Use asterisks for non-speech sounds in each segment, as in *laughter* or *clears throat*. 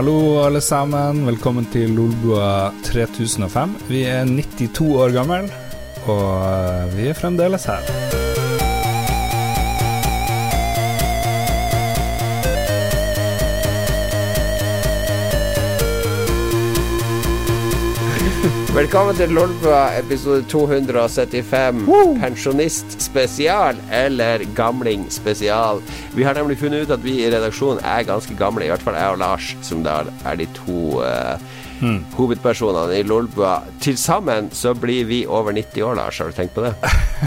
Hallo, alle sammen. Velkommen til Lolbua 3005. Vi er 92 år gammel, og eh, vi er fremdeles her. Velkommen til Lolbua episode 275. Pensjonist spesial eller gamling spesial. Vi har nemlig funnet ut at vi i redaksjonen er ganske gamle, i hvert fall jeg og Lars, som da er de to eh, hovedpersonene i Lolbua. Til sammen så blir vi over 90 år, Lars. Har du tenkt på det?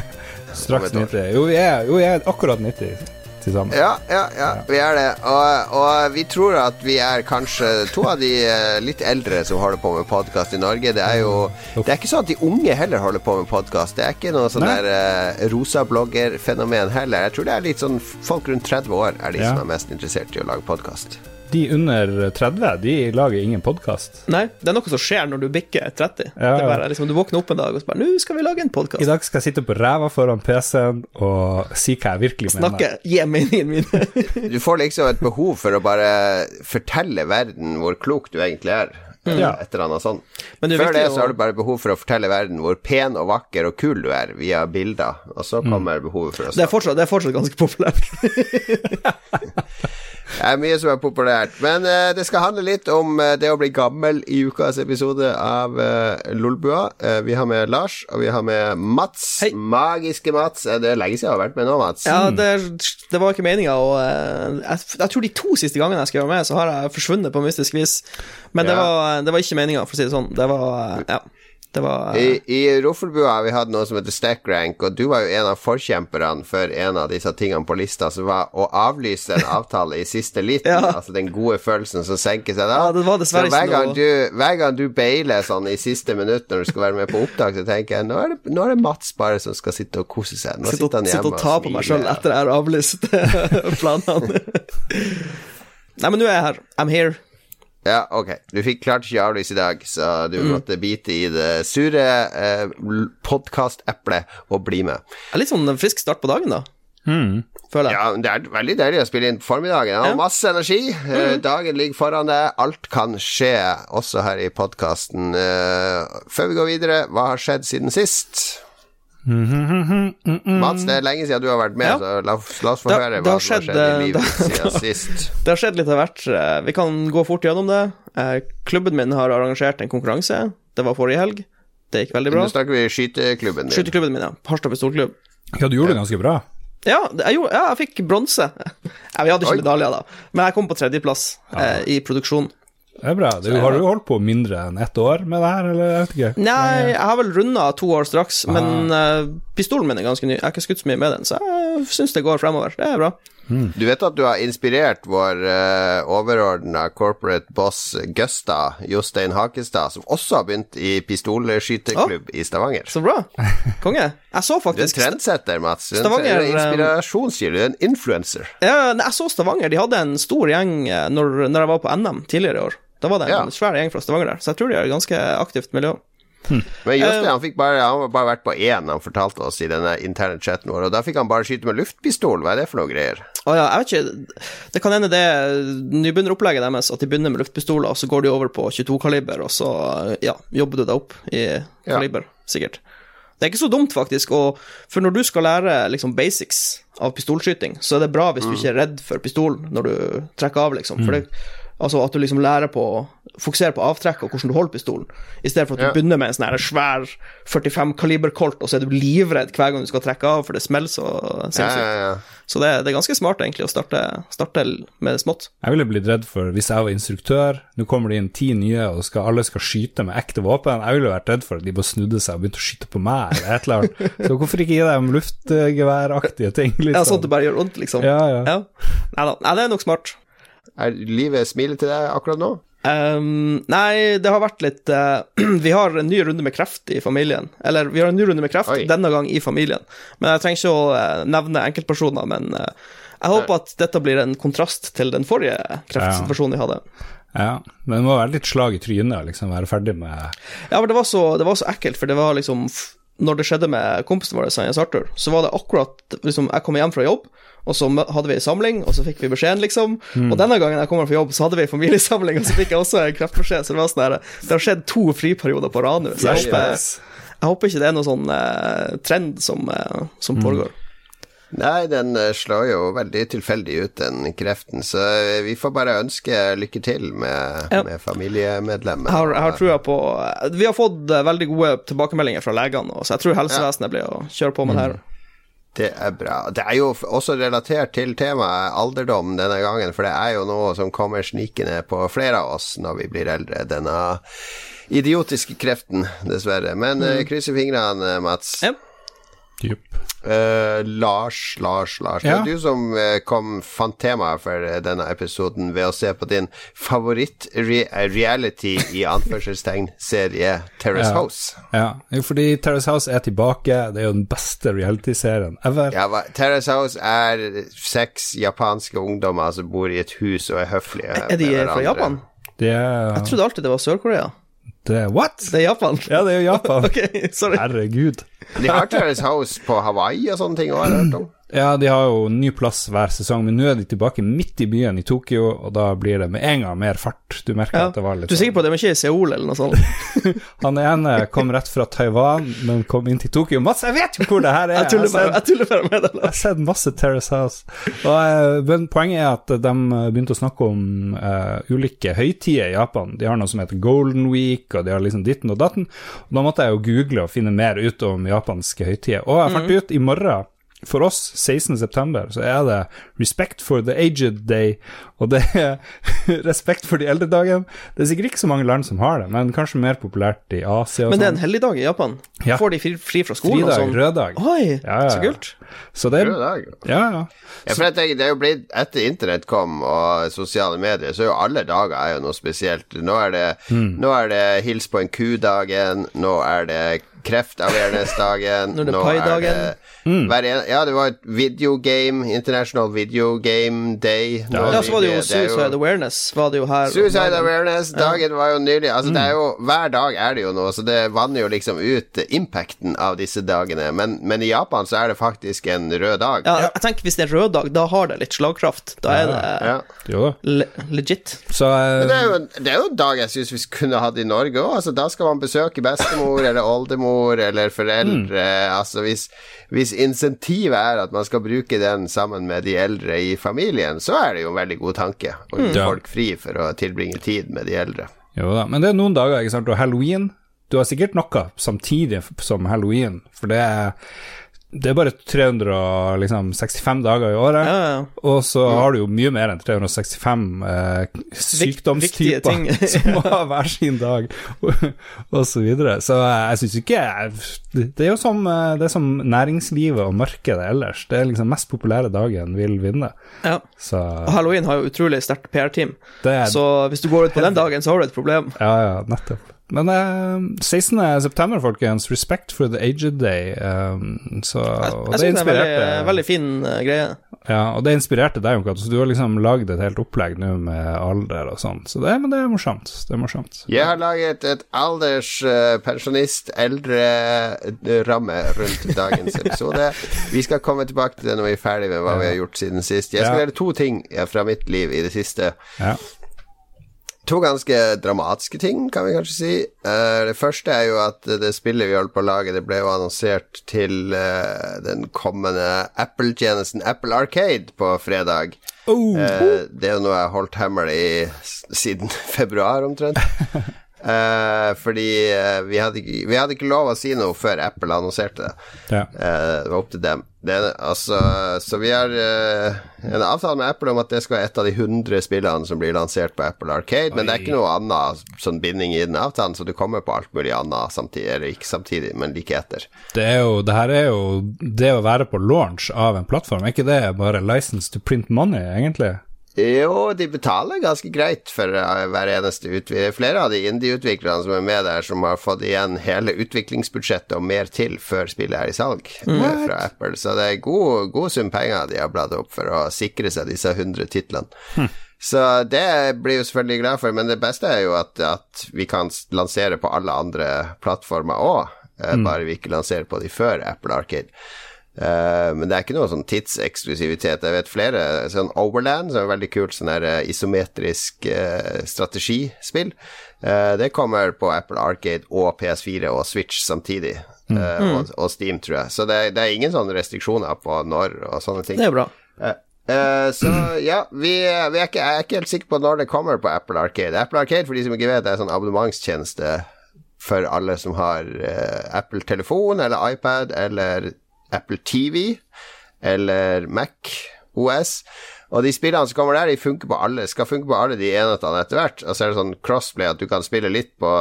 *laughs* Straks 90. Jo, vi er, jo, jeg er akkurat 90 til sammen. Ja, ja, ja, vi er det. Og, og vi tror at vi er kanskje to av de eh, litt eldre som holder på med podkast i Norge. Det er jo Det er ikke sånn at de unge heller holder på med podkast. Det er ikke noe sånn Nei. der uh, rosa blogger-fenomen heller. Jeg tror det er litt sånn folk rundt 30 år er de som er mest interessert i å lage podkast. De under 30, de lager ingen podkast. Nei, det er noe som skjer når du bikker 30. Ja, Det er ja. bare, liksom, du våkner opp en dag og så bare 'Nå skal vi lage en I dag skal jeg sitte på ræva foran PC-en og si hva jeg virkelig Snakke, mener. gi meningene mine. *laughs* Du får liksom et behov for å bare fortelle verden hvor klok du egentlig er. Ja. Et eller annet sånt. Men det Før det så har du bare behov for å fortelle verden hvor pen og vakker og kul du er, via bilder. Og så kommer behovet for å Det er fortsatt, det er fortsatt ganske populært. *laughs* *laughs* Det er mye som er populært. Men uh, det skal handle litt om uh, det å bli gammel i ukas episode av uh, Lolbua. Vi har med Lars, og vi har med Mats. Hei. Magiske Mats. Det er lenge siden jeg har vært med nå, Mats. Ja, det, det var ikke meninga, og jeg, jeg tror de to siste gangene jeg skal være med, så har jeg forsvunnet på mystisk vis. Men det, Ja. var, det var ikke meninga, for å si det sånn. Det var Ja. Det var I, eh, I Roffelbua har vi hatt noe som heter stack rank, og du var jo en av forkjemperne for en av disse tingene på lista, som var å avlyse en avtale i siste liten. *laughs* Ja. Altså den gode følelsen som senker seg da. Ja, det var dessverre så hver ikke gang, noe- du, hver gang du bailer sånn i siste minutt når du skal være med på opptak, så tenker jeg nå er det, nå er det Mats bare som skal sitte og kose seg. Nå sitter han og, sitte hjemme og ta på meg sjøl etter jeg har avlyst *laughs* planene. *laughs* Nei, men nå er jeg her. I'm here. Ja, ok. Du fikk klart ikke i dag, så du Mm. måtte bite i det sure eh, podkast-eplet og bli med. Det er litt sånn en frisk start på dagen, da. Føler jeg. Ja, det er veldig deilig å spille inn på formiddagen. Jeg har Ja. Mm. masse energi. Mm. Dagen ligger foran deg. Alt kan skje, også her i podkasten. Før vi går videre, hva har skjedd siden sist? Mats, det er lenge siden du har vært med, Ja. så la, oss- la oss få Det- høre hva som har skjedd, i eh, livet det- ditt siden sist. *laughs* Det har skjedd litt av hvert. Eh, Vi kan gå fort gjennom det. Eh, Klubben min har arrangert en konkurranse. Det var forrige helg. Det gikk veldig bra. Nå snakker vi skyteklubben din. Skyteklubben min, ja. Harstad pistolklubb. Ja, du gjorde det ganske bra. Ja, jeg, gjorde, ja, jeg fikk bronse. *laughs* Ja, vi hadde ikke medaljer, da, men jeg kom på tredjeplass eh, i produksjon. Det er bra. Du, har du holdt på mindre enn ett år med det her, eller jeg vet ikke? Nei, jeg har vel runda to år straks, men uh, pistolen min er ganske ny. Jeg har ikke skutt så mye med den, så jeg syns det går fremover. Det er bra. Du vet at du har inspirert vår uh, overordna corporate boss Gusta, Jostein Hakestad, som også har begynt i pistolskytterklubb i Stavanger. Så bra. *laughs* Konge. Jeg så Du er en trendsetter, Mats. Du er en- Stavanger, er en inspirasjonskilde. Du er en influencer. Ja, jeg så Stavanger. De hadde en stor gjeng eh, når, når jeg var på NM tidligere i år. Da var det en Ja. svær gjeng fra Stavanger der, så jeg tror de har et ganske aktivt miljø. Men Jostein Eh. han fikk bare Han har bare vært på én, han fortalte oss i denne interne chatten vår, og da fikk han bare skyte med luftpistol. Hva er det for noe greier? Å ja, jeg vet ikke Det kan hende det er nybegynneropplegget deres, at de begynner med luftpistoler, og så går de over på 22-kaliber, og så ja, jobber du deg opp i kaliber, sikkert. Det er ikke så dumt, faktisk, og for når du skal lære liksom basics av pistolskyting, så er det bra hvis du ikke er redd for pistolen når du trekker av, liksom. For det, altså at du liksom lærer på å fokusere på avtrekk og hvordan du holder pistolen, i stedet for at du Ja. begynner med en sånn svær 45-kaliber kolt, og så er du livredd hver gang du skal trekke av, for det smeller så sinnssykt. ja, ja. Så det, det er ganske smart egentlig å starte, starte med smått. Jeg ville blitt redd for hvis jeg var instruktør, nå kommer det inn ti nye, og skal, alle skal skyte med ekte våpen. Jeg ville vært redd for at de bare snudde seg og begynte å skyte på meg, eller et eller annet. *laughs* Så hvorfor ikke gi dem luftgeværaktige ting, liksom? Ja, sånn at det bare gjør vondt, liksom. Ja, ja. Nei da, det er nok smart. Er livet smilet til deg akkurat nå? Um, nei, det har vært litt uh, *clears throat* Vi har en ny runde med kreft i familien. Eller, vi har en ny runde med kreft, Oi. denne gang i familien. Men jeg trenger ikke å uh, nevne enkeltpersoner, men uh, jeg håper at dette blir en kontrast til den forrige kreftsituasjonen vi hadde. Ja, men det må være litt slag i trynet, liksom, være ferdig med Ja, men det var så, det var så ekkelt, for det var liksom når det skjedde med kompisen vår, Jens Arthur, så var det akkurat liksom, Jeg kom hjem fra jobb, og så hadde vi en samling, og så fikk vi beskjeden, liksom. Og denne gangen jeg kom hjem fra jobb, så hadde vi en familiesamling, og så fikk jeg også en kreftbeskjed. Så det var sånn her Det har skjedd to friperioder på rad nå, så jeg håper, jeg håper ikke det er noe sånn eh, trend som, eh, som foregår. Nei, den eh, slår jo veldig tilfeldig ut, den kreften, så eh, vi får bare ønske lykke til med, Ja. med familiemedlemmer. Jeg har, jeg har trua på Vi har fått eh, veldig gode tilbakemeldinger fra legene, så jeg tror helsevesenet blir å kjøre på med det her. Det er bra. Det er jo også relatert til temaet alderdom denne gangen, for det er jo noe som kommer snikende på flere av oss når vi blir eldre. Denne idiotiske kreften, dessverre. Men mm. krysser fingrene, Mats. Ja. Jupp. Uh, Lars, Lars, Lars. Det er du som eh, kom, fant temaet for eh, denne episoden ved å se på din favoritt-reality i *laughs* anførselstegn-serie Terrace Ja. House. Ja, jo, fordi Terrace House er tilbake. Det er jo den beste reality-serien ever. Ja, hva- Terrace House er seks japanske ungdommer som bor i et hus og er høflige Er de med fra. Japan? De er, Jeg trodde alltid det var Sør-Korea. Det er What? Det er Japan? Ja, det er jo Japan. *laughs* okay, sorry. Herregud. De har Terrace House på Hawaii og sånne ting òg, har jeg hørt om. Ja, de har jo ny plass hver sesong, men nå er de tilbake midt i byen i Tokyo, og da blir det med en gang mer fart. Du merker Ja. at det var litt Du er sikker på at de ikke er i Seoul eller noe sånt? sånn- *laughs* Han ene kom rett fra Taiwan, men kom inn til Tokyo. Mats, jeg vet jo hvor det her er! *laughs* Jeg tuller bare, jeg tuller bare med deg. Jeg har sett masse Terrace House. Og, eh, men poenget er at de begynte å snakke om uh, ulike høytider i Japan. De har noe som heter Golden Week, og de har liksom ditten og datten. Og da måtte jeg jo google og finne mer ut om japanske høytider. Og jeg fant ut i morgen for oss, 16. september, så er det Respect for the Aged Day, og det er *laughs* Respekt for de eldre dagen. Det er sikkert ikke så mange land som har det, men kanskje mer populært i Asia og Men det er sånn. en helligdag i Japan. Ja. Får de fri, fri fra skolen og Fridag, sånn? rød dag. Oi, Ja, ja, så kult. Så det Rød dag. Ja, ja. Ja, for jeg tenker, det er jo blitt Etter internett kom og sosiale medier, så er jo alle dager er jo noe spesielt. Nå er det, mm. nå er det hils på en ku-dagen, nå er det kreft-awareness-dagen Nå er det nå pai-dagen. Hver en, Ja, det var et videogame, International Video Game Day. Ja, Ja, så var det jo Suicide Awareness, var det jo her. Suicide Awareness, dagen var jo nylig. Altså, det er jo, hver dag er det jo noe, så det vanner jo liksom ut impacten av disse dagene. Men, men i Japan så er det faktisk en rød dag. Ja, jeg tenker hvis det er rød dag, da har det litt slagkraft. Da er det Ja. Jo le legit. Så uh... Men det er, jo, det er jo en dag jeg syns vi kunne hatt i Norge òg. Altså, da skal man besøke bestemor eller oldemor eller foreldre. Altså, hvis, hvis insentivet er at man skal bruke den sammen med de eldre i familien, så er det jo en veldig god tanke å gi mm. folk fri for å tilbringe tid med de eldre. Jo da, men det er noen dager, ikke sant, og halloween Du har sikkert noe samtidig som halloween, for det er det er bare 365 dager i året, Ja, ja. og så har du jo mye mer enn 365 eh, sykdomstyper *laughs* som har hver sin dag, og, og så videre. Så eh, jeg syns ikke Det er jo som, eh, det er som næringslivet og markedet ellers. Det er liksom mest populære dagen vil vinne. ja. Så Og Halloween har jo utrolig sterkt PR-team, så hvis du går ut på den dagen, så har du et problem. Ja, ja, nettopp. Men uh, 16. september, folkens, Respect for the Aged Day. Um, så, og Jeg det synes det er en veldig, veldig fin uh, greie. Ja, og det inspirerte deg, Jon Cato, så du har liksom lagd et helt opplegg nå med alder og sånn. Så det, men det er morsomt. Det er morsomt. Jeg har laget et alderspensjonist-eldre-ramme rundt dagens episode. Vi skal komme tilbake til det når vi er ferdig med hva vi har gjort siden sist. Jeg skal Ja. dele to ting fra mitt liv i det siste. Ja. To ganske dramatiske ting, kan vi kanskje si. Uh, det første er jo at det spillet vi holdt på å lage, det ble jo annonsert til uh, den kommende Apple-tjenesten Apple Arcade på fredag. Oh, Uh, det er jo noe jeg har holdt hemmelig siden *laughs* februar, omtrent. Fordi vi, hadde ikke, vi hadde ikke lov å si noe før Apple annonserte det. ja. Det var opp til dem. Det, altså, så vi har uh, en avtale med Apple om at det skal være et av de 100 spillene som blir lansert på Apple Arcade, men det er ikke noe annet sånn binding i den avtalen, så du kommer på alt mulig annet samtidig, eller ikke samtidig, men like etter. Det er jo, det her er jo det å være på launch av en plattform, er ikke det bare license to print money, egentlig? Jo, de betaler ganske greit for eh, hver eneste utvikler. Flere av de indie-utviklerne som er med der, som har fått igjen hele utviklingsbudsjettet og mer til før spillet er i salg What? fra Apple. Så det er god, god sum penger de har bladd opp for å sikre seg disse 100 titlene. Så det blir jo selvfølgelig glad for, men det beste er jo at, at vi kan lansere på alle andre plattformer òg. mm. bare vi ikke lanserer på de før Apple Arcade. Uh, men det er ikke noe sånn tidseksklusivitet. Jeg vet flere. Sånn Overland, som er veldig kult, sånn her isometrisk uh, strategispill. Uh, det kommer på Apple Arcade og PS4 og Switch samtidig. Mm. Og, og, Steam, tror jeg. Så det, det, er ingen sånne restriksjoner på når og sånne ting. Det er bra. Uh, så ja, vi, vi er ikke, jeg er ikke helt sikker på når det kommer på Apple Arcade. Apple Arcade, for de som ikke vet, er en sånn abonnementstjeneste for alle som har uh, Apple telefon eller iPad eller Apple TV eller Mac OS. Og de spillene som kommer der, de funker på alle, skal funke på alle de enhetene etter hvert. Og så er det sånn crossplay at du kan spille litt på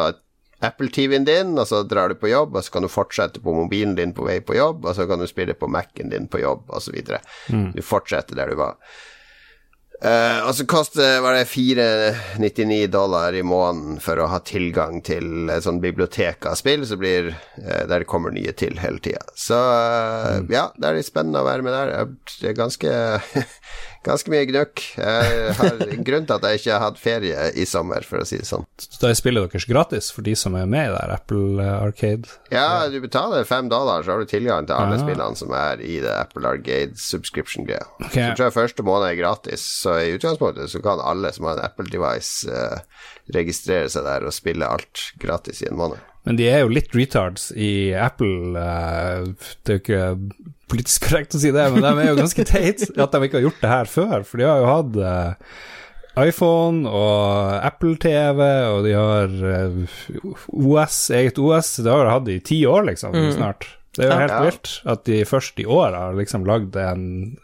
Apple-TV-en din, og så drar du på jobb, og så kan du fortsette på mobilen din på vei på jobb, og så kan du spille på Mac-en din på jobb, osv. Mm. Du fortsetter der du var. Uh, og så koster var det 499 dollar i måneden for å ha tilgang til et sånt bibliotek av spill så blir, uh, der det kommer nye til hele tida. Så uh, mm. ja, det er litt spennende å være med der. Det er ganske *laughs* ganske mye gnøkk. Jeg har grunn til at jeg ikke har hatt ferie i sommer, for å si det sånn. Så da er spillet deres gratis for de som er med i der Apple Arcade? Ja, du betaler fem dollar, så har du tilgang til alle ja. spillene som er i det Apple Arcade subscription-greia. Okay. Så tror jeg første måned er gratis, så i utgangspunktet så kan alle som har en Apple device uh, registrere seg der og spille alt gratis i en måned. Men de er jo litt retards i Apple. Uh, det er jo ikke politisk korrekt å si det, men de er jo ganske teit at de ikke har gjort det her før. For de har jo hatt uh, iPhone og Apple TV, og de har uh, OS, eget OS. Det har de hatt i ti år, liksom, mm. snart. Det er jo helt ja. vilt at de først i år har liksom lagd en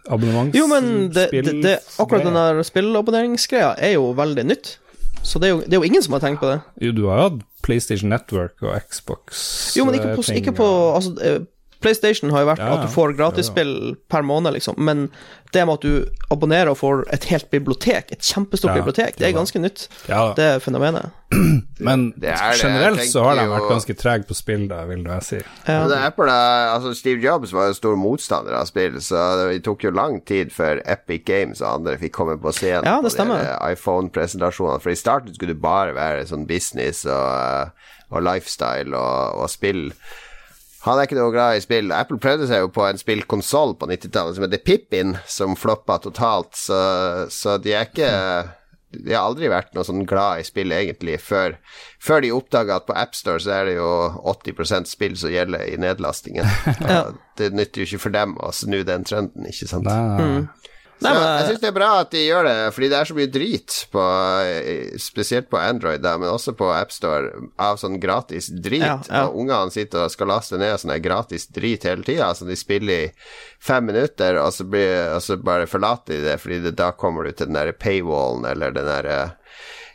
abonnementsspill. Jo, men det, det, det, akkurat den der spillabonneringsgreia er jo veldig nytt. Så det er, jo, det er, jo, ingen som har tenkt på det. Jo, du har jo hatt PlayStation Network og Xbox. Jo, men ikke på, ikke på altså, PlayStation har jo vært ja, at du får gratisspill ja, ja. per måned, liksom, men det med at du abonnerer og får et helt bibliotek, et kjempestort bibliotek, det er ganske nytt. Det er fenomenet. *clears throat* Men generelt så har de vært ganske trege på spill, da, vil jeg si. Ja. Det er Apple, altså Steve Jobs var jo stor motstander av spill, så det tok jo lang tid før Epic Games og andre fikk komme på scenen ja, det på iPhone-presentasjonene. For i starten skulle det bare være sånn business og, og lifestyle og, og spill. Han er ikke noe glad i spill. Apple prøvde seg jo på en spillkonsoll på 90-tallet som heter Pippin, som floppa totalt, så, så, de er ikke De har aldri vært noe sånn glad i spill, egentlig, før, før de oppdaga at på AppStore så er det jo 80% spill som gjelder i nedlastingen. *laughs* ja. Det nytter jo ikke for dem å snu den trenden, ikke sant? Mm. Nei, men, jeg syns det er bra at de gjør det, fordi det er så mye drit på Spesielt på Android, da, men også på AppStore, av sånn gratis drit. Ja, ja. Og ungene sitter og skal laste ned sånn gratis drit hele tida, som de spiller i fem minutter, og så, blir, og så bare forlater de det, fordi det, da kommer du til den derre paywallen eller den derre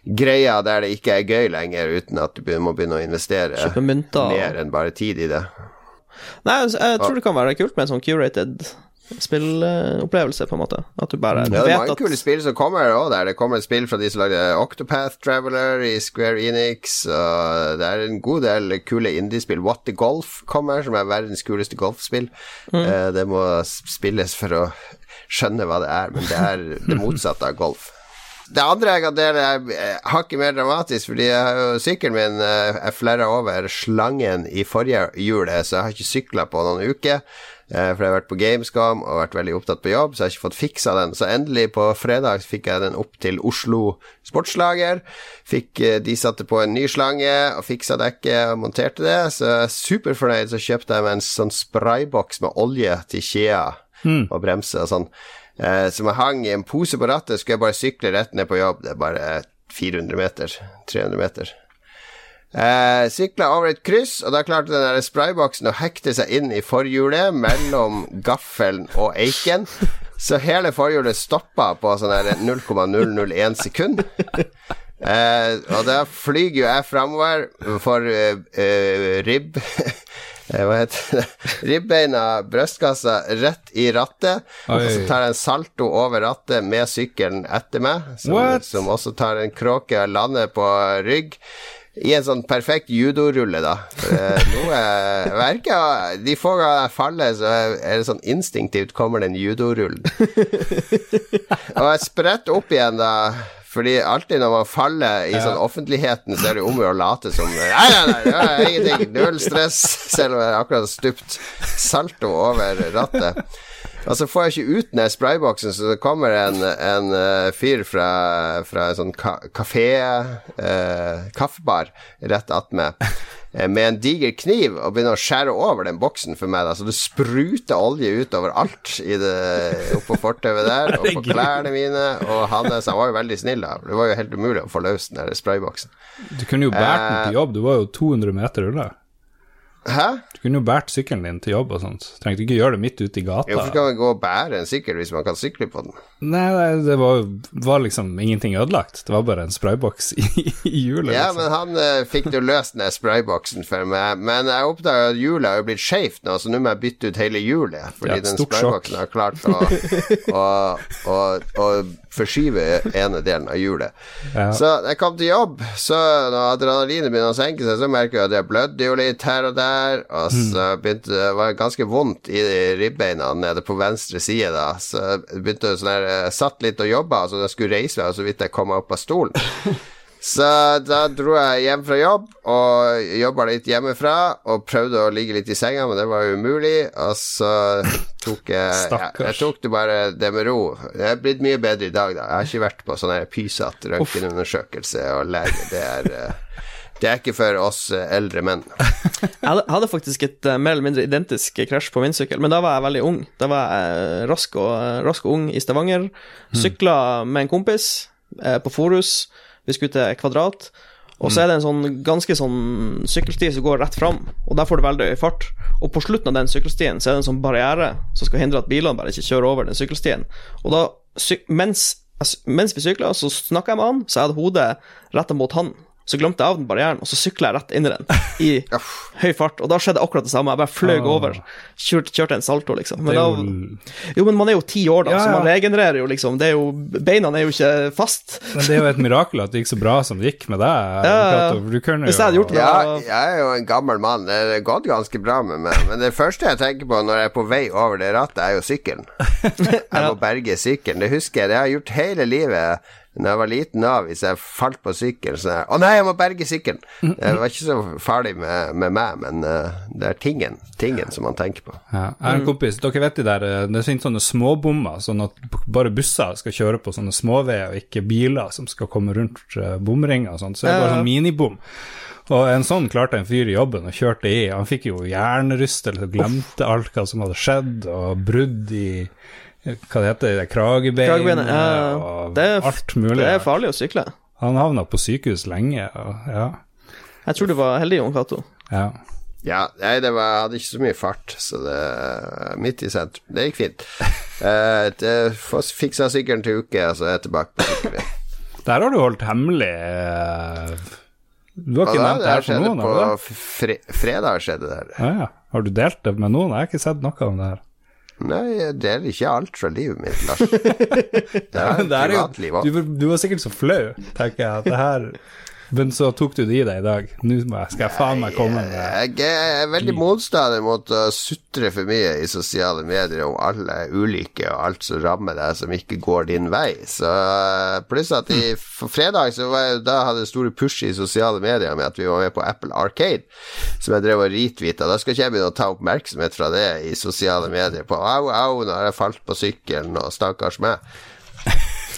greia der det ikke er gøy lenger, uten at du må begynne å investere mer enn bare tid i det. Nei, altså, jeg tror det kan være kult med en sånn curated spillopplevelse, på en måte. At du bare ja, det er mange kule spill som kommer òg der. Det kommer et spill fra de som lagde Octopath Traveler i Square Enix, og det er en god del kule indiespill. What the Golf kommer, som er verdens kuleste golfspill. Mm. Eh, det må spilles for å skjønne hva det er, men det er det motsatte av golf. Det andre jeg kan dele, er hakket mer dramatisk, fordi sykkelen min er Jeg flerra over slangen i forrige hjul, så jeg har ikke sykla på noen uker. Eh, for jeg har vært på Gamescom og vært veldig opptatt på jobb, så jeg har ikke fått fiksa den. Så endelig, på fredag, fikk jeg den opp til Oslo Sportslager. Fikk, eh, de satte på en ny slange og fiksa dekket og monterte det. Så jeg er superfornøyd. Så kjøpte jeg meg en sånn sprayboks med olje til kjea mm. og bremser og sånn. Eh, som jeg hang i en pose på rattet, skulle jeg bare sykle rett ned på jobb. Det er bare 400 meter. 300 meter. Eh, Sykla over et kryss, og da klarte den der sprayboksen å hekte seg inn i forhjulet mellom gaffelen og eiken. Så hele forhjulet stoppa på sånn 0,001 sekund. Eh, og da flyr jo jeg framover for eh, ribb *laughs* eh, Hva heter det? Ribbeina, brystkassa, rett i rattet. Oi. Og så tar jeg en salto over rattet med sykkelen etter meg, som, som også tar en kråke og lander på rygg i en sånn perfekt judorulle, da. Eh, Noe verker De få ganger jeg faller, så er det sånn instinktivt kommer den judorullen. og jeg spretter opp igjen, da, Fordi alltid når man faller i sånn offentligheten, så er det om å late som Nei, nei, nei, det er ingenting. Null stress. Selv om jeg akkurat har stupt salto over rattet. Og så får jeg ikke ut den sprayboksen, så det kommer en, en uh, fyr fra, fra en sånn ka kafé uh, Kaffebar rett attmed Eh, med en diger kniv og begynner å skjære over den boksen for meg. Da. Så det spruter olje utover alt i det, oppå fortauet der, og på klærne mine. Og Hannes han var jo veldig snill, da. Det var jo helt umulig å få løst den der sprayboksen. Du kunne jo båret den til jobb, du var jo 200 meter unna. Hæ? Du kunne jo båret sykkelen din til jobb og sånt. Trengte ikke gjøre det midt ute i gata. Hvorfor skal man gå og bære en sykkel hvis man kan sykle på den? Nei, det var, var, liksom ingenting ødelagt. Det var bare en sprayboks i, i hjulet. Ja, liksom. men han eh, fikk jo løst den sprayboksen for meg. Men jeg oppdaga at hjulet har jo blitt skeivt nå, så nå må jeg bytte ut hele hjulet. Fordi Ja, den sprayboksen har klart å, å, å, å forskyve ene delen av hjulet. Ja. Så jeg kom til jobb, så når adrenalinet begynner å senke seg, så merker jeg at jeg blødde jo litt her og der, og Mm. så begynte det var ganske vondt i ribbeina nede på venstre side, da. Så jeg begynte sånn her satt litt og jobba, så jeg skulle reise meg, og så vidt jeg kom meg opp av stolen. *laughs* Så da dro jeg hjem fra jobb og jobba litt hjemmefra og prøvde å ligge litt i senga, men det var jo umulig. Og så tok jeg Stakkars. Jeg tok det bare det med ro. Det er blitt mye bedre i dag, da. Jeg har ikke vært på sånn pysete røntgenundersøkelse og lege. Det er eh, det er ikke for oss eh, eldre menn. *laughs* Jeg hadde, faktisk et eh, mer eller mindre identisk krasj på min sykkel, men da var jeg veldig ung. Da var jeg rask og, rask og ung i Stavanger. Sykla med en kompis eh, på Forus. Vi skulle til Kvadrat. Og så er det en sånn ganske sånn sykkelsti som går rett fram, og der får du veldig høy fart. Og på slutten av den sykkelstien så er det en sånn barriere som skal hindre at bilene bare ikke kjører over den sykkelstien. Og da, mens, mens vi sykla, så snakka jeg med han, så jeg hadde hodet retta mot han. Så glemte jeg av den barrieren, og så sykla jeg rett inn i den, i *laughs* høy fart. Og da skjedde akkurat det samme. Jeg bare fløy Ah. over. Kjørte, kjørte en salto, liksom. Men da, jo- men man er jo ti år, da, Ja, så man regenererer jo, liksom. Det er jo, beina er jo ikke fast. Men det er jo et mirakel at det gikk så bra som det gikk med deg. Ja, Du kunne Hvis jeg hadde gjort det- Ja, jeg er jo en gammel mann. Det har gått ganske bra med meg. Men det første jeg tenker på når jeg er på vei over det rattet, er jo sykkelen. *laughs* Jeg må berge sykkelen. Det husker jeg. Det har jeg gjort hele livet. Når jeg var liten da, hvis jeg falt på sykkelen så jeg, Å nei, jeg må berge sykkelen! Det var ikke så farlig med, med meg, men uh, det er tingen, tingen som man tenker på. Ja, jeg har en kompis, dere vet de der, eh, det finnes sånne småbommer, sånn at bare busser skal kjøre på sånne småveier, og ikke biler som skal komme rundt uh, bomringer og sånt, så det er bare sånn minibom. Og en sånn klarte en fyr i jobben og kjørte i, han fikk jo hjernerystelse og glemte alt hva som hadde skjedd, og brudd i, eh, hva det heter, det, kragebein, Kragebenet, ja. og Det er, alt mulig. det er farlig å sykle. Han havna på sykehus lenge, og ja, Jeg tror du var heldig, Jon Cato. ja. Ja, nei, det var, jeg hadde ikke så mye fart, så det Midt i sentrum. Det gikk fint. Uh, *laughs* det fiksa sykkelen til uke, og så er jeg tilbake på sykkelen. Der har du holdt hemmelig eh, Du har ikke da? nevnt det her for noen? på fre fredag, skjedde det her. Ja, ja. Har du delt det med noen? Jeg har ikke sett noe om det her. Nei, jeg deler ikke alt fra livet mitt, Lars. *laughs* Det er Det er privatliv òg. du, du var sikkert så flau, tenker jeg, at det her Men så tok du det i deg i dag. Nå skal jeg faen meg komme med Jeg er veldig motstander mot å sutre for mye i sosiale medier om alle ulykker og alt som rammer deg som ikke går din vei. Så Pluss at i fredag så var jeg, da hadde store push i sosiale medier med at vi var med på Apple Arcade, som jeg drev og retweeta. Da skal ikke jeg begynne å ta oppmerksomhet fra det i sosiale medier på au, au, nå har jeg falt på sykkelen, og stakkars meg.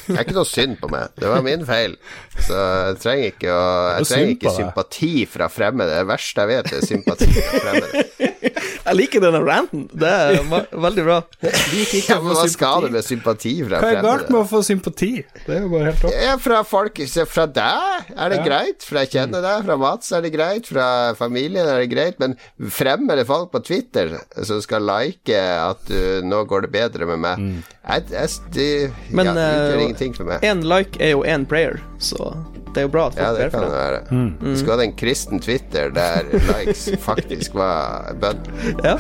Det er ikke noe synd på meg. Det var min feil. Så jeg trenger ikke, å, jeg trenger ikke sympati fra fremmede. Det verste jeg vet, er sympati fra fremmede. *laughs* Jeg liker denne ranten. Det er veldig bra. Ja, men Hva skal det med sympati fra Hva er galt med å få sympati? Det er jo bare helt topp. Ja, fra folk Fra deg er det Ja. greit. Fra jeg kjenner deg. Fra Mats er det greit. Fra familien er det greit. Men fremmede folk på Twitter som skal like at uh, 'nå går det bedre med meg', jeg, jeg, de, Men, ja, det utgjør eh, ingenting for meg. Én like er jo én prayer, så det er jo bra at Ja, det ber kan for det være. Mm. Det skulle hatt en kristen Twitter der likes faktisk var bønn. Ja.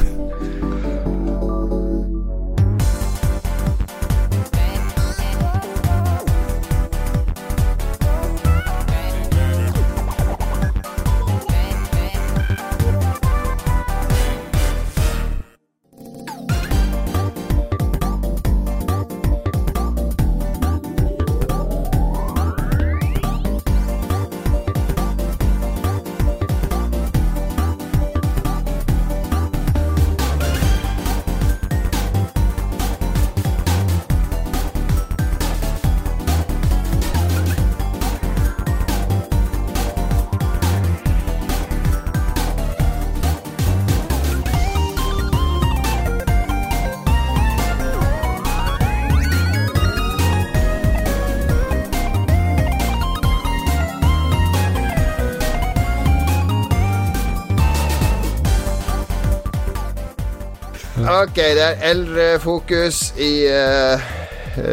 Ok, det er eldrefokus i uh,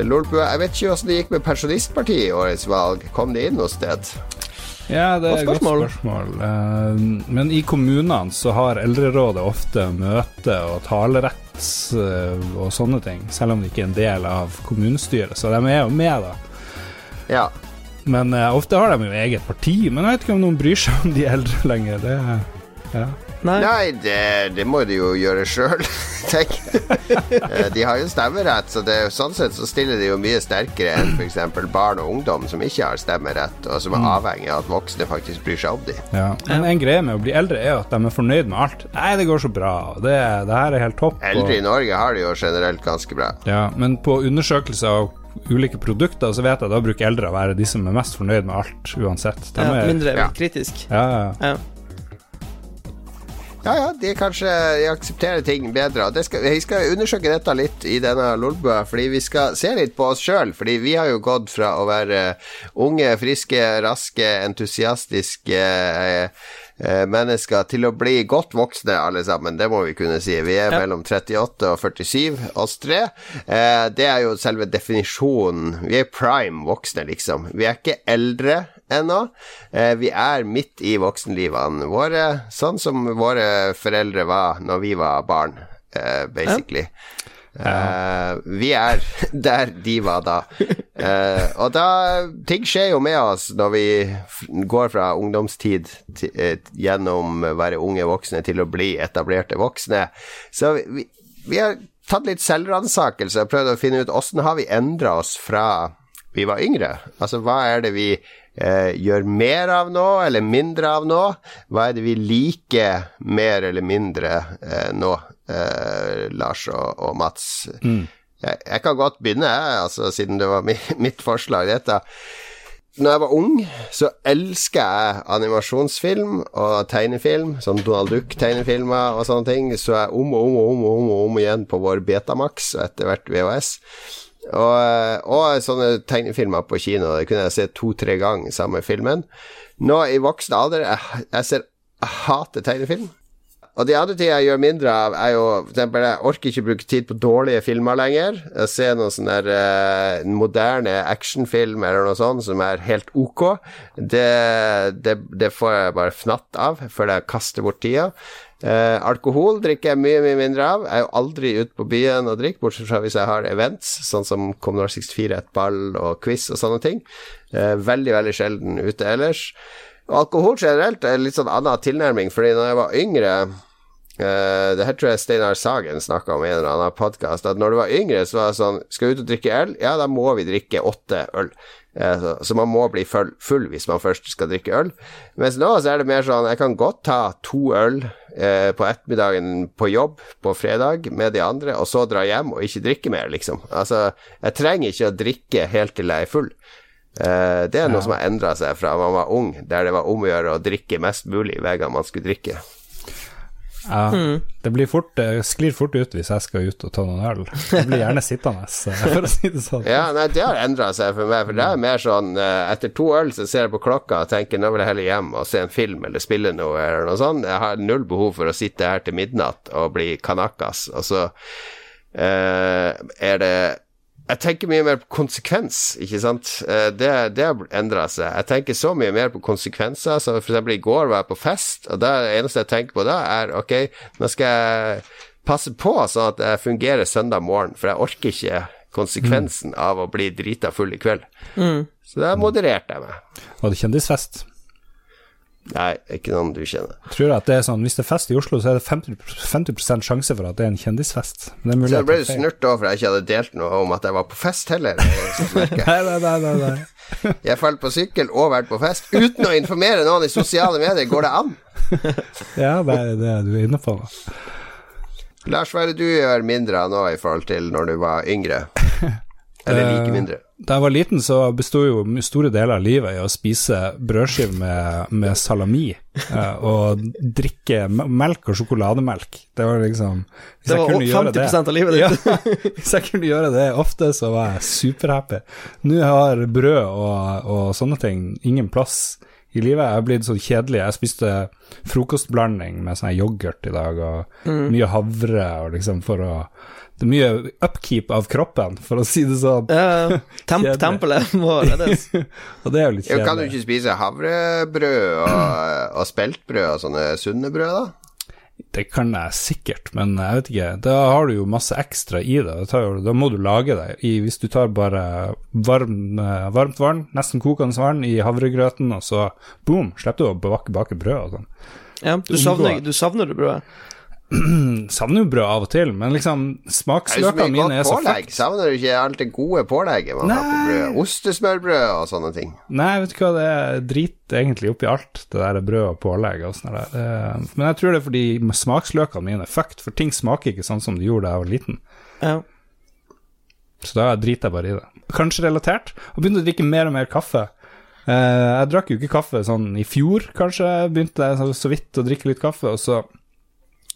Lolbua. Jeg vet ikke åssen det gikk med Pensjonistpartiet i årets valg. Kom det inn noe sted? Ja, det er et godt spørsmål. Eh, Men i kommunene så har Eldrerådet ofte møte og talerett eh, og sånne ting, selv om det ikke er en del av kommunestyret, så de er jo med, da. Ja. Men ofte har de jo eget parti, men jeg vet ikke om noen bryr seg om de eldre lenger. Det, ja. Nei. Nei, det, det må de jo gjøre sjøl. *laughs* Eh, De har jo stemmerett, så det, sånn sett så stiller de jo mye sterkere enn f.eks. barn og ungdom som ikke har stemmerett, og som er avhengig av at voksne faktisk bryr seg om dem. Ja. Men en greie med å bli eldre er jo at de er fornøyd med alt. Nei, det går så bra, og det, det her er helt topp. Eldre i Norge har det jo generelt ganske bra. ja, men på undersøkelser av ulike produkter, så vet jeg da bruker eldre å være de som er mest fornøyd med alt, uansett. De Ja, er, mindre ja. kritisk. ja, ja. Ja. Ja, ja, de kanskje de aksepterer ting bedre. Det skal, vi skal undersøke dette litt i denne Lolbua, fordi vi skal se litt på oss sjøl. Fordi vi har jo gått fra å være unge, friske, raske, entusiastiske eh, eh, mennesker til å bli godt voksne, alle sammen. Det må vi kunne si. Vi er Ja. mellom 38 og 47, oss tre. Eh, det er jo selve definisjonen. Vi er prime voksne, liksom. Vi er ikke eldre ennå. Eh, vi er midt i voksenlivene våre, sånn som våre foreldre var når vi var barn, eh, basically. Eh, vi er *laughs* der de var da. Eh, og da Ting skjer jo med oss når vi går fra ungdomstid til, eh, gjennom være unge voksne til å bli etablerte voksne. Så vi, vi har tatt litt selvransakelse og prøvd å finne ut åssen har vi endra oss fra vi var yngre. Altså, hva er det vi eh, gjør mer av nå, eller mindre av nå? Hva er det vi liker mer eller mindre eh, nå, eh, Lars og, og Mats? Jeg, jeg kan godt begynne, altså, siden det var mi, *laughs* mitt forslag, dette. Når jeg var ung, så elska jeg animasjonsfilm og tegnefilm, sånn Donald Duck-tegnefilmer og sånne ting. Så jeg om og om og om, og om, og om igjen på vår Betamax og etter hvert VHS. Og, og sånne tegnefilmer på kino. Det kunne jeg se to-tre ganger samme filmen. Nå i voksen alder Jeg, jeg ser Jeg hater tegnefilm. Og de andre tingene jeg gjør mindre av, er jo for eksempel, Jeg orker ikke bruke tid på dårlige filmer lenger. Jeg ser noen sånne der uh, moderne actionfilm eller noe sånt som er helt ok. Det, det, det får jeg bare fnatt av før jeg kaster bort tida. Uh, alkohol drikker jeg mye mye mindre av. Jeg er jo aldri ute på byen og drikker, bortsett fra hvis jeg har events, sånn som Commodore 64, et ball og quiz og sånne ting. Uh, veldig, veldig sjelden ute ellers. Alkohol generelt er litt sånn annen tilnærming, fordi når jeg var yngre Uh, det her tror jeg Steinar Sagen snakka om i en eller annen podkast. At når du var yngre, så var det sånn Skal vi ut og drikke øl? Ja, da må vi drikke åtte øl. Uh, så, så man må bli full, full hvis man først skal drikke øl. Mens nå så er det mer sånn Jeg kan godt ta to øl uh, på ettermiddagen på jobb på fredag med de andre, og så dra hjem og ikke drikke mer, liksom. Altså, jeg trenger ikke å drikke helt til jeg er full. Eh, det er noe som har endra seg fra man var ung, der det var om å gjøre å drikke mest mulig hver gang man skulle drikke. Ja, det blir fort, det sklir fort ut hvis jeg skal ut og ta noen øl. Jeg blir gjerne sittende, *laughs* for å si det sånn. Ja, nei, det har endra seg for meg, for det er mer sånn eh, Etter to øl så ser jeg på klokka og tenker nå vil jeg heller hjem og se en film eller spille noe eller noe sånt. Jeg har null behov for å sitte her til midnatt og bli kanakas, og så eh, er det jeg tenker mye mer på konsekvens, ikke sant. Eh, Det, det endra seg. Jeg tenker så mye mer på konsekvenser. Så for eksempel i går var jeg på fest, og det eneste jeg tenker på da, er ok, nå skal jeg passe på sånn at jeg fungerer søndag morgen, for jeg orker ikke konsekvensen av å bli drita full i kveld. Så da modererte jeg meg. Var det kjendisfest? Nei, ikke noen du kjenner. Tror at det er sånn, Hvis det er fest i Oslo, så er det 50, 50 sjanse for at det er en kjendisfest. Men det er Så jeg ble er snurt da for jeg ikke hadde delt noe om at jeg var på fest heller. *laughs* nei, nei, nei, nei. *laughs* Jeg falt på sykkel og vært på fest uten å informere noen i sosiale medier. Går det an? *laughs* Ja, det er det du er inne på. da. Lars, hva er det du gjør mindre av nå i forhold til når du var yngre? Eller like mindre? Da jeg var liten, så besto jo store deler av livet i å spise brødskive med, med salami eh, og drikke melk og sjokolademelk. Det var liksom hvis Det jeg var kunne gjøre 50% av livet Ja, ditt. *laughs* hvis jeg kunne gjøre det ofte, så var jeg superhappy. Nå har brød og, og sånne ting ingen plass i livet. Jeg har blitt sånn kjedelig. Jeg spiste frokostblanding med sånn yoghurt i dag, og mye havre, og liksom for å Det er mye upkeep av kroppen, for å si det sånn. Ja, *laughs* temp tempelet må reddes. *laughs* Og det er jo litt kjedelig. kan du ikke spise havrebrød og, *clears throat* og speltbrød og sånne sunne brød, da? Det kan jeg sikkert, men jeg vet ikke. Da har du jo masse ekstra i det. Da, tar, da må du lage det. I, hvis du tar bare varm, eh, varmt vann, nesten kokende vann, i havregrøten, og så boom, slipper du å bake, bake brød og sånn. Ja, du savner, du savner det brødet. *clears throat* Savner jo brød av og til, men liksom smaksløkene mine er så fucked. Savner du ikke alt det gode pålegget man har på Nei. brød? Ostesmørbrød og sånne ting. Nei, vet du hva, det er drit egentlig oppi alt, det der brød og pålegg og sånn der. Men jeg tror det er fordi smaksløkene mine er fucked, for ting smaker ikke sånn som de gjorde da jeg var liten. Ja. Så da driter jeg bare i det. Kanskje relatert. Og begynte å drikke mer og mer kaffe. Eh, jeg drakk jo ikke kaffe sånn i fjor, kanskje. Begynte jeg så, så vidt å drikke litt kaffe, og så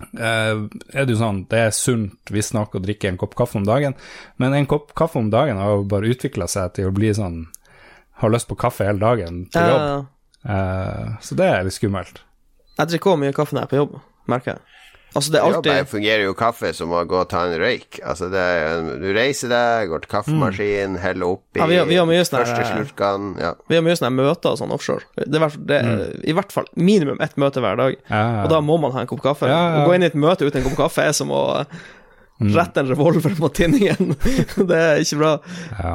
eh, er det jo sånn Det er sunt visstnok å drikke en kopp kaffe om dagen, men en kopp kaffe om dagen har jo bare utvikla seg til å bli sånn Har lyst på kaffe hele dagen til jobb. Uh, så det er litt skummelt. Jeg drikker òg mye kaffe når jeg er på jobb, merker jeg. Altså, det er alltid bare fungerer jo kaffe som å gå og ta en røyk. Altså, det er, du reiser deg, går til kaffemaskinen, heller oppi Ja, vi har- vi har mye første slurkene. Ja. Vi har mye sånne møter og sånn offshore. Det er, det er i hvert fall minimum ett møte hver dag. Ja, Og da må man ha en kopp kaffe. Ja, ja. Å gå inn i et møte uten en kopp kaffe er som å Mm. rette en revolver mot tinningen. *laughs* det er ikke bra. Ja.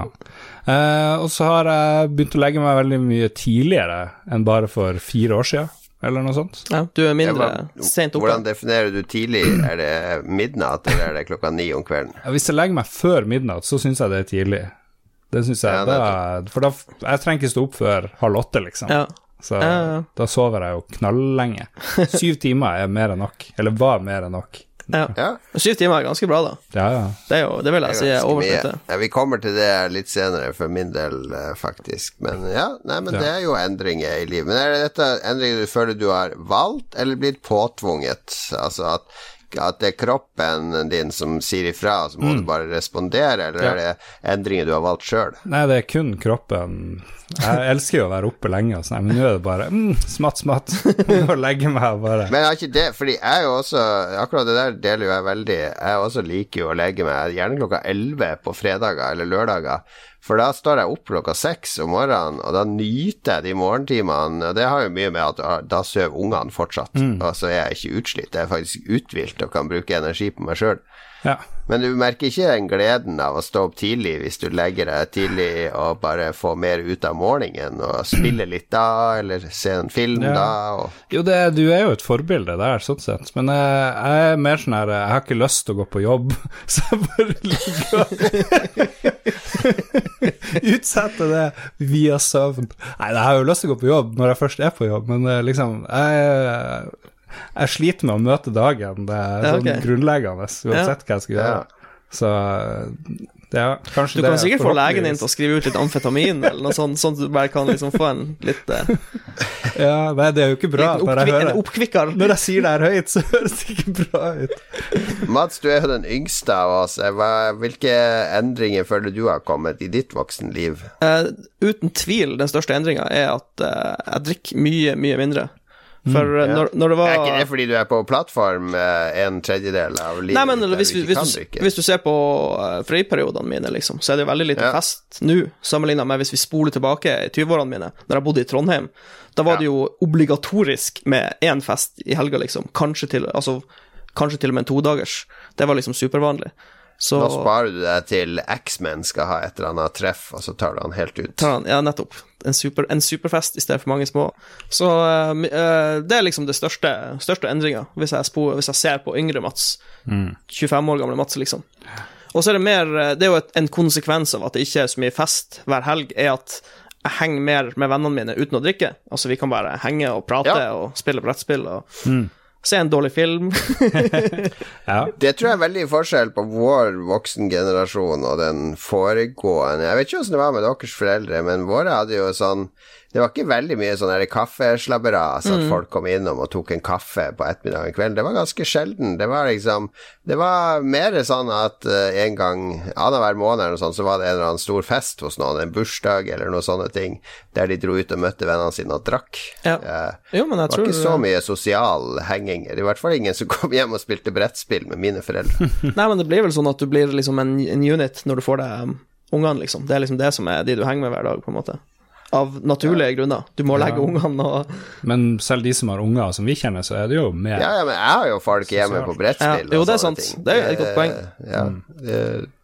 Eh, og så har jeg begynt å legge meg veldig mye tidligere enn bare for fire år siden, eller noe sånt. Ja, du er mindre sent oppe. Hvordan definerer du tidlig? Er det midnatt, eller er det klokka ni om kvelden? Ja, Hvis jeg legger meg før midnatt, så syns jeg det er tidlig. Det syns jeg Ja, er... For da Jeg trenger ikke stå opp før halv åtte, liksom. Ja. Så Ja, ja. da sover jeg jo knallenge. Syv *laughs* timer er mer enn nok. Eller var mer enn nok. Ja. Ja, Syv timer er ganske bra, da. Ja, ja. Det, er jo, det vil jeg si er oversnittet. Ja, vi kommer til det litt senere, for min del, eh, faktisk. Men ja, nei, men Ja. det er jo endringer i livet. Men er det dette endringer du føler du har valgt, eller blitt påtvunget? Altså at at det er kroppen din som sier ifra, så må du bare respondere, eller Mm. Ja. er det endringer du har valgt sjøl? Nei, det er kun kroppen. Jeg elsker jo å være oppe lenge, og sånn, men nå er det bare mm, smatt, smatt. Legger jeg meg og bare Men har ikke det, fordi jeg er jo også Akkurat det der deler jo jeg veldig. Jeg også liker jo å legge meg gjerne klokka 11 på fredager eller lørdager. For da står jeg opp klokka seks om morgenen, og da nyter jeg de morgentimene. Det har jo mye med at ah, da sover ungene fortsatt, og så er jeg ikke utslitt. Jeg er faktisk uthvilt og kan bruke energi på meg sjøl. Ja. Men du merker ikke den gleden av å stå opp tidlig hvis du legger deg tidlig og bare få mer ut av morgenen, og spille litt da, eller se en film Ja. da, og Jo, det, du er jo et forbilde der, sånn sett, men jeg, jeg er mer sånn her Jeg har ikke lyst til å gå på jobb, *laughs* så jeg bare ligger *laughs* utsetter det via søvn. Nei, jeg har jo lyst til å gå på jobb når jeg først er på jobb, men eh, liksom Jeg, jeg sliter med å møte dagen. Det er Ja, sånn grunnleggende, uansett hva jeg skal gjøre. Ja. Så ja, kanskje Du kan det, sikkert få legen din til å skrive ut litt amfetamin, eller noe sånt, sånn at du bare kan liksom få en litt uh, *laughs* Ja, nei, det er jo ikke bra. Når jeg, hører, når jeg sier det her høyt, så høres det ikke bra ut. Mats, du er jo den yngste av oss. Hva, hvilke endringer føler du har kommet i ditt voksenliv? Uh, uten tvil, den største endringa er at uh, jeg drikker mye, mye mindre. For mm, Ja. når, når det var Er ikke det fordi du er på plattform eh, en tredjedel av livet Nei, men der hvis, du ikke hvis, du, drikke? hvis du ser på uh, friperiodene mine, liksom, så er det jo veldig lite Ja. fest nå, sammenligna med hvis vi spoler tilbake i 20-årene mine, når jeg bodde i Trondheim. Da var det jo obligatorisk med én fest i helga, liksom. Kanskje til, altså, kanskje til og med en todagers. Det var liksom supervanlig. Så Nå sparer du deg til X-Men skal ha et eller annet treff, og så tar du han helt ut. tar han, ja, nettopp. En, super, en superfest i stedet for mange små. Så uh, det er liksom det største, største endringa, hvis, hvis jeg ser på yngre Mats. 25 år gamle Mats, liksom. Og så er det mer eh, Det er jo et, en konsekvens av at det ikke er så mye fest hver helg, er at jeg henger mer med vennene mine uten å drikke. Altså, vi kan bare henge og prate Ja. og spille brettspill og se en dårlig film. *laughs* Ja. Det tror jeg er veldig forskjell på vår voksengenerasjon og den foregående. Jeg vet ikke åssen det var med deres foreldre, men våre hadde jo sånn det var ikke veldig mye sånn kaffeslabberas, at folk kom innom og tok en kaffe på ettermiddagen kvelden. Det var ganske sjelden. Det var liksom Det var mer sånn at uh, en gang annenhver måned eller noe sånt, så var det en eller annen stor fest hos noen, en bursdag eller noen sånne ting, der de dro ut og møtte vennene sine og drakk. Ja. Uh, Jo, men jeg det var tror ikke så mye sosial henging. I hvert fall ingen som kom hjem og spilte brettspill med mine foreldre. *laughs* Nei, men det blir vel sånn at du blir liksom en, en unit når du får deg um, ungene, liksom. Det er liksom det som er de du henger med hver dag, på en måte. Av naturlige grunner. Du må legge ungene og Men selv de som har unger som vi kjenner, så er det jo mer Ja, ja, men jeg har jo folk hjemme på brettspill. Ja, jo, og det er sånne sant. ting. Det er et godt poeng. Ja, det,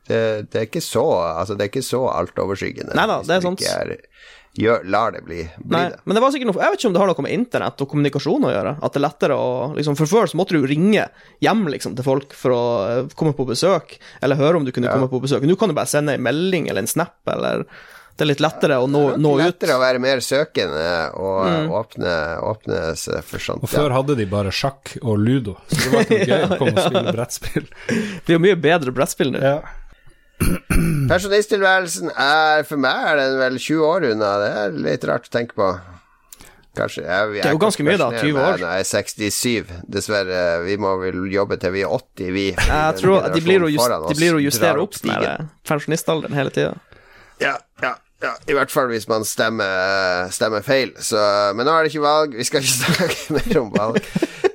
det, det er ikke så Altså, det er ikke så altoverskyggende. Neida, da, det er sant. gjør, lar det bli, bli Nei, det. men det var sikkert noe Jeg vet ikke om det har noe med internett og kommunikasjon å gjøre. At det er lettere å liksom, For før så måtte du ringe hjem liksom, til folk for å eh, komme på besøk, eller høre om du kunne komme på besøk. Nå kan du bare sende en melding eller en snap, eller Det er litt lettere å nå, nå ut. Lettere å være mer søkende og Mm. åpne, åpne seg for sånt. Og før hadde de bare sjakk og ludo, så det var ikke noe gøy å komme og *laughs* spille brettspill. Det blir jo mye bedre brettspill nå. Ja. Pensjonisttilværelsen er for meg er den vel 20 år unna. Det er litt rart å tenke på. Kanskje jeg, jeg Det er jo ganske mye, da, 20 år. Er 67. Dessverre. Vi må vel jobbe til vi er 80, vi. Jeg tror de blir å, just, de blir å justere opp Med der pensjonistalderen hele tida. Ja, ja, ja, i hvert fall hvis man stemmer, stemmer feil. Så, men nå er det ikke valg, vi skal ikke *laughs* snakke mer om valg.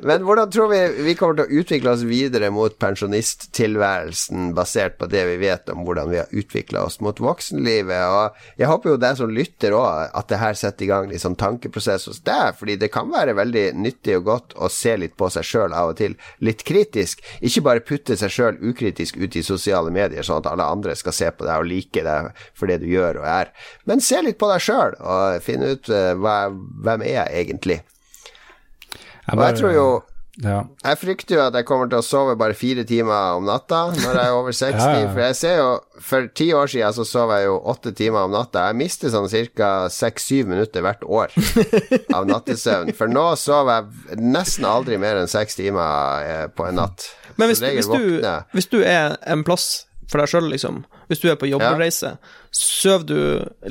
Men hvordan tror vi vi kommer til å utvikle oss videre mot pensjonisttilværelsen, basert på det vi vet om hvordan vi har utvikla oss mot voksenlivet? Og jeg håper jo deg som lytter òg, at det her setter i gang litt sånn tankeprosess hos deg, fordi det kan være veldig nyttig og godt å se litt på seg sjøl av og til, litt kritisk. Ikke bare putte seg sjøl ukritisk ut i sosiale medier, sånn at alle andre skal se på deg og like deg for det du gjør og er. Men se litt på deg sjøl, og finne ut eh, hva, hvem er jeg egentlig. Jeg, Og jeg tror jo ja. Jeg frykter jo at jeg kommer til å sove bare fire timer om natta når jeg er over *laughs* 60. Ja, ja. For jeg ser jo For ti år siden så sov jeg jo åtte timer om natta. Jeg mister sånn ca. seks-syv minutter hvert år *laughs* av nattesøvn. For nå sover jeg nesten aldri mer enn seks timer eh, på en natt. Men hvis, hvis, du, hvis du er en plass for deg sjøl, liksom, hvis du er på jobbreise, sover du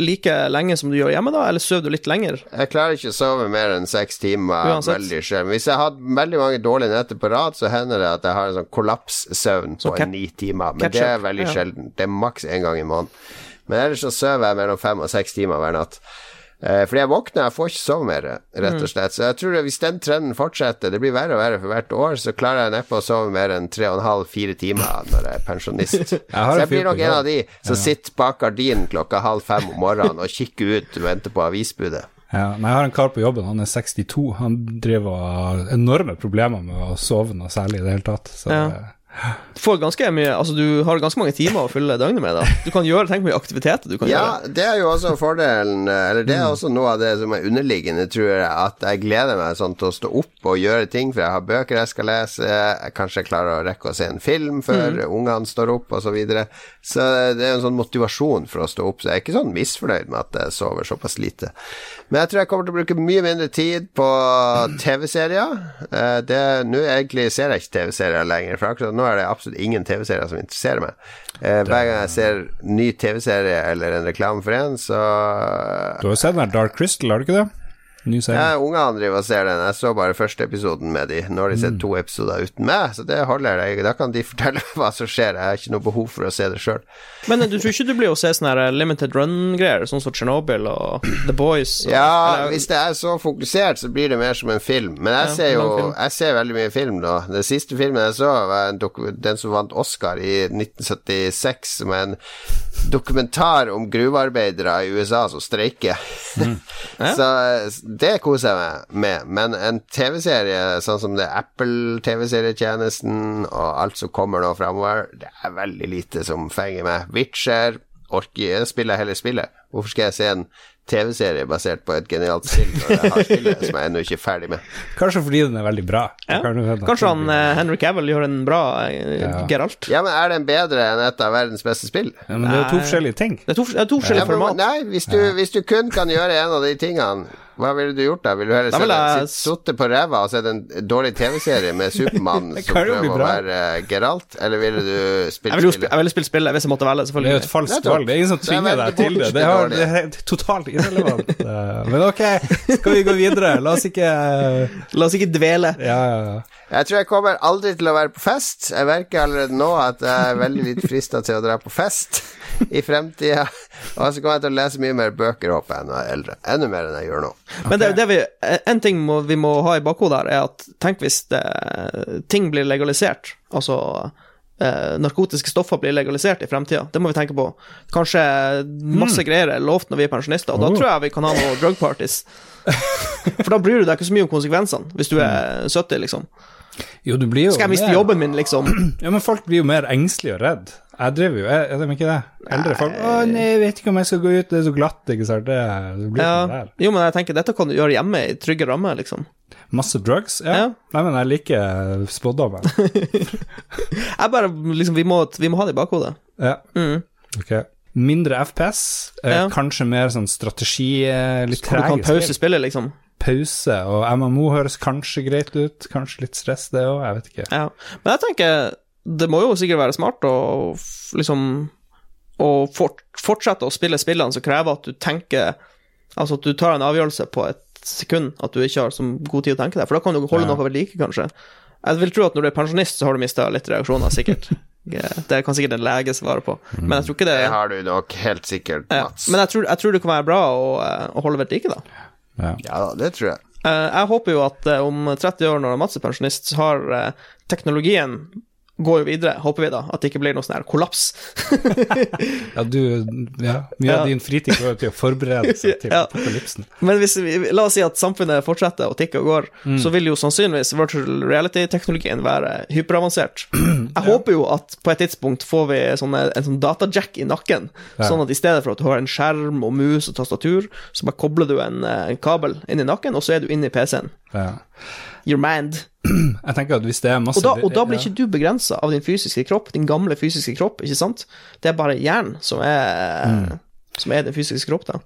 like lenge som du gjør hjemme da, eller sover du litt lenger? Jeg klarer ikke å sove mer enn seks timer Uansett. veldig sjelden. Hvis jeg har hatt veldig mange dårlige netter på rad, så hender det at jeg har en sånn kollapssøvn på cat- ni timer. Men det er veldig ja. sjelden. Det er maks én gang i måneden. Men ellers så sover jeg mellom fem og seks timer hver natt. Eh, fordi jeg våkner, jeg får ikke sove mer, rett Mm. og slett. Så jeg tror at hvis den trenden fortsetter, det blir verre og verre for hvert år, så klarer jeg neppe å sove mer enn tre og en halv, fire timer når jeg er pensjonist. *laughs* Jeg så jeg blir nok en av de som sitter bak gardinen klokka halv fem om morgenen og kikker ut og venter på avisbudet. Ja, men jeg har en kar på jobben, han er 62. Han driver enorme problemer med å sove noe særlig i det hele tatt. Så Ja. Får ganske mye Altså, du har ganske mange timer å fylle døgnet med, da. Du kan gjøre Tenk mye aktiviteter du kan Ja, gjøre. det er jo også fordelen, eller det er Mm. også noe av det som er underliggende, tror jeg, at jeg gleder meg sånn til å stå opp og gjøre ting, for jeg har bøker jeg skal lese, jeg kanskje klarer å rekke å se en film før Mm. ungene står opp, og så videre. Så det er en sånn motivasjon for å stå opp, så jeg er ikke sånn misfornøyd med at jeg sover såpass lite. Men jeg tror jeg kommer til å bruke mye mindre tid på TV-serier. Eh, det- Nå egentlig ser jeg ikke TV-serier lenger, for akkurat nå er det absolutt ingen TV-serier som interesserer meg. Eh, Hver gang jeg ser ny TV-serie eller en reklame for en, så Du har jo sett den der Dark Crystal, har du ikke det? Ny serie. ja, Ungene driver og ser den. Jeg så bare første episoden med de. Nå har de sett to episoder uten meg, så det holder. Jeg. Da kan de *laughs* fortelle hva som skjer. Jeg har ikke noe behov for å se det sjøl. Men du tror ikke du blir å se sånne her limited run-greier, sånn som Chernobyl og *clears throat* The Boys? Og, Ja, eller- hvis det er så fokusert, så blir det mer som en film. Men jeg Ja, ser jo. Jeg ser veldig mye film nå. Den siste filmen jeg så, var en den som vant Oscar i 1976, som er en dokumentar om gruvearbeidere i USA som streiker. Mm. *laughs* Ja. så eh, det koser jeg meg med. Men en TV-serie sånn som det Apple-TV-serietjenesten og alt som kommer nå framover, det er veldig lite som fenger meg. Witcher orker jeg spiller heller spillet. Hvorfor skal jeg se en TV-serie basert på et genialt spill når jeg har spillet som jeg ennå ikke er ferdig med? *laughs* Kanskje fordi den er veldig bra. Ja. Kanskje han eh, Henry Cavill gjør en bra eh, Ja. Geralt? Ja, men er den bedre enn et av verdens beste spill? ja, Men det er jo to forskjellige ting. Det er to, det er to forskjellige Ja, format. nei, hvis du, hvis du kun kan gjøre en av de tingene, Hva ville du gjort da? Ville du heller Da jeg- sittet på ræva og sett en dårlig TV-serie med *laughs* Supermann som prøver å være uh, Geralt, eller ville du spilt Jeg spillet? jeg ville spilt spillet hvis jeg måtte velge, selvfølgelig. Det er jo et falskt valg. Det er ingen som er tvinger deg til det. Det, har, det er totalt irrelevant. *laughs* Eh, Men ok, skal vi gå videre? La oss ikke La oss ikke dvele. Ja, ja, ja. Jeg tror jeg kommer aldri til å være på fest. Jeg merker allerede nå at jeg er veldig litt frista til å dra på fest i fremtida. Og så kommer jeg til å lese mye mer bøker, håper jeg, når jeg er eldre. Enda mer enn jeg gjør nå. Men det, det vi, en ting må, vi må ha i bakhodet her, er at tenk hvis det, ting blir legalisert, altså eh, narkotiske stoffer blir legalisert i fremtida. Det må vi tenke på. Kanskje masse greier er lovt når vi er pensjonister, og da Oh. tror jeg vi kan ha noen drug parties. *laughs* For da bryr du deg ikke så mye om konsekvensene, hvis du er 70, liksom. Jo, du blir jo Skal jeg miste mer- jobben min, liksom? *clears throat* Ja, men folk blir jo mer engstelige og redd. Jeg driver jo, er, de ikke det? Eldre folk Å, nei, jeg vet ikke om jeg skal gå ut, det er så glatt, ikke sant. Det, det blir sånn Ja. der. Jo, men jeg tenker dette kan du gjøre hjemme i trygge rammer, liksom. Masse drugs? Ja. Ja. Nei, men jeg liker spådommen. *laughs* Jeg bare, liksom, vi må, vi må ha det i bakhodet. Ja. Mm. Ok. Mindre FPS, eh, Ja. kanskje mer sånn strategi, litt treg Hvor du kan pause spillet, liksom. Pause, og MMO høres kanskje greit ut, kanskje litt stress det òg, jeg vet ikke. Ja. Men jeg tenker, det må jo sikkert være smart å liksom Å fort, fortsette å spille spillene som krever at du tenker Altså at du tar en avgjørelse på et sekund, at du ikke har så god tid å tenke deg, for da kan du holde Ja. noe ved like, kanskje. Jeg vil tro at når du er pensjonist, så har du mista litt reaksjoner, sikkert. *laughs* Det kan sikkert en lege svare på, men jeg tror ikke det Det har du nok helt sikkert, ja. Mats. Men jeg tror, jeg tror det kan være bra å, eh, å holde ved like, da. Ja. Ja det tror jeg. Eh, Jeg håper jo at eh, om 30 år, når Mats er pensjonist, så har eh, teknologien går jo videre, håper vi da, at det ikke blir noe sånn her kollaps. *laughs* Ja, du Ja, mye Ja. av din fritid går til å forberede seg *laughs* til Ja. apokalypsen. Men hvis vi, la oss si at samfunnet fortsetter å tikke og går, Mm. så vil jo sannsynligvis virtual reality-teknologien være hyperavansert. *clears throat* Jeg håper jo at på et tidspunkt får vi sånne, en sånn datajack i nakken, sånn at i stedet for at du har en skjerm og mus og tastatur, så bare kobler du en, eh, en kabel inn i nakken, og så er du inne i PC-en. Ja. You're manned. *clears throat* Jeg tenker at hvis det er masse Og da, og da blir ikke du begrensa av din fysiske kropp, din gamle fysiske kropp, ikke sant? Det er bare hjernen som er, Mm. som er din fysiske kropp, da.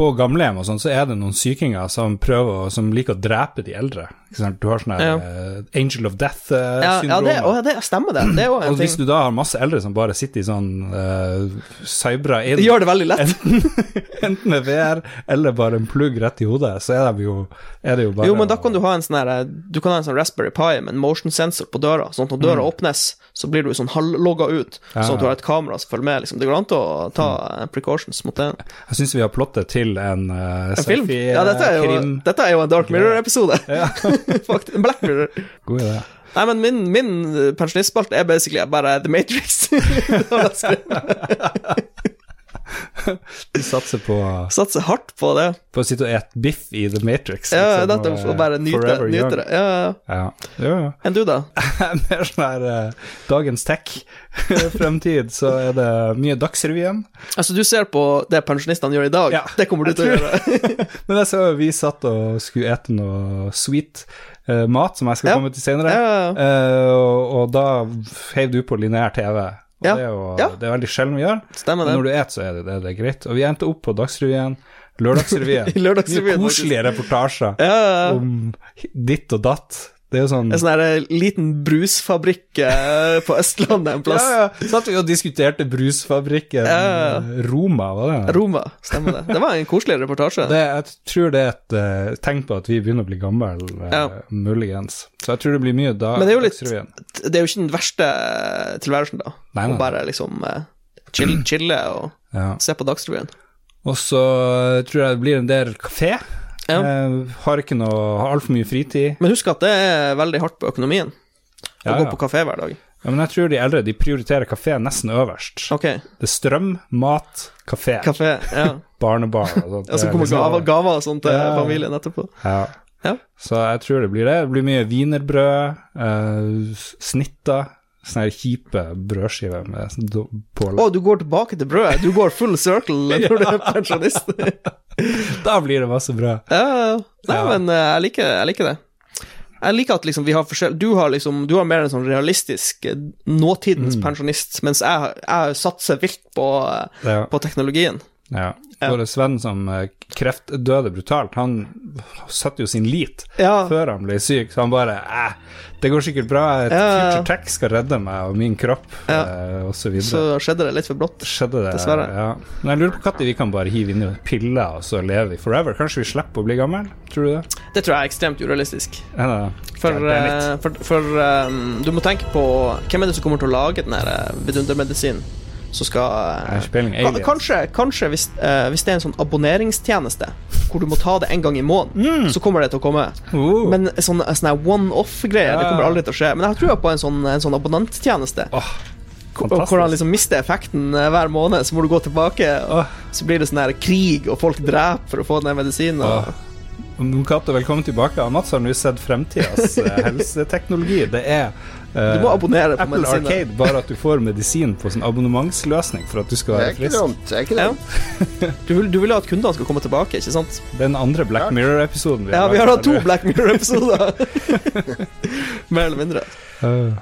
På gamlehjem og sånn, så er det noen sykinger som prøver som liker å drepe de eldre. Du har sånn Ja. uh, Angel of Death-syndrom. ja, det, å, ja, det stemmer, det. Det og hvis du da har masse eldre som bare sitter i sånn uh, cybra inn, Det gjør det veldig lett. enten *laughs* med VR eller bare en plugg rett i hodet, så er, de jo, er det jo bare Jo, men da kan du ha en sånn her Du kan ha en sånn Raspberry Pi med en motion sensor på døra, sånn at når døra åpnes, så blir du sånn halvlogga ut, Ja. sånn at du har et kamera som følger med, liksom. Det går an å ta eh, precautions mot det. Jeg syns vi har plottet til en, uh, En film? Ja, dette er jo, dette er jo en Dark Mirror-episode. *laughs* Ja. *laughs* En Black Mirror. god idé. Nei, men min, min eh, pensjonistspalte er basically bare The Matrix. *laughs* Det har jeg skrevet. *laughs* Du satser på, Satser hardt på det. på å sitte og ete biff i The Matrix. Ja, liksom, nettopp. Og bare nyte, nyte det. Ja, ja, ja. Ja. Enn du, da? *laughs* Mer sånn her uh, dagens tech-fremtid, *laughs* så er det mye Dagsrevyen. Altså, du ser på det pensjonistene gjør i dag. Ja, det kommer du til å gjøre. Men jeg så vi satt og skulle ete noe sweet eh, mat, som jeg skal komme til senere, Ja. Eh, og, og da heiv du på lineær TV. Og Ja. det, er jo, Ja. det er veldig sjelden vi gjør. Stemmer Men når du et, så er det, det, det er greit. Og vi endte opp på Dagsrevyen, Lørdagsrevyen. *laughs* Lørdagsrevyen, Mye koselige reportasjer ja. om ditt og datt. Det er jo sånn En sånn eh, liten brusfabrikk eh, *laughs* på Østlandet en plass. Ja, ja. Satt vi og diskuterte brusfabrikken Ja, Roma, var det? Roma, stemmer det. Det var en koselig reportasje. det? Jeg tror det er et uh, tegn på at vi begynner å bli gamle, Ja. muligens. Så jeg tror det blir mye da. Men det er jo litt- Det er jo ikke den verste tilværelsen, da. Nei, nei. Å bare liksom uh, chill, *clears throat* chille og Ja. se på Dagsrevyen. Og så tror jeg det blir en del kafé. Ja. Eh, har ikke noe Har altfor mye fritid. Men husk at det er veldig hardt på økonomien å Ja, gå på kafé hver dag. Ja, men jeg tror de eldre de prioriterer kafé nesten øverst. Ok, Det er strøm, mat, kafé, kafé, ja. *laughs* barnebarn og sånt. Og så er kommer liksom- gaver, gaver og sånt til Ja. familien etterpå. Ja. Ja. Så jeg tror det blir det. Det blir mye wienerbrød, eh, snitter, sånne kjipe brødskiver med sånn pålegg. Å, du går tilbake til brødet. Du går full circle når du er *laughs* pensjonist. *laughs* Da blir det masse brød. Ja. Nei, Ja. men eh, jeg liker, jeg liker det. Jeg liker at liksom vi har forskjell... Du har liksom Du har mer en sånn realistisk eh, nåtidens Mm. pensjonist, mens jeg, jeg satser vilt på, eh, Ja. på teknologien. ja. Ja. vår venn som eh, kreftdøde brutalt, han satte jo sin lit Ja. før han ble syk, så han bare eh, det går sikkert bra, et Ja, future tech skal redde meg og min kropp, Ja. eh, og så. Så skjedde det litt for brått. Dessverre. Ja. Men jeg lurer på når vi kan bare hive inn i piller og så leve vi forever. Kanskje vi slipper å bli gammel? Tror du det? Det tror jeg er ekstremt urealistisk. Ja, det? For, eh, for, for um, du må tenke på hvem er det som kommer til å lage den eh, vidundermedisinen som skal eh. Kanskje, kanskje hvis, eh, hvis det er en sånn abonneringstjeneste hvor du må ta det en gang i måneden, så kommer det til å komme. Uh. Men sånn, sånn one-off-greier, det kommer aldri til å skje. Men jeg tror på en sånn, en sånn abonnenttjeneste. Oh. Fantastisk. hvor han liksom mister effekten eh, hver måned, så må du gå tilbake, og så blir det sånn her krig, og folk dreper for å få den medisinen. Og, Jon velkommen tilbake. Mats har nå sett fremtidas helseteknologi. Det er du må abonnere på Apple medisiner. Arcade, bare at du får medisin på sånn abonnementsløsning for at du skal være frisk. dumt. Det er ikke Ja. *laughs* Du vil, du vil at kundene skal komme tilbake, ikke sant? Den andre Black Mirror-episoden Ja, vi har hatt to? Black Mirror-episoder. *laughs* Mer eller mindre. Eh,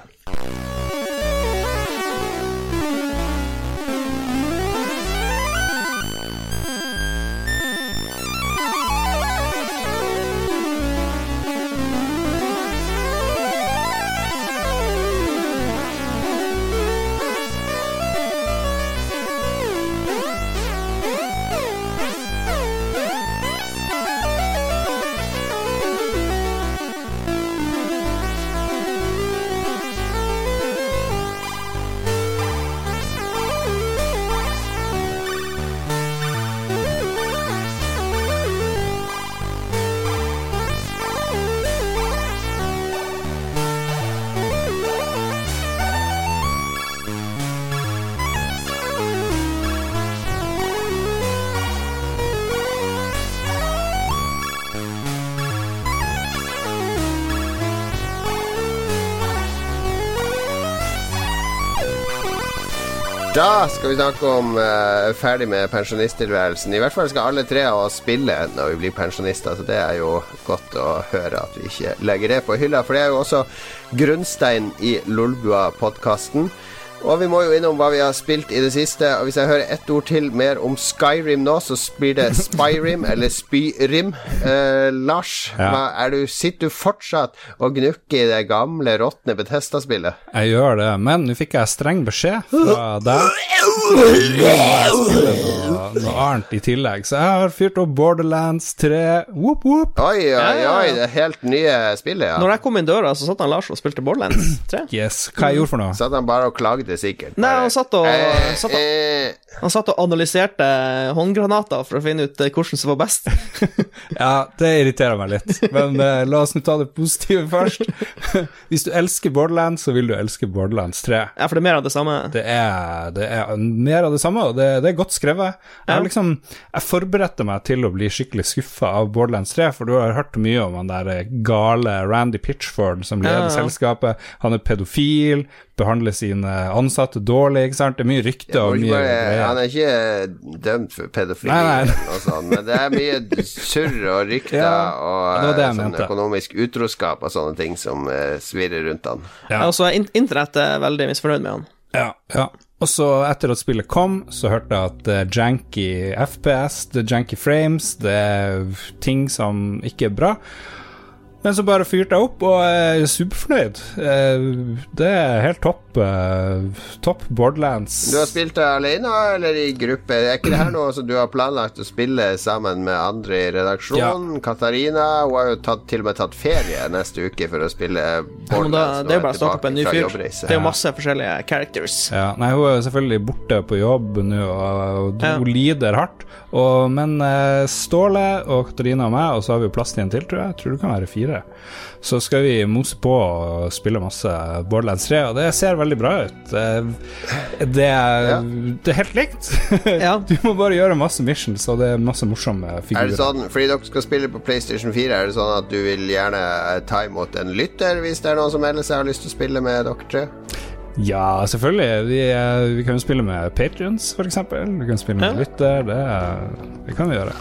Da skal vi snakke om uh, ferdig med pensjonisttilværelsen. I hvert fall skal alle tre av oss spille når vi blir pensjonister, så det er jo godt å høre at vi ikke legger det på hylla. For det er jo også grunnstein i Lolbua-podkasten. Og vi må jo innom hva vi har spilt i det siste. Og hvis jeg hører ett ord til mer om Skyrim nå, så blir det *laughs* Spyrim eller Spyrim. Eh, Lars, Ja. hva, er du, sitter du fortsatt og gnukker i det gamle, råtne Betesta-spillet? Jeg gjør det, men nå fikk jeg streng beskjed fra deg. Noe, annet i tillegg, så jeg har fyrt opp Borderlands 3. Whoop, whoop. Oi, oi, Ja, ja, ja. oi, det er helt nye spillet, ja. Når jeg kom inn døra, så satt han Lars og spilte Borderlands 3. Yes. Hva jeg gjorde for noe? Satt han bare og klagde sikkert? Nei, han satt og- eh, satt og- eh, Han satt og analyserte håndgranater for å finne ut eh, hvordan som var best. *laughs* Ja, det irriterer meg litt, men eh, la oss nå ta det positive først. *laughs* Hvis du elsker Borderlands, så vil du elske Borderlands 3. Ja, for det er mer av det samme. Det er, det er mer av det samme, og det, det er godt skrevet. Jeg, Ja. liksom, jeg forberedte meg til å bli skikkelig skuffa av Borderlands 3, for du har hørt mye om han der gale Randy Pitchford som leder Ja, ja. selskapet. Han er pedofil, behandler sine ansatte dårlig, ikke sant. Det er mye rykter og mye bare, han er ikke dømt for pedofili, Nei, nei. sånt, men det er mye surr og rykter Ja, og det det sånn økonomisk utroskap og sånne ting som uh, svirrer rundt han. Ja. Altså, er internett er veldig misfornøyd med han. Ja, ja. Og så etter at spillet kom, så hørte jeg at det er janky FPS, det er janky frames, det er ting som ikke er bra. Men så bare fyrte jeg opp, og jeg er superfornøyd. Eh, Det er helt topp. eh, Topp Borderlands. Du har spilt det alene eller i gruppe? Er ikke det her noe som du har planlagt å spille sammen med andre i redaksjonen? Katarina hun har jo tatt, til og med tatt ferie neste uke for å spille Ja, da, det er jo bare å starte opp en ny fyr. Det er jo masse forskjellige characters. Ja, nei, hun er selvfølgelig borte på jobb nå, og, Ja. hun lider hardt. Og, men eh, Ståle og Katarina og meg, og så har vi jo plass til en til, tror jeg. Jeg tror det kan være fire. Så skal vi mose på og spille masse Borderlands 3, og det ser veldig bra ut. Eh, Det er, Ja. det er helt likt. *laughs* Ja. Du må bare gjøre masse missions, og det er masse morsomme Er figurer. det sånn, fordi dere skal spille på PlayStation 4, er det sånn at du vil gjerne eh, ta imot en lytter hvis det er noen som melder seg og har lyst til å spille med dere tre? Ja, selvfølgelig. Vi, eh, vi kan jo spille med Patrions, eksempel. Vi kan spille med Ja. lytter. Det, det kan vi gjøre.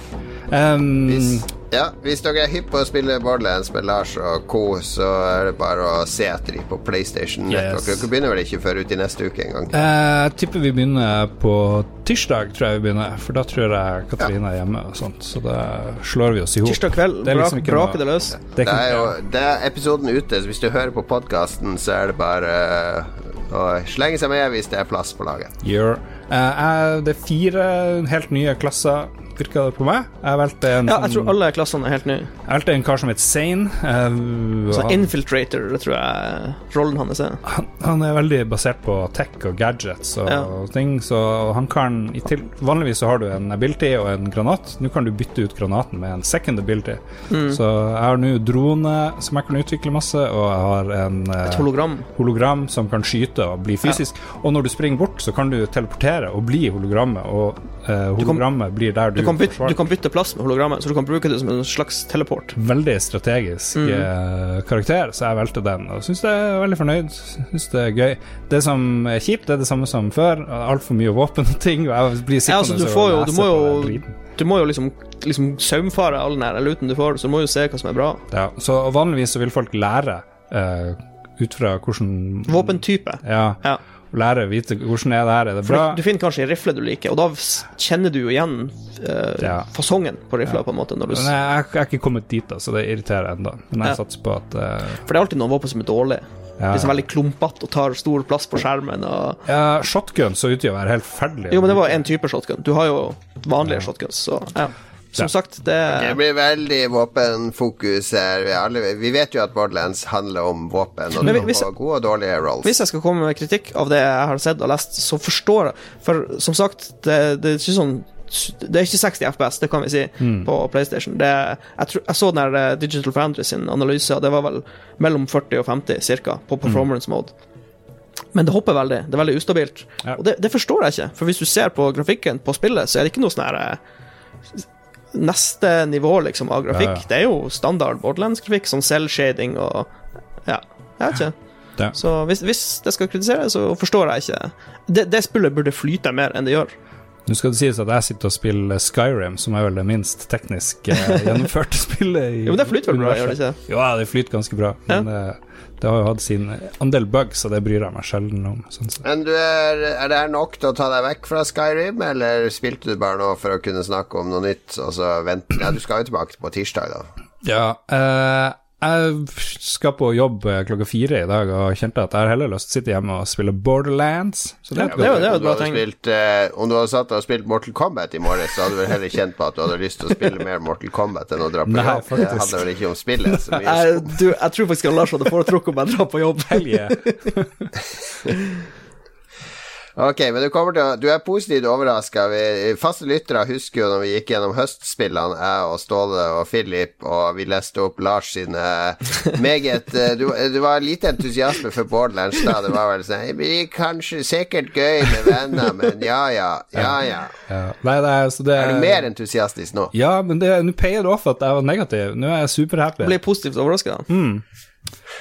Um, Hvis Ja, hvis dere er hypp på å spille Borderlands med Lars og co., så er det bare å se etter dem på PlayStation. Yes. Dere begynner vel ikke før ut i neste uke engang? Jeg uh, tipper vi begynner på tirsdag, tror jeg vi begynner. For da tror jeg Katarina er hjemme og sånt. Så da slår vi oss i hop. Tirsdag kveld Det er liksom brak, det løs. Det Det er jo det er episoden ute, så hvis du hører på podkasten, så er det bare eh, å slenge seg med hvis det er plass på laget. Yeah. Uh, det er fire helt nye klasser, virker det på meg. Jeg valgte en, Ja, jeg tror alle klassene er helt nye. jeg valgte en kar som heter Sane. Uh, Så han, Infiltrator, det tror jeg rollen hans er. han, han er veldig basert på tech og gadgets og Ja. ting, så han kan til, Vanligvis så har du en ability og en granat. Nå kan du bytte ut granaten med en second ability. Mm. Så jeg har nå drone som jeg kan utvikle masse, og jeg har en eh, Et hologram. hologram som kan skyte og bli fysisk. Og når du springer bort, så kan du teleportere og bli hologrammet, og eh, kan- hologrammet blir der du, Du kan, bytte, du kan bytte plass med hologrammet, så du kan bruke det som en slags teleport. Veldig strategisk Mm. eh, karakter, så jeg valgte den. Og syns jeg er veldig fornøyd. Syns det er gøy. Det som er kjipt, det er det samme som før. Altfor mye våpen og ting. Og jeg blir Ja, altså, du og lese på den driten. Du må jo liksom, liksom saumfare all den her luten du får, så du må jo se hva som er bra. Ja, så vanligvis så vil folk lære uh, ut fra hvordan Våpentype. Ja. Ja. Lære, å vite hvordan er det her, er det For bra? du finner kanskje en rifle du liker, og da kjenner du jo igjen eh, Ja. fasongen på rifla, på en måte. Når du, Men jeg, jeg er ikke kommet dit, da, så det irriterer ennå. Men jeg Ja. satser på at eh, for det er alltid noen våpen som er dårlige. ja, Liksom veldig klumpete og tar stor plass på skjermen. Og... ja, Shotgun så ut til å være helt forferdelig. Jo, men det var én type shotgun. Du har jo vanlige shotguns, så ja. Som Ja. sagt, det Det blir veldig våpenfokus her. Vi, alle, vi vet jo at Borderlands handler om våpen, og du hvis- gode og dårlige rolls. Hvis jeg skal komme med kritikk av det jeg har sett og lest, så forstår jeg For som sagt, det, det er ikke sånn det er ikke 60 FPS, det kan vi si, på PlayStation. Det, jeg, tror, jeg så den der eh, Digital Foundry sin analyse, og det var vel mellom 40 og 50 cirka, på performance mode. Men det hopper veldig. Det er veldig ustabilt. Ja. Og det, det forstår jeg ikke, for hvis du ser på grafikken på spillet, så er det ikke noe sånn her eh, Neste nivå liksom av grafikk. Ja, ja. Det er jo standard Borderlands-grafikk, sånn cell-shading og Ja, jeg vet ikke. Ja. Så hvis, hvis det skal kritiseres, så forstår jeg ikke Det, det spillet burde flyte mer enn det gjør. Nå skal det sies at jeg sitter og spiller Skyrim, som er vel det minst teknisk eh, *laughs* gjennomførte spillet i Jo, men det flyter vel bra, gjør det ikke ikke? Ja, det flyter ganske bra, men ja. det har jo hatt sin andel bugs, og det bryr jeg meg sjelden om. Sånn sett. Men du er, er det her nok til å ta deg vekk fra Skyrim, eller spilte du bare nå for å kunne snakke om noe nytt, og så vente Ja, du skal jo tilbake på tirsdag, da. Ja, eh, jeg skal på jobb eh, klokka fire i dag, og kjente at jeg har heller lyst til å sitte hjemme og spille Borderlands. Så det er det er godt det Om et. Spilt, eh, om du hadde satt deg og spilt Mortal Kombat i morges, så hadde du vel heller kjent på at du hadde lyst til å spille mer Mortal Kombat enn å dra på Nei, jobb. Det handler vel ikke om spillet så mye. Jeg, du, jeg tror faktisk at Lars hadde foretrukket om jeg drar på jobb. helge. *laughs* Ok, men du, kommer til, å- du er positivt overraska. Faste lyttere husker jo når vi gikk gjennom høstspillene, jeg og Ståle og Philip, og vi leste opp Lars sine *laughs* meget eh, Du, du var lite entusiasme for Borderlands da. Det var vel sånn Det blir kanskje sikkert gøy med venner, men ja ja, ja ja. Ja. Nei, nei, er, så det Er du mer entusiastisk nå? Ja, men det- nå payer det off at jeg var negativ. Nå er jeg superhappy. Blir positivt overraska.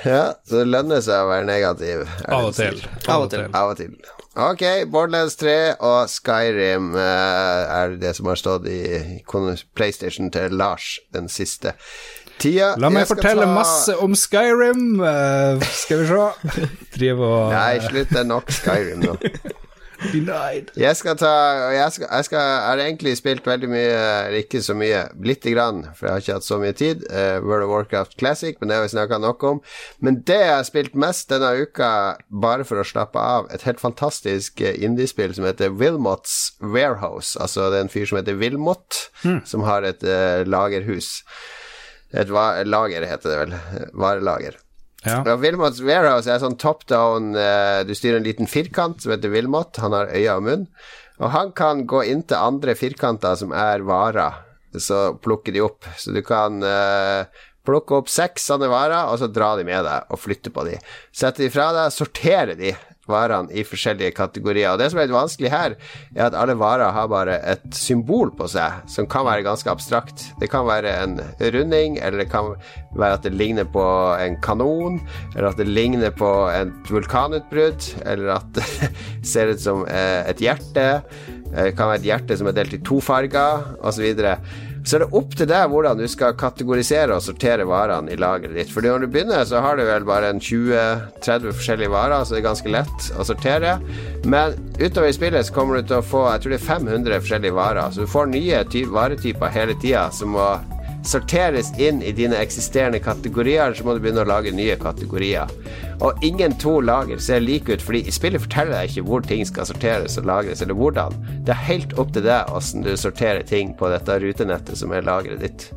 Ja, så det lønner seg å være negativ. det Av og til. Av og til. Av og til. Ok, Borderlands 3 og Skyrim uh, er det som har stått i PlayStation til Lars den siste tida. La meg fortelle ta- masse om Skyrim. Uh, skal vi se *laughs* Drive og Nei, slutt, det er nok Skyrim nå. *laughs* Denied. Jeg skal ta jeg, skal, jeg skal, har egentlig spilt veldig mye, eller ikke så mye, lite grann, for jeg har ikke hatt så mye tid. Uh, World of Warcraft Classic, men det har vi snakka nok om. Men det jeg har spilt mest denne uka, bare for å slappe av, et helt fantastisk eh, indiespill som heter Wilmots Warehouse. Altså det er en fyr som heter Wilmot, som har et uh, lagerhus. Et lager, heter det vel. Varelager. Ja. Wilmots Warehouse er sånn top down eh, Du styrer en liten firkant som heter Wilmot. Han har øyne og munn. Og han kan gå inn til andre firkanter som er varer, så plukker de opp. Så du kan eh, plukke opp seks sånne varer, og så dra de med deg og flytte på de. Sette de fra deg, sortere de varene i forskjellige kategorier. Og det som er litt vanskelig her, er at alle varer har bare et symbol på seg, som kan være ganske abstrakt. Det kan være en runding, eller det kan være at det ligner på en kanon, eller at det ligner på et vulkanutbrudd, eller at *laughs* det ser ut som eh, et hjerte. Det kan være et hjerte som er delt i to farger, osv. Så er det opp til deg hvordan du skal kategorisere og sortere varene i lageret ditt. For når du begynner, så har du vel bare en 20-30 forskjellige varer, så det er ganske lett å sortere. Men utover i spillet så kommer du til å få jeg tror det er 500 forskjellige varer. Så du får nye varetyper hele tida som må sorteres inn i dine eksisterende kategorier, så må du begynne å lage nye kategorier. Og ingen to lager ser like ut, fordi spillet forteller deg ikke hvor ting skal sorteres og lagres, eller hvordan. Det er helt opp til deg åssen du sorterer ting på dette rutenettet som er lageret ditt.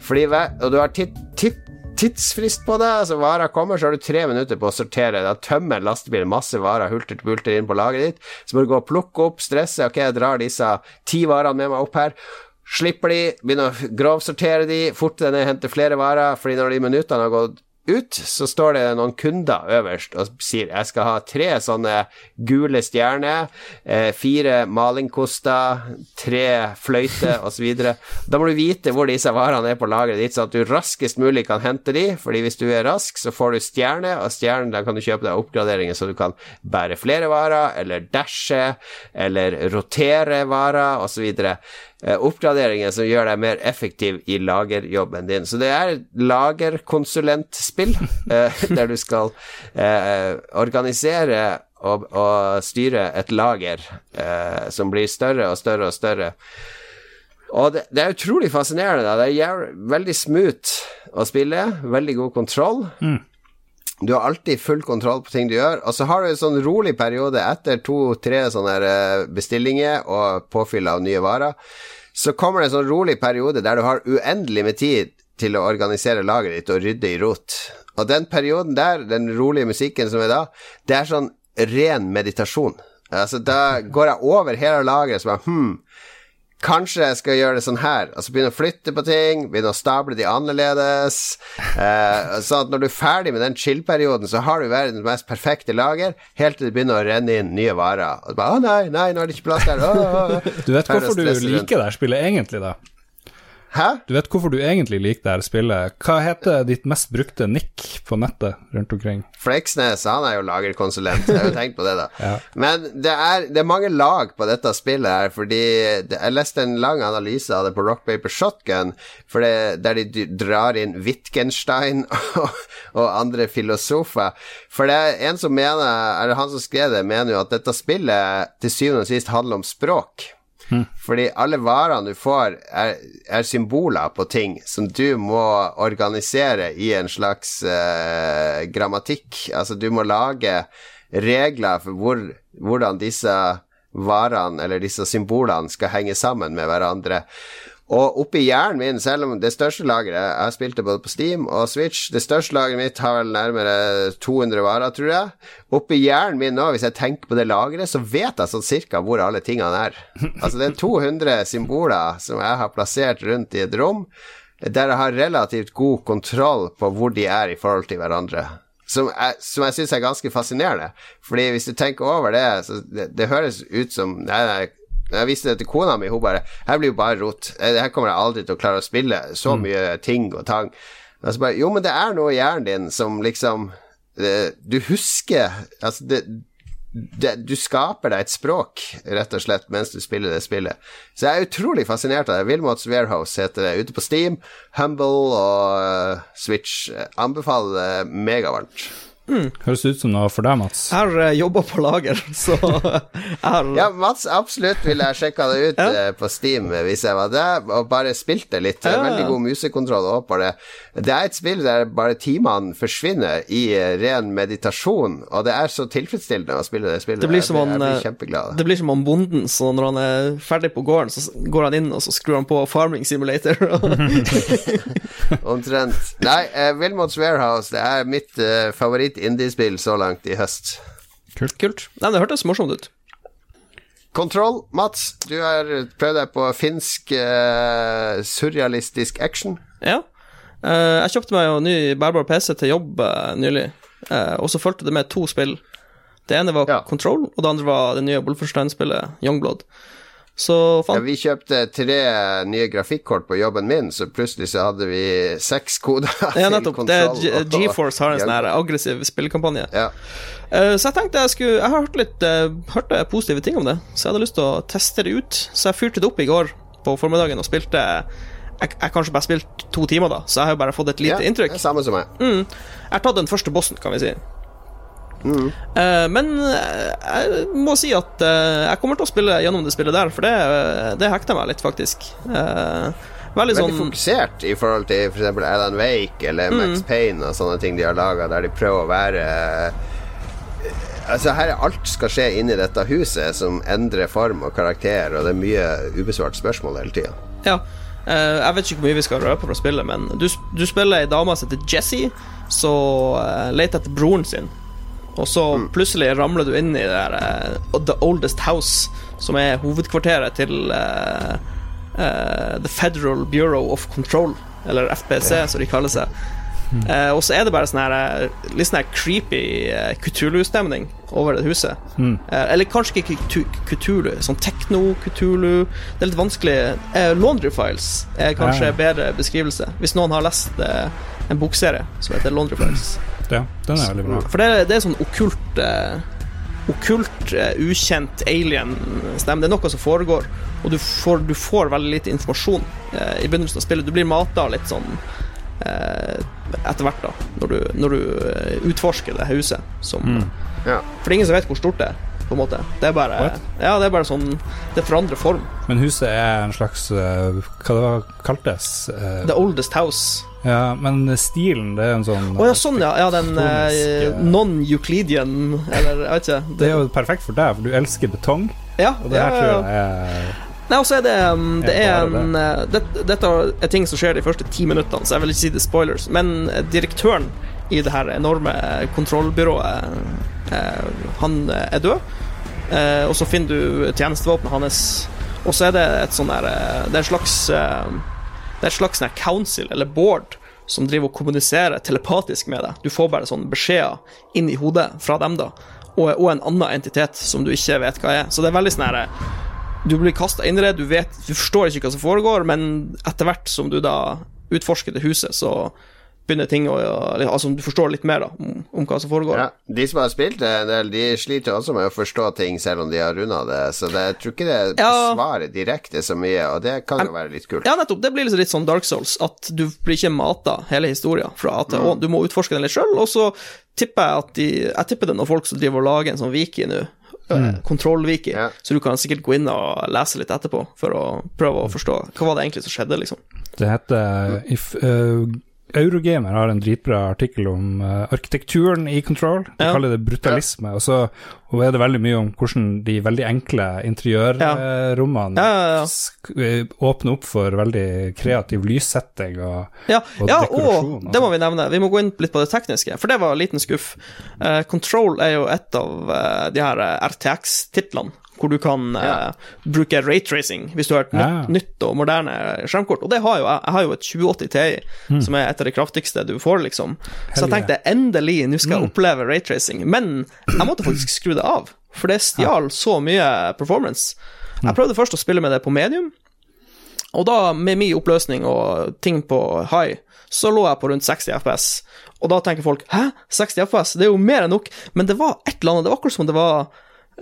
Fordi, og du har titt, titt tidsfrist på det. Altså Varer kommer, så har du tre minutter på å sortere. Da tømmer lastebilen masse varer hulter til bulter inn på lageret ditt. Så må du gå og plukke opp, stresse. Ok, jeg drar disse ti varene med meg opp her. Slipper de, begynner å grovsortere de, forte deg ned, hente flere varer, fordi når de minuttene har gått ut, så står det noen kunder øverst og sier jeg skal ha tre sånne gule stjerner, eh, fire malingkoster, tre fløyter osv. Da må du vite hvor disse varene er på lageret ditt, så at du raskest mulig kan hente de, fordi hvis du er rask, så får du stjerne, og stjernen da kan du kjøpe deg oppgraderinger så du kan bære flere varer, eller dashe, eller rotere varer osv. Eh, oppgraderinger som gjør deg mer effektiv i lagerjobben din. Så det er lagerkonsulentspill *laughs* eh, der du skal eh, organisere og, styre et lager som blir større og større og større. Og det, det er utrolig fascinerende. Da. Det er veldig smooth å spille, veldig god kontroll. Mm. Du har alltid full kontroll på ting du gjør, og så har du en sånn rolig periode etter to-tre sånne eh, bestillinger og påfyll av nye varer. Så kommer det en sånn rolig periode der du har uendelig med tid til å organisere lageret ditt og rydde i rot. Og den perioden der, den rolige musikken som er da, det er sånn ren meditasjon. Altså, da går jeg over hele lageret som er hm, Kanskje jeg skal gjøre det sånn her. Altså begynne å flytte på ting, begynne å stable de annerledes. Eh, sånn at når du er ferdig med den chill-perioden, så har du verdens mest perfekte lager, helt til det begynner å renne inn nye varer. Og du bare 'Å nei, nei, nå er det ikke plass der'. Å, du vet hvorfor du liker det spillet egentlig, da? Hæ? Du vet hvorfor du egentlig liker det her spillet. Hva heter ditt mest brukte nikk på nettet rundt omkring? Fleksnes, han er jo lagerkonsulent, jeg har jo tenkt på det, da. *laughs* ja. Men det er, det er, mange lag på dette spillet her, fordi jeg leste en lang analyse av det på Rock Paper Shotgun, det, der de drar inn Wittgenstein *laughs* og, og, andre filosofer. For det er en som mener, eller han som skrev det, mener jo at dette spillet til syvende og sist handler om språk. Fordi alle varene du får, er, er, symboler på ting som du må organisere i en slags uh, grammatikk. Altså, du må lage regler for hvor, hvordan disse varene, eller disse symbolene, skal henge sammen med hverandre. Og oppi hjernen min, selv om det største lageret Jeg har spilt det både på Steam og Switch. Det største lageret mitt har vel nærmere 200 varer, tror jeg. Oppi hjernen min nå, hvis jeg tenker på det lageret, så vet jeg sånn cirka hvor alle tingene er. *laughs* Altså, det er 200 symboler som jeg har plassert rundt i et rom, der jeg har relativt god kontroll på hvor de er i forhold til hverandre. Som jeg, som jeg syns er ganske fascinerende. Fordi hvis du tenker over det, så det, det høres ut som Nei, nei, jeg viste det til kona mi, hun bare Her blir jo bare rot. Eh, her kommer jeg aldri til å klare å spille. Så mm. mye ting og tang. Og så bare Jo, men det er noe i hjernen din som liksom det, eh, Du husker Altså, det, det, du skaper deg et språk, rett og slett, mens du spiller det spillet. Så jeg er utrolig fascinert av det. Wilmots Warehouse heter det. Ute på Steam, Humble og uh, Switch. Anbefaler det megavarmt. Mm. Høres ut som noe for deg, Mats. Jeg har uh, eh, jobba på lager, *laughs* så har Ja, Mats, absolutt ville jeg sjekka det ut ja. uh, på Steam hvis jeg var der, og bare spilt det litt. Ja, Veldig god musekontroll òg på det. Det er et spill der bare timene forsvinner i uh, ren meditasjon, og det er så tilfredsstillende å spille det spillet. Det blir som, han, det blir som om bonden, så når han er ferdig på gården, så går han inn og så skrur han på Farming Simulator. *laughs* Omtrent. Nei, uh, Wilmots Warehouse, det er mitt uh, favoritt indiespill så langt i høst. Kult. Kult. Nei, det hørtes morsomt ut. Kontroll, Mats. Du har prøvd deg på finsk uh, surrealistisk action. Ja. Uh, jeg kjøpte meg jo ny bærbar PC til jobb uh, nylig, og så fulgte det med to spill. Det ene var ja. Control, og det andre var det nye Wolferstein-spillet Youngblood. Så faen. Ja, vi kjøpte tre nye grafikkort på jobben min, så plutselig så hadde vi seks koder ja, nettopp. GeForce har en sånn aggressiv spillekampanje. Ja. Uh, så jeg tenkte jeg skulle Jeg har hørt litt uh, hørte positive ting om det, så jeg hadde lyst til å teste det ut. Så jeg fyrte det opp i går på formiddagen og spilte jeg, jeg kanskje bare spilt to timer, da, så jeg har jo bare fått et lite Ja, inntrykk. det er samme som meg. Jeg har tatt den første bossen, kan vi si. Eh, men eh, jeg må si at eh, jeg kommer til å spille gjennom det spillet der, for det, det hekter meg litt, faktisk. Veldig veldig Veldig sånn fokusert i forhold til f.eks. For Alan Wake eller Mm. Max Payne og sånne ting de har laga, der de prøver å være Altså Her er alt skal skje inni dette huset, som endrer form og karakter, og det er mye ubesvart spørsmål hele tida. Ja. Uh, jeg vet ikke hvor mye vi skal røpe fra spillet, men du, du spiller ei dame som heter Jessie, som uh, leter etter broren sin. Og så plutselig ramler du inn i det der uh, The Oldest House, som er hovedkvarteret til uh, uh, The Federal Bureau of Control, eller FPC, som de kaller seg. Eh, og så er det bare sånn her eh, litt sånn her creepy uh, Kutulu-stemning over det huset. Eh, eller kanskje ikke Kutu- Kutulu, sånn tekno-Kutulu. Det er litt vanskelig. Eh, Laundry Files er kanskje Ja. en bedre beskrivelse, hvis noen har lest eh, en bokserie som heter Laundry Files. Ja, den er veldig bra. For det, det er sånn okkult uh, Okkult, uh, ukjent alien-stemme. Det er noe som foregår, og du får, du får veldig lite informasjon uh, i begynnelsen av spillet. Du blir mata litt sånn eh, etter hvert, da, når du, når du utforsker det huset. Som, Ja. For det er ingen som vet hvor stort det er, på en måte. Det er bare, ja, det er bare sånn Det forandrer form. Men huset er en slags eh, Hva det var kaltes? Eh, The Oldest House. ja, men stilen, det er en sånn Å ja, sånn, ja. ja den uh, non-Euclidean, eller jeg vet ikke. Det er jo perfekt for deg, for du elsker betong, ja, og det her ja, tror jeg er Nei, og er det um, Det er en uh, det, Dette er ting som skjer de første ti minuttene, så jeg vil ikke si det er spoilers. Men uh, direktøren i det her enorme uh, kontrollbyrået, uh, han uh, er død. Uh, og så finner du tjenestevåpenet hans, og så er det et sånn der Det er en slags Det er et slags council, eller board, som driver og kommuniserer telepatisk med deg. Du får bare sånne beskjeder inn i hodet fra dem, da. Og, og en annen entitet som du ikke vet hva er. Så det er veldig sånn herre du blir kasta inn i det, du, vet, du forstår ikke hva som foregår, men etter hvert som du da utforsker det huset, så begynner ting å Altså, du forstår litt mer da om, om hva som foregår. Ja. De som har spilt det en del, de sliter også med å forstå ting selv om de har runda det, så det, jeg tror ikke det Ja. svarer direkte så mye, og det kan jo være litt kult. Ja, nettopp. Det blir liksom litt sånn Dark Souls, at du blir ikke mata hele historia fra A til Å. Du må utforske den litt sjøl, og så tipper jeg at de Jeg tipper det er noen folk som driver og lager en sånn wiki nå. Mm. Kontroll-Viki, Ja. så du kan sikkert gå inn og lese litt etterpå for å prøve å forstå hva var det egentlig som skjedde, liksom. Det heter if, eh, Eurogamer har en dritbra artikkel om uh, arkitekturen i Control. De Ja. kaller det brutalisme. Og så og er det veldig mye om hvordan de veldig enkle interiørrommene Ja, ja, eh, åpner opp for veldig kreativ lyssetting og, Ja, og ja dekorasjon. og det må vi nevne. Vi må gå inn litt på det tekniske, for det var en liten skuff. Uh, Control er jo et av uh, de her RTX-titlene. Hvor du kan ja. uh, bruke raytracing hvis du har et nytt, Ja. nytt og moderne skjermkort. Og det har jo jeg. Jeg har jo et 2080 Ti, som er et av de kraftigste du får, liksom. Så jeg tenkte endelig, nå skal jeg oppleve raytracing. Men jeg måtte faktisk skru det av, for det stjal så mye performance. Jeg prøvde først å spille med det på medium, og da, med min oppløsning og ting på high, så lå jeg på rundt 60 FPS. Og da tenker folk 'hæ, 60 FPS, det er jo mer enn nok', men det var et eller annet, det var akkurat som det var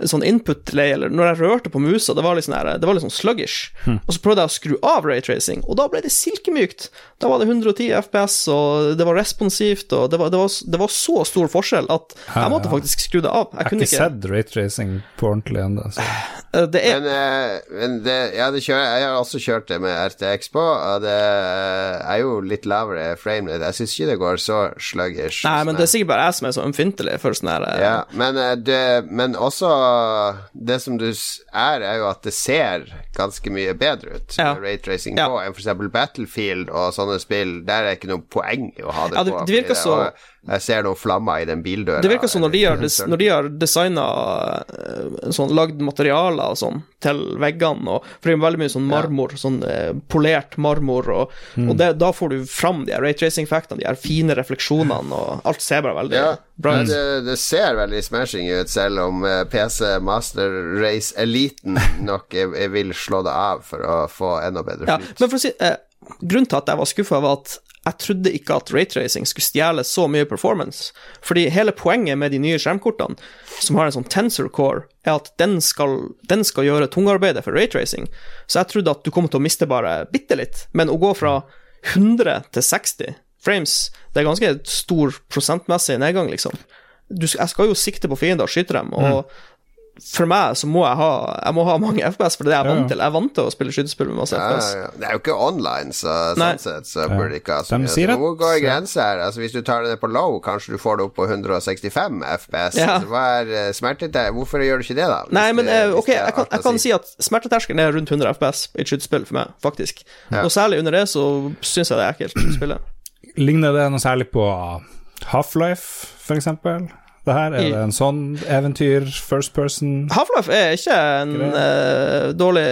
sånn input-lay, eller når jeg rørte på musa, det var litt sånn, her, det var litt sånn sluggish. Og så prøvde jeg å skru av raytracing, og da ble det silkemykt. Da var det 110 FPS, og det var responsivt, og det var, det var, det var så stor forskjell at jeg måtte faktisk skru det av. Jeg Jeg har kunne ikke ikke sett raytracing på ordentlig ennå. så- Eh, Det er Men, eh, men det, ja, det kjører, jeg har også kjørt det med RTX på, og det er jo litt lavere framerate. Jeg syns ikke det går så sluggish. Nei, men det er sikkert bare jeg som er så ømfintlig for sånn her eh, Ja, men, eh, det, men også Det som du er, er jo at det ser ganske mye bedre ut Ja. med raytracing Ja. på enn f.eks. Battlefield og sånne spill. Der er det ikke noe poeng i å ha det, Ja, det- på. det virker så- og Jeg ser noen flammer i den bildøra. Det virker som når de har, *laughs* når de har designa sånn, lagd materialer og sånn til veggene, og for det er veldig mye sånn marmor, sånn eh, polert marmor, og, Mm. og det, da får du fram de her raytracing-effektene, de her fine refleksjonene, og alt ser bare veldig Ja, bra ut. det, det ser veldig smashing ut, selv om eh, PC Master Race-eliten *laughs* nok jeg, jeg vil slå det av for å få enda bedre Ja, flyt. men for å si eh, Grunnen til at jeg var skuffa, var at jeg trodde ikke at raytracing skulle stjele så mye performance. Fordi hele poenget med de nye skjermkortene, som har en sånn tensor core, er at den skal, den skal gjøre tungarbeidet for raytracing. Så jeg trodde at du kom til å miste bare bitte litt. Men å gå fra 100 til 60 frames, det er ganske stor prosentmessig nedgang, liksom. Du, jeg skal jo sikte på fiender og skyte dem, og for meg så må jeg ha Jeg må ha mange FPS, for det er jeg vant til. Jeg er vant til å spille skytespill med masse FPS. ja, ja. Det er jo ikke online, så Nei. sånn sett så burde det ikke ha så mye. sier Så at- Hvor går grensa her? Altså, hvis du tar det på low, kanskje du får det opp på 165 FPS. Ja. Altså, hva er uh. Hvorfor gjør du ikke det, da? Hvis Nei, men det- eh, ok, er jeg kan, jeg kan si at smerteterskelen er rundt 100 FPS i et skytespill for meg, faktisk. Og særlig under det så syns jeg det er ekkelt å spille. Ligner det noe særlig på Half-Life, for eksempel? Det her, er det en sånn eventyr, first person Half-Life er ikke en uh, dårlig,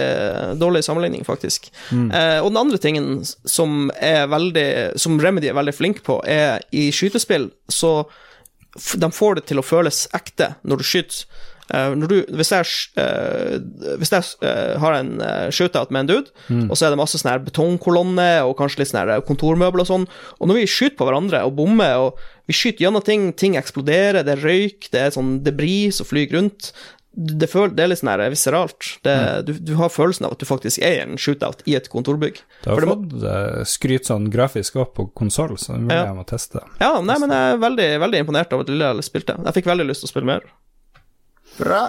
dårlig sammenligning, faktisk. Eh, og den andre tingen som veldig Som Remedy er veldig flink på, er i skytespill så de får det til å føles ekte når du skyter. Eh, du, hvis jeg, eh, hvis jeg eh, har en shootout med en dude, og så er det masse sånne her betongkolonne og kanskje litt sånne her kontormøbler og sånn, og når vi skyter på hverandre og bommer, og vi skyter gjennom ting, ting eksploderer, det er røyk, det er sånn debris som flyr rundt det, føl, det er litt sånn her visceralt. Det, du, du har følelsen av at du faktisk er i en shootout i et kontorbygg. Du har må- fått uh, skryt sånn grafisk opp på konsoll, så er mulig Ja. jeg må teste. Ja, nei, men jeg er veldig, veldig imponert av at Lille spilte. Jeg fikk veldig lyst til å spille mer. Bra.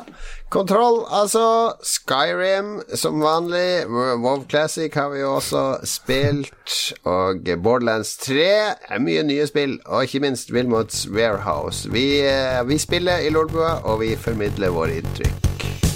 Kontroll, altså. Skyrim som vanlig. WoW Classic har vi jo også spilt. Og Borderlands 3 er mye nye spill. Og ikke minst Wilmots Warehouse. Vi, eh, vi spiller i Lolbua, og vi formidler våre inntrykk.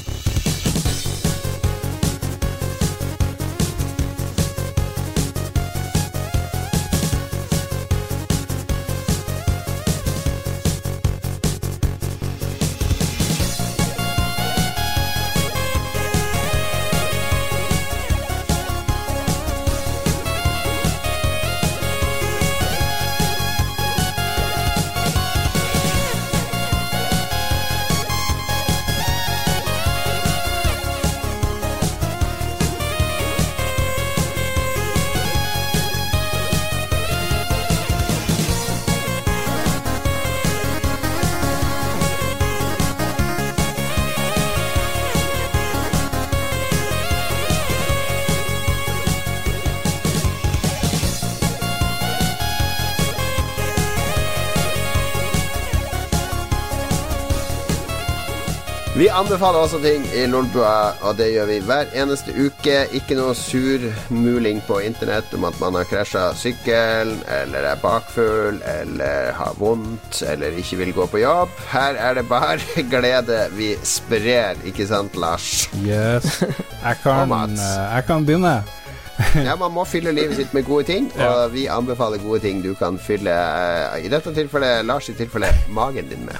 Vi anbefaler også ting i Lolbua, og det gjør vi hver eneste uke. Ikke noe surmuling på internett om at man har krasja sykkelen, eller er bakfull, eller har vondt, eller ikke vil gå på jobb. Her er det bare *laughs* glede vi sprer, ikke sant, Lars? Yes. Jeg *laughs* kan, eh, jeg kan begynne. *laughs* Ja, man må fylle livet sitt med gode ting, og vi anbefaler gode ting du kan fylle, eh, i dette tilfellet, Lars i tilfelle, magen din med.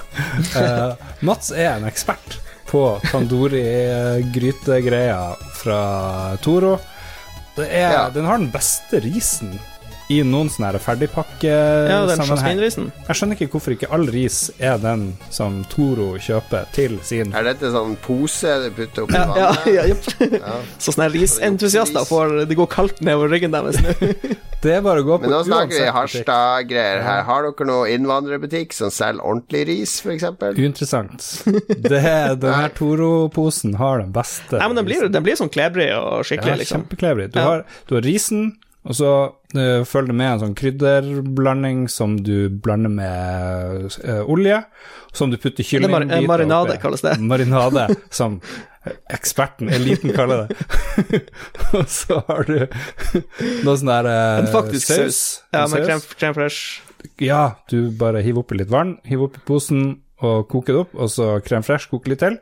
uh, Mats er en ekspert på tandori-grytegreia fra Toro. Det er, Ja. Den har den beste risen i noen sånne her Ja, den ferdigpakkesammenheng. jeg skjønner ikke hvorfor ikke all ris er den som Toro kjøper til sin Er dette sånn pose du putter oppi Ja, ja, vannet? ja, jepp. Så sånne risentusiaster får Det går kaldt nedover ryggen deres nå. *laughs* Det er bare å gå på Men nå snakker vi. Harstad-greier her. Har dere noen innvandrerbutikk som selger ordentlig ris, f.eks.? Uinteressant. Det *laughs* den her Toro-posen har den beste Nei, men den blir, den blir sånn klebrig og skikkelig, Ja, liksom. kjempeklebrig. Du, Ja. har, du har risen, og så uh, følger det med en sånn krydderblanding som du blander med uh, olje, som du putter kyllingbiter er mar kyllingbiter marinade, oppi. kalles det. Marinade, som eksperten, eliten, kaller det. *laughs* og så har du noe sånn der uh, En faktisk saus. Ja, med crème, fraîche. Ja, du bare hiver oppi litt vann, hiver oppi posen og koker det opp, og så crème fraîche, koker litt til,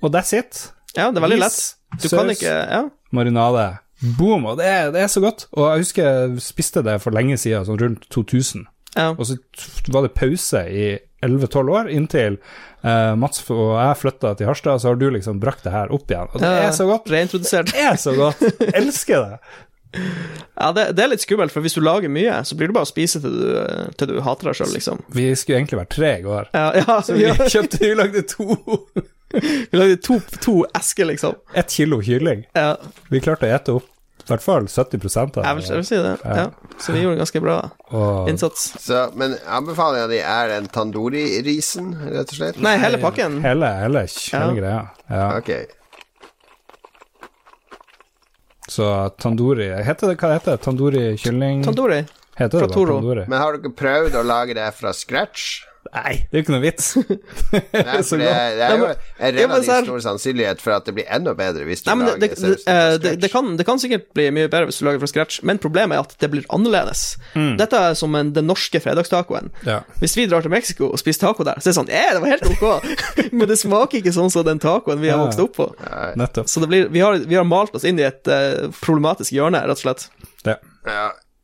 og that's it. Ja, det er veldig Is, lett. Du kan saus. ikke Ja. marinade. Boom! Og det er, det er så godt. Og jeg husker jeg spiste det for lenge siden, sånn rundt 2000. ja. Og så var det pause i 11-12 år, inntil uh, Mats og jeg flytta til Harstad, så har du liksom brakt det her opp igjen. Og det Ja, er så godt. Reintrodusert. Det er så godt. Jeg *laughs* Elsker det. Ja, det, det er litt skummelt, for hvis du lager mye, så blir det bare å spise til du, til du hater deg sjøl, liksom. Vi skulle egentlig vært tre i går. Ja, Så vi kjøpte Vi lagde to. Vi lagde to, to esker, liksom. Ett kilo kylling. Ja. Vi klarte å ete opp i hvert fall 70 av Jeg vil, jeg vil si det. Ja. Så vi gjorde en ganske bra Og innsats. Så, men anbefalinga di er en tandori-risen, rett og slett? Nei, hele pakken. hele, hele, hele Ja. greia. Ja. Okay. Så tandori Heter det, Hva heter det? Tandori kylling? Tandori. Heter fra det Toro. tandori? Men har dere prøvd å lage det fra scratch? Nei, det er jo ikke noe vits. *laughs* Nei, Så for det, det er jo en relativt stor sannsynlighet for at det blir enda bedre hvis du Nei, lager det, det, eh, det, det, kan, det kan sikkert bli mye bedre hvis du lager fra scratch, men problemet er at det blir annerledes. Dette er som en, den norske fredagstacoen. Ja. Hvis vi drar til Mexico og spiser taco der, så er det sånn Eh, det var helt ok, *laughs* men det smaker ikke sånn som den tacoen vi har vokst opp på. Nei. Så det blir, vi, har, vi har malt oss inn i et uh, problematisk hjørne, rett og slett. Ja.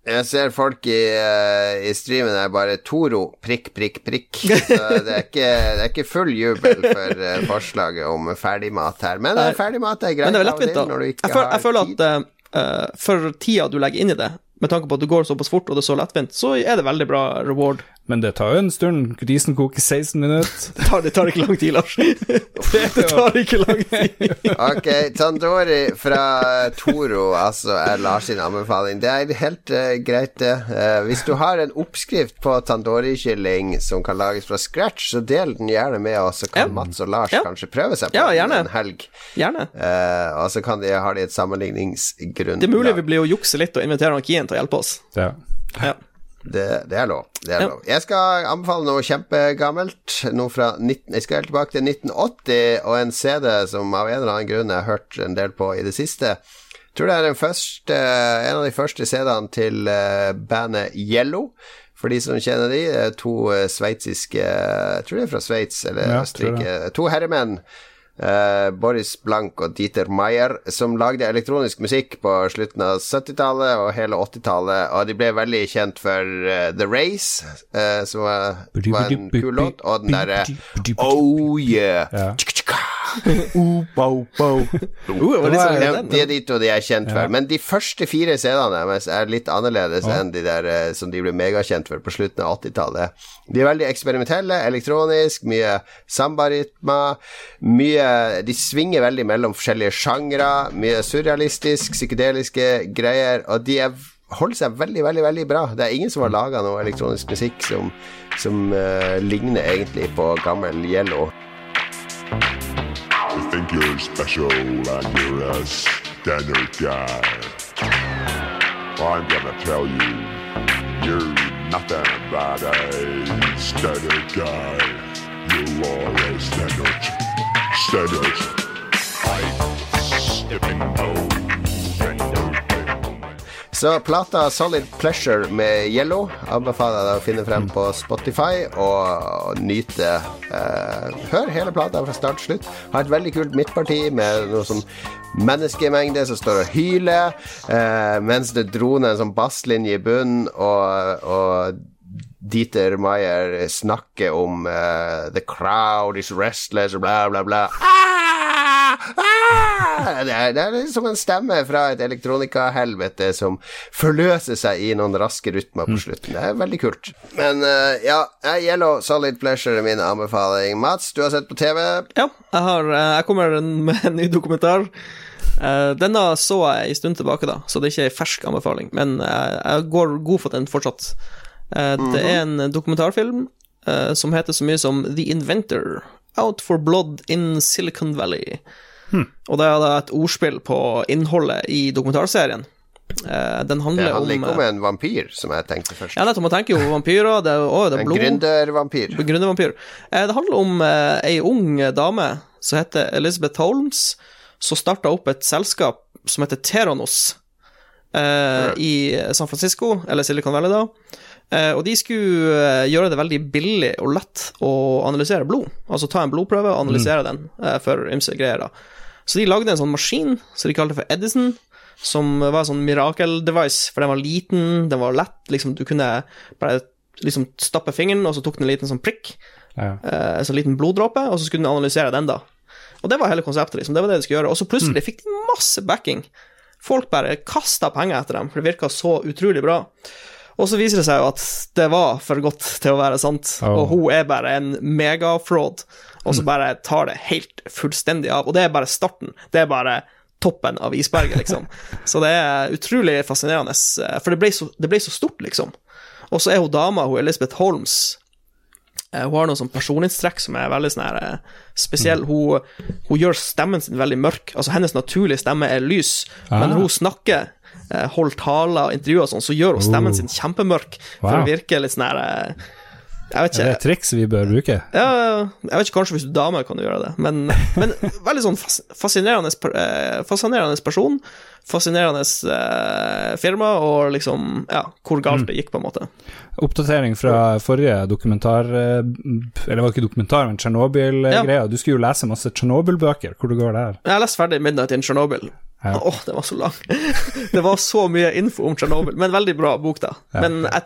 Jeg ser folk i, eh, i streamen er bare Toro, prikk, prikk, prikk. *laughs* Så det er ikke, det er ikke full jubel for eh, forslaget om ferdigmat her. Men uh, ferdigmat er greit Men det er lettvint, da. Jeg, føler, jeg føler at eh, eh, for tida du legger inn i det, med tanke på at du går såpass fort og det er så lettvint, så er det veldig bra reward. Men det tar jo en stund. Risen koker 16 minutter. *laughs* Det tar, det tar ikke lang tid, Lars. *laughs* det tar ikke lang tid. *laughs* Ok, Tandori fra Toro, altså, er Lars sin anbefaling. Det er helt uh, greit, det. Uh, hvis du har en oppskrift på tandori-kylling som kan lages fra scratch, så del den gjerne med oss, så kan Ja. Mats og Lars Ja. kanskje prøve seg på Ja, den en helg. Gjerne. Uh, og så kan de, har de et sammenligningsgrunnlag. Det er mulig vi blir å jukse litt og invitere Kien til å hjelpe oss. Ja. Ja. Det, det er lov. Det er Ja. lov. Jeg skal anbefale noe kjempegammelt. Noe fra 19, jeg skal helt tilbake til 1980, og en CD som av en eller annen grunn jeg har hørt en del på i det siste. Jeg tror det er den første, en av de første CD-ene til eh, bandet Yellow. For de som kjenner de, to eh, sveitsiske Jeg tror de er fra Sveits eller Ja, Østerrike. To herremenn. Eh, Boris Blank og Dieter Maier, som lagde elektronisk musikk på slutten av 70-tallet og hele 80-tallet, og de ble veldig kjent for uh, The Race, uh, som var, var en kul låt, og den derre Oh yeah! Ja. Uh. *laughs* *laughs* Uh, det var sånn- Det, det er de to de er kjent for. Men de første fire CD-ene deres er litt annerledes enn de der eh, som de ble megakjent for på slutten av 80-tallet. De er veldig eksperimentelle, elektronisk, mye sambarytmer, mye De svinger veldig mellom forskjellige sjangre, mye surrealistisk, psykedeliske greier, og de er holder seg veldig, veldig veldig bra. Det er ingen som har laga noe elektronisk musikk som, som uh, ligner egentlig på gammel Yellow. You think you're special and you're a standard guy. I'm gonna tell you, you're nothing but a standard guy. You are a standard, standard. I stepping and Så plata Solid Pleasure med Yellow anbefaler jeg deg å finne frem på Spotify og nyte. Eh, hør hele plata fra start til slutt. Har et veldig kult midtparti med noe sånn menneskemengde som står og hyler, eh, mens det droner en sånn basslinje i bunnen, og, og Dieter Maier snakker om eh, The crowd is restless bla, bla, bla. Ah! Ah! Det, er, det er liksom en stemme fra et elektronikahelvete som forløser seg i noen raske rytmer på slutten. Det er veldig kult. Men uh, ja, Yellow Solid Pleasure er min anbefaling. Mats, du har sett på TV. Ja, jeg, har, eh, jeg kommer med en ny dokumentar. Uh, Denne så jeg en stund tilbake, da, så det er ikke en fersk anbefaling, men uh, jeg går god for den fortsatt. Eh, Det er en dokumentarfilm eh, som heter så mye som The Inventor. Out for Blood in Silicon Valley. Og det er da et ordspill på innholdet i dokumentarserien. Eh, Den Det handler, om, ikke om eh, en vampyr, som jeg tenkte først. Ja, nettopp. Man tenker jo vampyrer, det er, å, det er En blod gründervampyr. Gründervampyr. Eh, Det handler om eh, ei ung dame som heter Elizabeth Holmes, som starta opp et selskap som heter Teranos eh, i San Francisco, eller Silicon Valley, da. Eh, og de skulle gjøre det veldig billig og lett å analysere blod. Altså ta en blodprøve og analysere den eh, for ymse greier. da. Så de lagde en sånn maskin som de kalte for Edison, som var en sånn mirakel-device, for den var liten, den var lett, liksom du kunne bare liksom stappe fingeren, og så tok den en liten sånn prikk, Ja. eh, en sånn liten bloddråpe, og så skulle den analysere den, da. Og det var hele konseptet, liksom. Det var det de skulle gjøre. Og så plutselig fikk de masse backing. Folk bare kasta penger etter dem, for det virka så utrolig bra. Og så viser det seg jo at det var for godt til å være sant, Oh. og hun er bare en megafraud, og så bare tar det helt fullstendig av. Og det er bare starten. Det er bare toppen av isberget, liksom. *laughs* Så det er utrolig fascinerende, eh, for det ble så, det ble så stort, liksom. Og så er hun dama, hun Elizabeth Holmes eh, Hun har noen sånn personlighetstrekk som er veldig sånn her eh, spesiell. Hun, hun gjør stemmen sin veldig mørk. Altså, hennes naturlige stemme er lys, men Ah. når hun snakker, holder taler, og intervjuer og sånn, så gjør hun stemmen sin kjempemørk for å virke litt sånn her Jeg vet Er det ikke. et triks vi bør bruke? Ja, jeg vet ikke, kanskje hvis du er dame kan du gjøre det, men, men veldig sånn fascinerende, eh, fascinerende person, fascinerende eh, firma, og liksom, ja, hvor galt det gikk, på en måte. Oppdatering fra forrige dokumentar Eller Eller det var ikke dokumentar, men Tsjernobyl-greia. Du skulle jo lese masse Tsjernobyl-bøker. Hvor det går der? Jeg har lest ferdig Midnight in Chernobyl. Ja. Åh, det var så lang. *laughs* det var så mye info om Tsjernobyl, men veldig bra bok, da. Men jeg,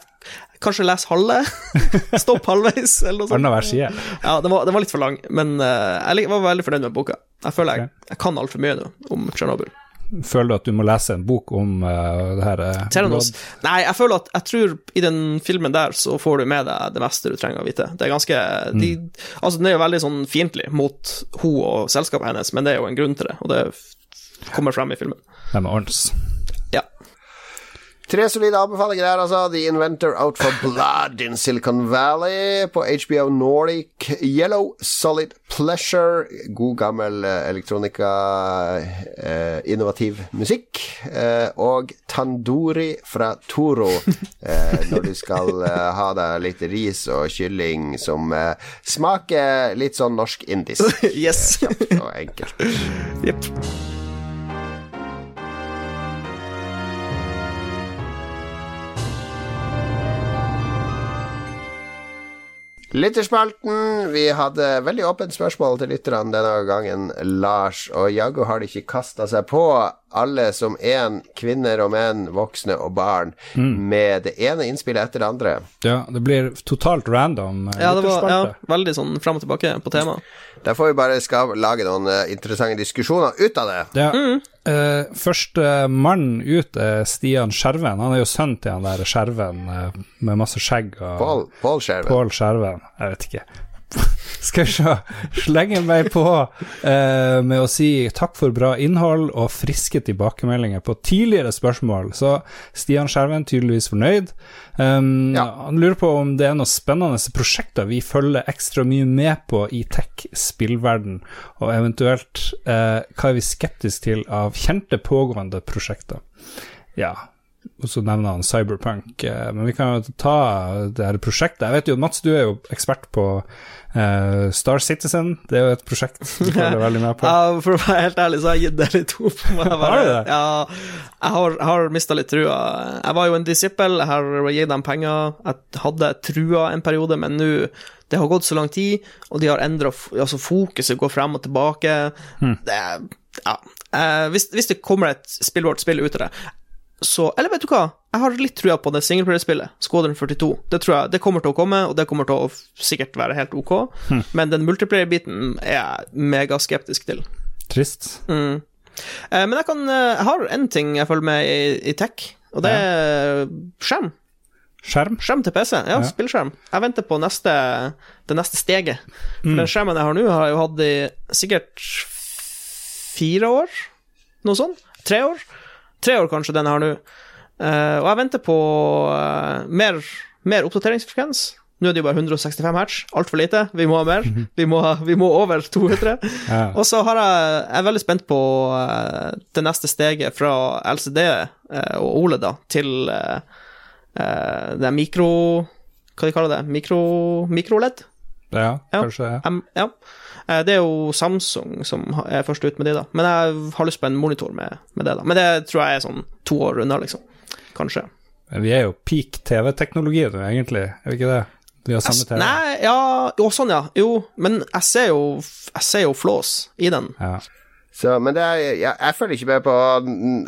kanskje les halve? *laughs* Stopp halvveis, eller noe sånt. Annenhver side. Ja, den var, den var litt for lang, men eh, jeg var veldig fornøyd med boka. Jeg føler jeg, Ok. jeg kan altfor mye nå om Tsjernobyl. Føler du at du må lese en bok om uh, det her eh, Theranos. Nei, jeg føler at Jeg tror i den filmen der så får du med deg det meste du trenger å vite. Det er ganske de, Altså, den er jo veldig sånn fiendtlig mot hun og selskapet hennes, men det er jo en grunn til det, og det f- kommer frem i filmen. Det med ordens. Ja. Tre solide anbefalinger der, altså. The Inventor Out for Blood in Silicon Valley på HBO Nordic. Yellow Solid Pleasure. God gammel eh, elektronika, eh, innovativ musikk. Eh, og Tandori fra Toro eh, når du skal eh, ha deg litt ris og kylling som eh, smaker litt sånn norsk-indisk. *laughs* Yes. Kjapt og enkelt. Jepp. Lytterspalten. Vi hadde veldig åpent spørsmål til lytterne denne gangen, Lars. Og jaggu har de ikke kasta seg på, alle som én, kvinner og menn, voksne og barn, med det ene innspillet etter det andre. Ja, det blir totalt random. eh, Ja, det var ja, veldig sånn fram og tilbake på temaet. Der får vi bare skal lage noen eh, interessante diskusjoner ut av det. Ja. Eh, første mann ut er Stian Skjerven. Han er jo sønnen til han der Skjerven eh, med masse skjegg. og. Pål Skjerven. Jeg vet ikke. Skal se. Slenge meg på eh, med å si takk for bra innhold og friske tilbakemeldinger på tidligere spørsmål. Så Stian Skjerven tydeligvis fornøyd. Um, Ja. Han lurer på om det er noen spennende prosjekter vi følger ekstra mye med på i tech-spillverden, og eventuelt eh, hva er vi skeptiske til av kjente pågående prosjekter. Ja, og så nevner han Cyberpunk. eh, Men vi kan jo ta det her prosjektet. Jeg vet jo, Mats, du er jo ekspert på uh, Star Citizen. Det er jo et prosjekt du *laughs* følger veldig med på. Ja, for å være helt ærlig, så har jeg gitt det litt opp. jeg *laughs* bare- Har du det? Ja, jeg har, har mista litt trua. Jeg var jo en disippel, jeg har gitt dem penger. Jeg hadde trua en periode, men nå det har gått så lang tid, og de har endra altså Fokuset går frem og tilbake. Hmm. Det Ja. Eh, hvis, hvis det kommer et spillbart spill ut av det, så Eller vet du hva? Jeg har litt trua på det singleplayerspillet, Squadron 42. Det tror jeg det kommer til å komme, og det kommer til å sikkert være helt ok, men den multiplayer-biten er jeg megaskeptisk til. Trist. Mm. Eh, men jeg kan eh, Jeg har én ting jeg følger med i, i tech, og det er skjerm. Skjerm? Skjerm til PC. Ja, Ja. spillskjerm. Jeg venter på neste, det neste steget. For Mm. den skjermen jeg har nå, har jeg jo hatt i sikkert fire år, noe sånt. Tre år. Tre år, kanskje, den jeg har nå. Eh, og jeg venter på eh, mer, mer oppdateringsfrekvens. Nå er det jo bare 165 hertz, altfor lite. Vi må ha mer. Vi må, vi må over 200. *laughs* Ja. Og så har jeg, jeg er veldig spent på uh, det neste steget fra LCD uh, og OLED da, til uh, det mikro... Hva de kaller det? Mikro, mikroledd? Ja, kanskje. Ja. Um, ja. Eh, Det er jo Samsung som er først ut med de, da. Men jeg har lyst på en monitor med, med det, da. Men det tror jeg er sånn to år unna, liksom. Kanskje. Men Vi er jo peak TV-teknologi nå, egentlig. Er vi ikke det? Vi har samme TV. Nei, ja Jo, sånn, ja. Jo, men jeg ser jo Jeg ser jo flås i den. Ja. Så, men det er, jeg, jeg følger ikke med på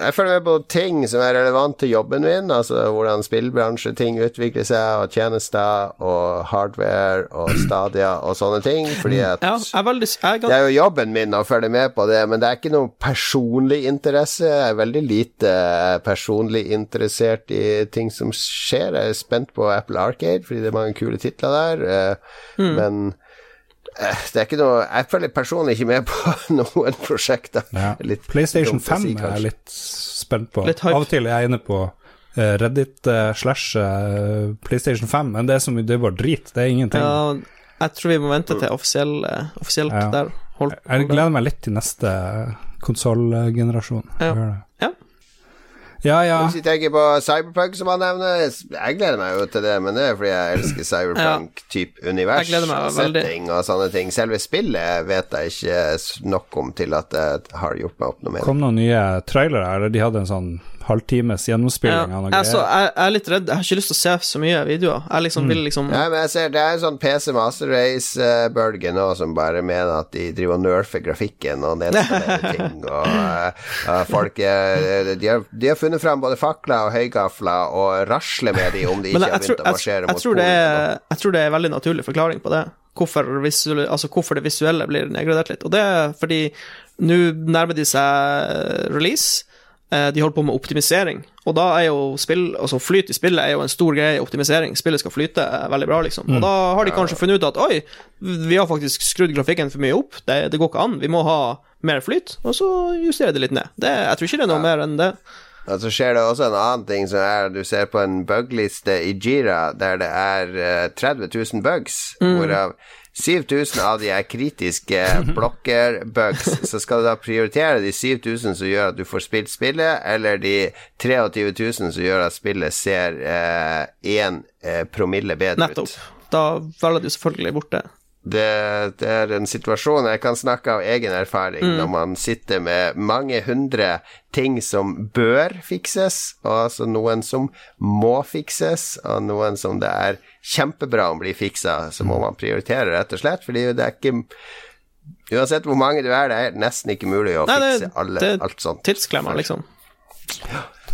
Jeg følger med på ting som er relevant til jobben min, altså hvordan spillbransjeting utvikler seg, og tjenester og hardware og *clears throat* Stadia og sånne ting, fordi at Ja, jeg er veldig jeg er det er jo jobben min å følge med på det, men det er ikke noe personlig interesse. Jeg er veldig lite personlig interessert i ting som skjer. Jeg er spent på Apple Arcade, fordi det er mange kule titler der, eh, men eh, det er ikke noe Jeg følger personlig ikke med på *laughs* noen prosjekter. Ja. Litt PlayStation 5 si, er jeg litt spent på. Litt. Av og til er jeg inne på eh, Reddit eh, slash eh, PlayStation 5, men det er så mye det er bare drit. Det er ingenting. Ja, jeg tror vi må vente til offisiell, eh, offisielt Ja. der. Hold, Jeg gleder meg litt til neste konsollgenerasjon. Ja. Ja. Ja, ja. Hvis vi tenker på Cyberpunk, som han nevner, jeg gleder meg jo til det, men det er fordi jeg elsker Cyberpunk-type univers setting og sånne ting. Selve spillet vet jeg ikke nok om til at jeg har gjort meg opp noe med. Kom noen nye trailere, eller de hadde en sånn halvtimes gjennomspilling av noe Jeg, greier. jeg, jeg er litt redd. Jeg har ikke lyst til å se så mye videoer. Jeg liksom vil liksom Nei, men jeg ser Det er en sånn PC Master Race-bølge nå som bare mener at de driver og nerfer grafikken og nedskalerer *laughs* ting. Og uh, folk er, de, har, de har funnet fram både fakler og høygafler og rasler med de om de ikke jeg, har begynt tror, å marsjere jeg, mot Polen. er, jeg tror det er en veldig naturlig forklaring på det. Hvorfor, visuelle, altså hvorfor det visuelle blir nedgradert litt. Og det er fordi nå nærmer de seg release. Eh, De holder på med optimisering, og da er jo spill, altså flyt i spillet er jo en stor greie optimisering. Spillet skal flyte eh, veldig bra, liksom. Og da har de kanskje funnet ut at oi, vi har faktisk skrudd grafikken for mye opp, det, det går ikke an, vi må ha mer flyt, og så justerer de litt ned. Det, jeg tror ikke det er noe mer enn det. Og så skjer det også en annen ting som er Du ser på en bugliste i Jira der det er eh, 30 000 bugs, hvorav 7000 av de er kritiske blokker-bugs. Så skal du da prioritere de 7000 som gjør at du får spilt spillet, eller de 23 000 som gjør at spillet ser én eh, promille bedre Nettopp. ut. Da velger du selvfølgelig bort det. Det, det er en situasjon jeg kan snakke av egen erfaring når man sitter med mange hundre ting som bør fikses, og altså noen som må fikses, og noen som det er kjempebra om blir fiksa, så må man prioritere, rett og slett, fordi det er ikke Uansett hvor mange du er, det er nesten ikke mulig å Nei, det- fikse alle, det- alt sånt. Tidsklemmer, liksom.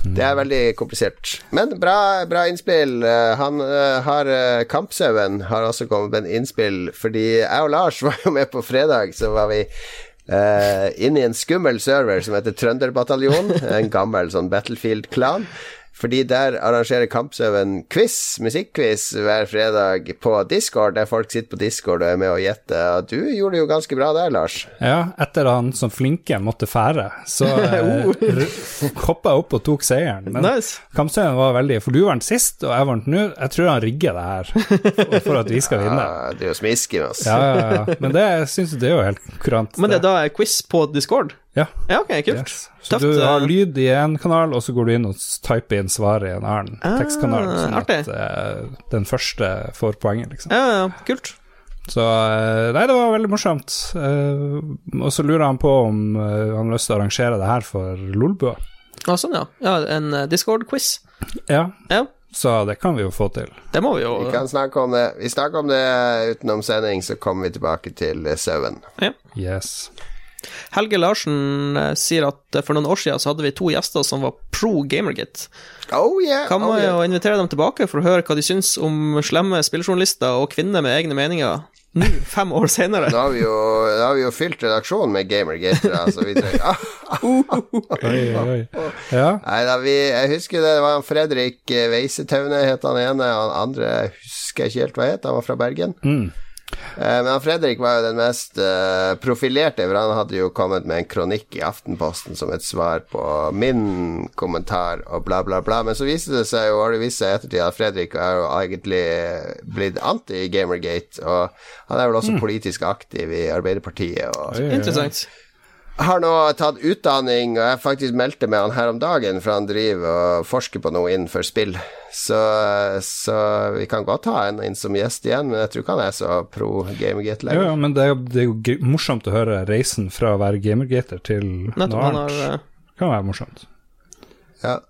Det er veldig komplisert. Men bra, bra innspill. Eh, Han eh, har uh, Kampsauen har også kommet med en innspill, fordi jeg og Lars *laughs* var jo med på fredag, så var vi uh, inne i en skummel server som heter Trønderbataljonen. en gammel sånn Battlefield-klan. Fordi der arrangerer Kampsøven quiz, musikkquiz, hver fredag på Discord, der folk sitter på Discord og er med og gjetter. Og du gjorde det jo ganske bra der, Lars. Ja, etter han som flinke måtte fære, så uh, hoppa jeg opp og tok seieren. Men Nice. Kampsøven var veldig For du vant sist, og jeg vant nå. Jeg tror han rigger det her for, at vi skal vinne. *laughs* Ja, du er jo smisking, altså. Ja, ja, ja. Men det syns jeg det er jo helt kurant. Men det er da er quiz på Discord? Ja. Ja, ok, kult. Yes. Så Tøft, du har eh. lyd i én kanal, og så går du inn og typer inn svaret i en annen Ah, tekstkanal, sånn at artig. eh, den første får poenget, liksom. Ja, ja, kult. Så eh, Nei, det var veldig morsomt. Uh, og så lurer han på om han har lyst til å arrangere det her for Lolbua. Ah, sånn, ja. ja en Discord-quiz. Ja, Ja, så det kan vi jo få til. det må vi jo Vi kan snakke om det Vi snakker om det utenom sending, så kommer vi tilbake til sauen. ja. Yes. Helge Larsen eh, sier at eh, for noen år siden så hadde vi to gjester som var pro Gamergate. Oh yeah! Kan oh man yeah. jo invitere dem tilbake for å høre hva de syns om slemme spilljournalister og kvinner med egne meninger nå, *laughs* fem år senere. Da har vi jo, har vi jo fylt redaksjonen med gamergatere, så vi trenger *laughs* Oi, oi. *laughs* Ja. Nei da, vi Jeg husker det, det var Fredrik eh, Weisetaune, het han ene. Han andre husker jeg ikke helt hva het, han var fra Bergen. Eh, Men han Fredrik var jo den mest eh, profilerte, for han hadde jo kommet med en kronikk i Aftenposten som et svar på min kommentar og bla, bla, bla. Men så viste det seg jo, har det vist seg i ettertid, at Fredrik er jo egentlig blitt anti-Gamergate, og han er vel også politisk aktiv i Arbeiderpartiet. Og. Interessant. Har nå tatt utdanning, og jeg faktisk meldte med han her om dagen, for han driver og forsker på noe innenfor spill. Så, så vi kan godt ha en inn som gjest igjen, men jeg tror ikke han er så pro Gamergate lenger. Jo, ja, men det er, det er jo morsomt å høre reisen fra å være gamergater til Nettopp. noe annet. Det Kan være morsomt. Ja.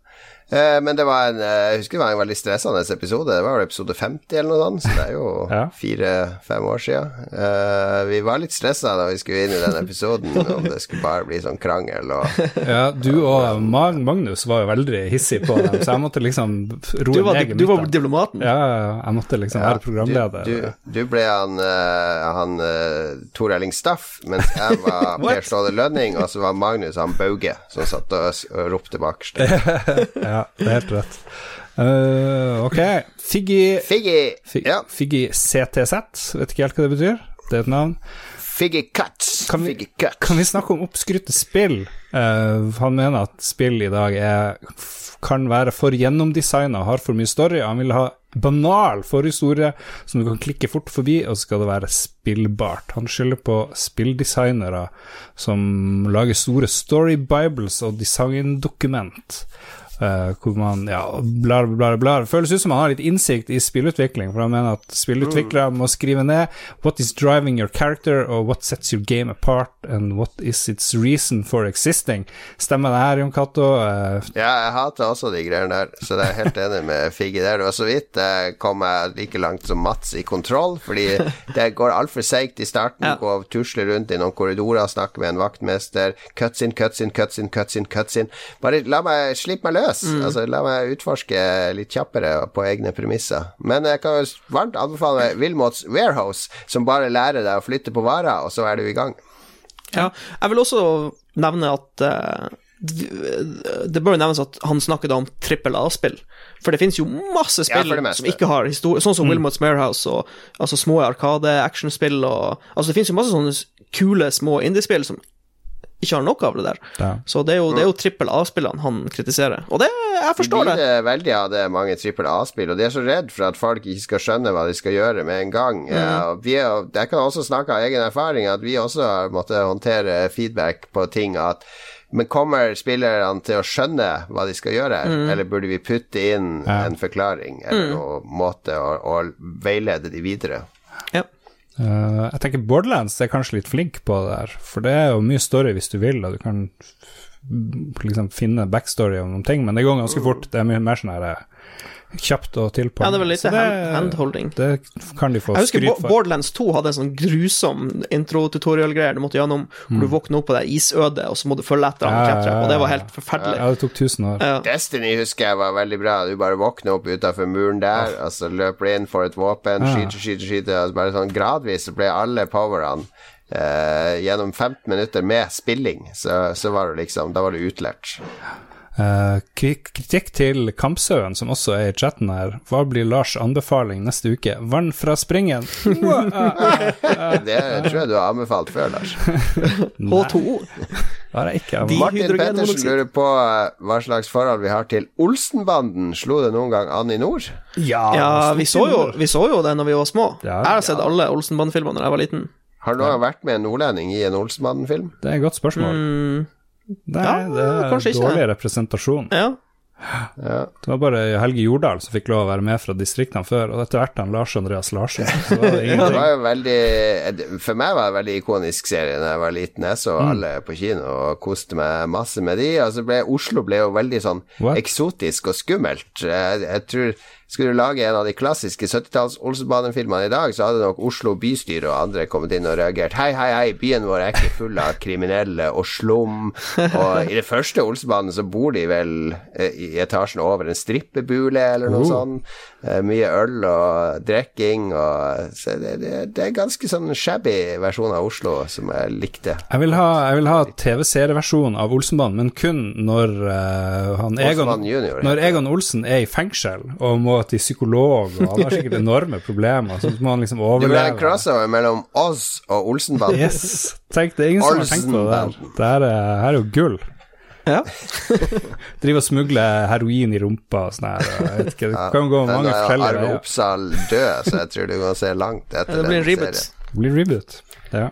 Eh, men det var en eh, Jeg husker det var en veldig stressende episode. Det var vel episode 50 eller noe sånt, så det er jo *laughs* Ja. fire-fem år siden. Eh, vi var litt stressa da vi skulle inn i den episoden, *laughs* om det skulle bare bli sånn krangel og Ja, du og Magnus var jo veldig hissig på dem, så jeg måtte liksom roe Du var, ned du var diplomaten. Ja, jeg måtte liksom være programleder. Du, du, du ble han, han Tor Elling Staff, mens jeg var *laughs* Per Ståle Lønning, og så var Magnus han Bauge, som satt og, og ropte bakerst. Ja, det er helt rett. Uh, ok, Figgy Figgy! Fig, Ja. Figgy CTZ, vet ikke helt hva det betyr. det er et navn. Figgy Cuts. Kan vi- Cuts. Kan vi snakke om oppskrytte spill? Uh, han mener at spill i dag er, kan være for gjennomdesigna, har for mye story. Han vil ha banal forhistorie som du kan klikke fort forbi, og så skal det være spillbart. Han skylder på spilldesignere som lager store story bibles og designdokument. Eh, hvor man ja, blar, blar, blar. Føles ut som han har litt innsikt i spillutvikling, for han mener at spillutviklere må skrive ned what is driving your character, og what sets your game apart, and what is its reason for existing. Stemmer det her, Jon Cato? Uh, Ja, jeg hater også de greiene der, så det er helt enig med Figgy der. Det var så vidt jeg kom jeg like langt som Mats i kontroll, fordi det går altfor seigt i starten. Ja. Gå og tusle rundt i noen korridorer, snakke med en vaktmester. Cuts in, cuts in, cuts in, cuts in, cuts in. Bare la meg slippe meg løs. Altså, la meg utforske litt kjappere på egne premisser. Men jeg kan varmt anbefale Wilmots Warehouse, som bare lærer deg å flytte på varer, og så er du i gang. Ja, jeg vil også nevne at uh, det bør jo nevnes at han snakket om trippel A-spill. For det finnes jo masse spill ja, som ikke har historie, sånn som Wilmots Warehouse og altså små arkade-actionspill og Altså, det finnes jo masse sånne kule små indiespill som ikke har noe av det der. Ja. Så det er jo, det er jo trippel A-spillene han kritiserer. Og det Jeg forstår de det. lider veldig av det, mange trippel A-spill, og de er så redd for at folk ikke skal skjønne hva de skal gjøre med en gang. Mm. Vi er, jeg kan også snakke av egen erfaring, at vi også har måttet håndtere feedback på ting. at men kommer spillerne til å skjønne hva de skal gjøre, Mm. eller burde vi putte inn Ja. en forklaring eller noen måte å, å veilede de videre? Ja. Eh, jeg tenker Borderlands er kanskje litt flink på det der, for det er jo mye story hvis du vil, og du kan liksom finne backstory om noen ting, men det går ganske fort. Det er mye mer sånn her eh, kjapt og til på. Ja, det er vel litt handholding. Det kan de få Jeg husker skryt for. Borderlands 2 hadde en sånn grusom intro-tutorial-greier du måtte gjennom, hvor du våkner opp på det isødet, og så må du følge etter han Mm. Ja, og klatre, og det var helt forferdelig. Ja, det tok 1000 år. Ja. Destiny husker jeg var veldig bra. Du bare våkner opp utafor muren der, og så løper du inn, får et våpen, Ja. skyter, skyter, skyter. Og bare sånn gradvis så ble alle powerne eh, gjennom 15 minutter med spilling, så, så var det liksom Da var det utlært. Eh, kri- kritikk til Kampsauen, som også er i chatten her. Hva blir Lars' anbefaling neste uke? Vann fra springen! *laughs* Det tror jeg du har anbefalt før, Lars. *laughs* H2O. Det har jeg ikke. De- Martin. Pettersen lurer på eh, hva slags forhold vi har til Olsenbanden. Slo det noen gang an i nord? Ja, Ja, vi så, jo, vi så jo det når vi var små. Ja, jeg har sett alle Olsenbanden-filmene da jeg var liten. Har gang vært med en nordlending i en Olsenbanden-film? Det er et godt spørsmål. Mm, Nei, ja, det er dårlig ikke. representasjon. ja. Ja. Det var bare Helge Jordal som fikk lov å være med fra distriktene før, og etter hvert han Lars Andreas Larsen. Så var det *laughs* Det var jo veldig For meg var det en veldig ikonisk serie da jeg var liten. Jeg så Mm. alle på kino og koste meg masse med de. Og så ble Oslo ble jo veldig sånn What? eksotisk og skummelt. Jeg, jeg tror Skulle du lage en av de klassiske 70-talls Olsenbanen-filmene i dag, så hadde nok Oslo bystyre og andre kommet inn og reagert. Hei, hei, hei, byen vår er ikke full av kriminelle og slum. Og i det første Olsenbanen så bor de vel eh, i etasjen over en strippebule eller noe Oh. sånt. Eh, Mye øl og drikking og så det, det, det er ganske sånn shabby versjon av Oslo som jeg likte. Jeg vil ha, jeg vil ha TV-serieversjon av Olsenbanen, men kun når uh, han Egon, junior, når Egon Olsen er i fengsel og må til psykolog, og han har sikkert *laughs* enorme problemer, så må han liksom Du vil ha en crossover mellom oss og Olsenbanden. Yes, tenk, det er ingen som har tenkt på det der. Det her er, her er jo gull. ja. *laughs* Driver og smugler heroin i rumpa og sånn her. Jeg vet ikke, det kan gå ja, mange forskjellige Arve. Oppsal død, så jeg tror du kan se langt etter Det blir en reboot. Det blir reboot. Ja.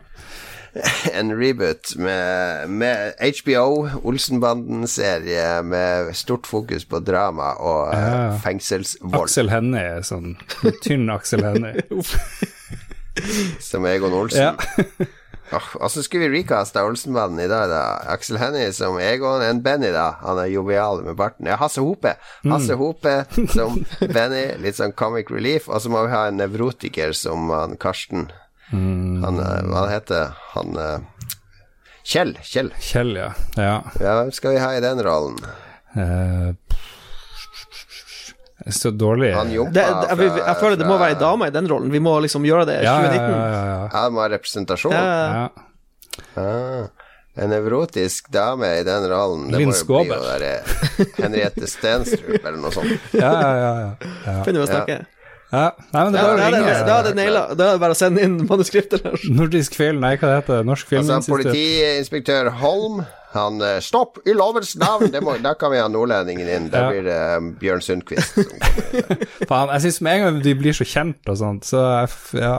*laughs* En reboot med, med HBO, Olsenbanden-serie med stort fokus på drama og eh, Ja. fengselsvold, Aksel Hennie sånn tynn Aksel Hennie. *laughs* som Egon Olsen. Ja. *laughs* Åh, Og så skulle vi recaste Olsenbanden i dag, da. Aksel Hennie som Egon, en Benny, da. Han er jovial med barten. Ja, Hasse Hope. Hasse Hope som Benny, litt sånn comic relief. Og så må vi ha en nevrotiker som han Karsten. Han, eh, hva heter han? eh, Kjell. Kjell. Kjell, ja. ja. Ja, hvem skal vi ha i den rollen? Uh, så dårlig Han Det, det, jeg, jeg, jeg føler det må være ei dame i den rollen. Vi må liksom gjøre det i ja, ja, 2019. ja, ja, ja. Han må ha representasjon. Ja. ja. Ah, en nevrotisk dame i den rollen. Det Linn må jo bli Skåber. å være Henriette Stenstrup eller noe sånt. *laughs* ja, ja, ja, ja. ja. Begynner vi å snakke. Ja, nei, men det Ja, var da det, det, er det naila. Er det bare å sende inn manuskriptet. Nordisk film, nei, hva det heter det? Norsk Altså, politiinspektør Holm han eh, Stopp, i lovens navn! Det må, da kan vi ha nordlendingen inn. Da Ja. blir det um, Bjørn Sundquist som kommer. *laughs* Faen, jeg syns med en gang de blir så kjent og sånt, så jeg, ja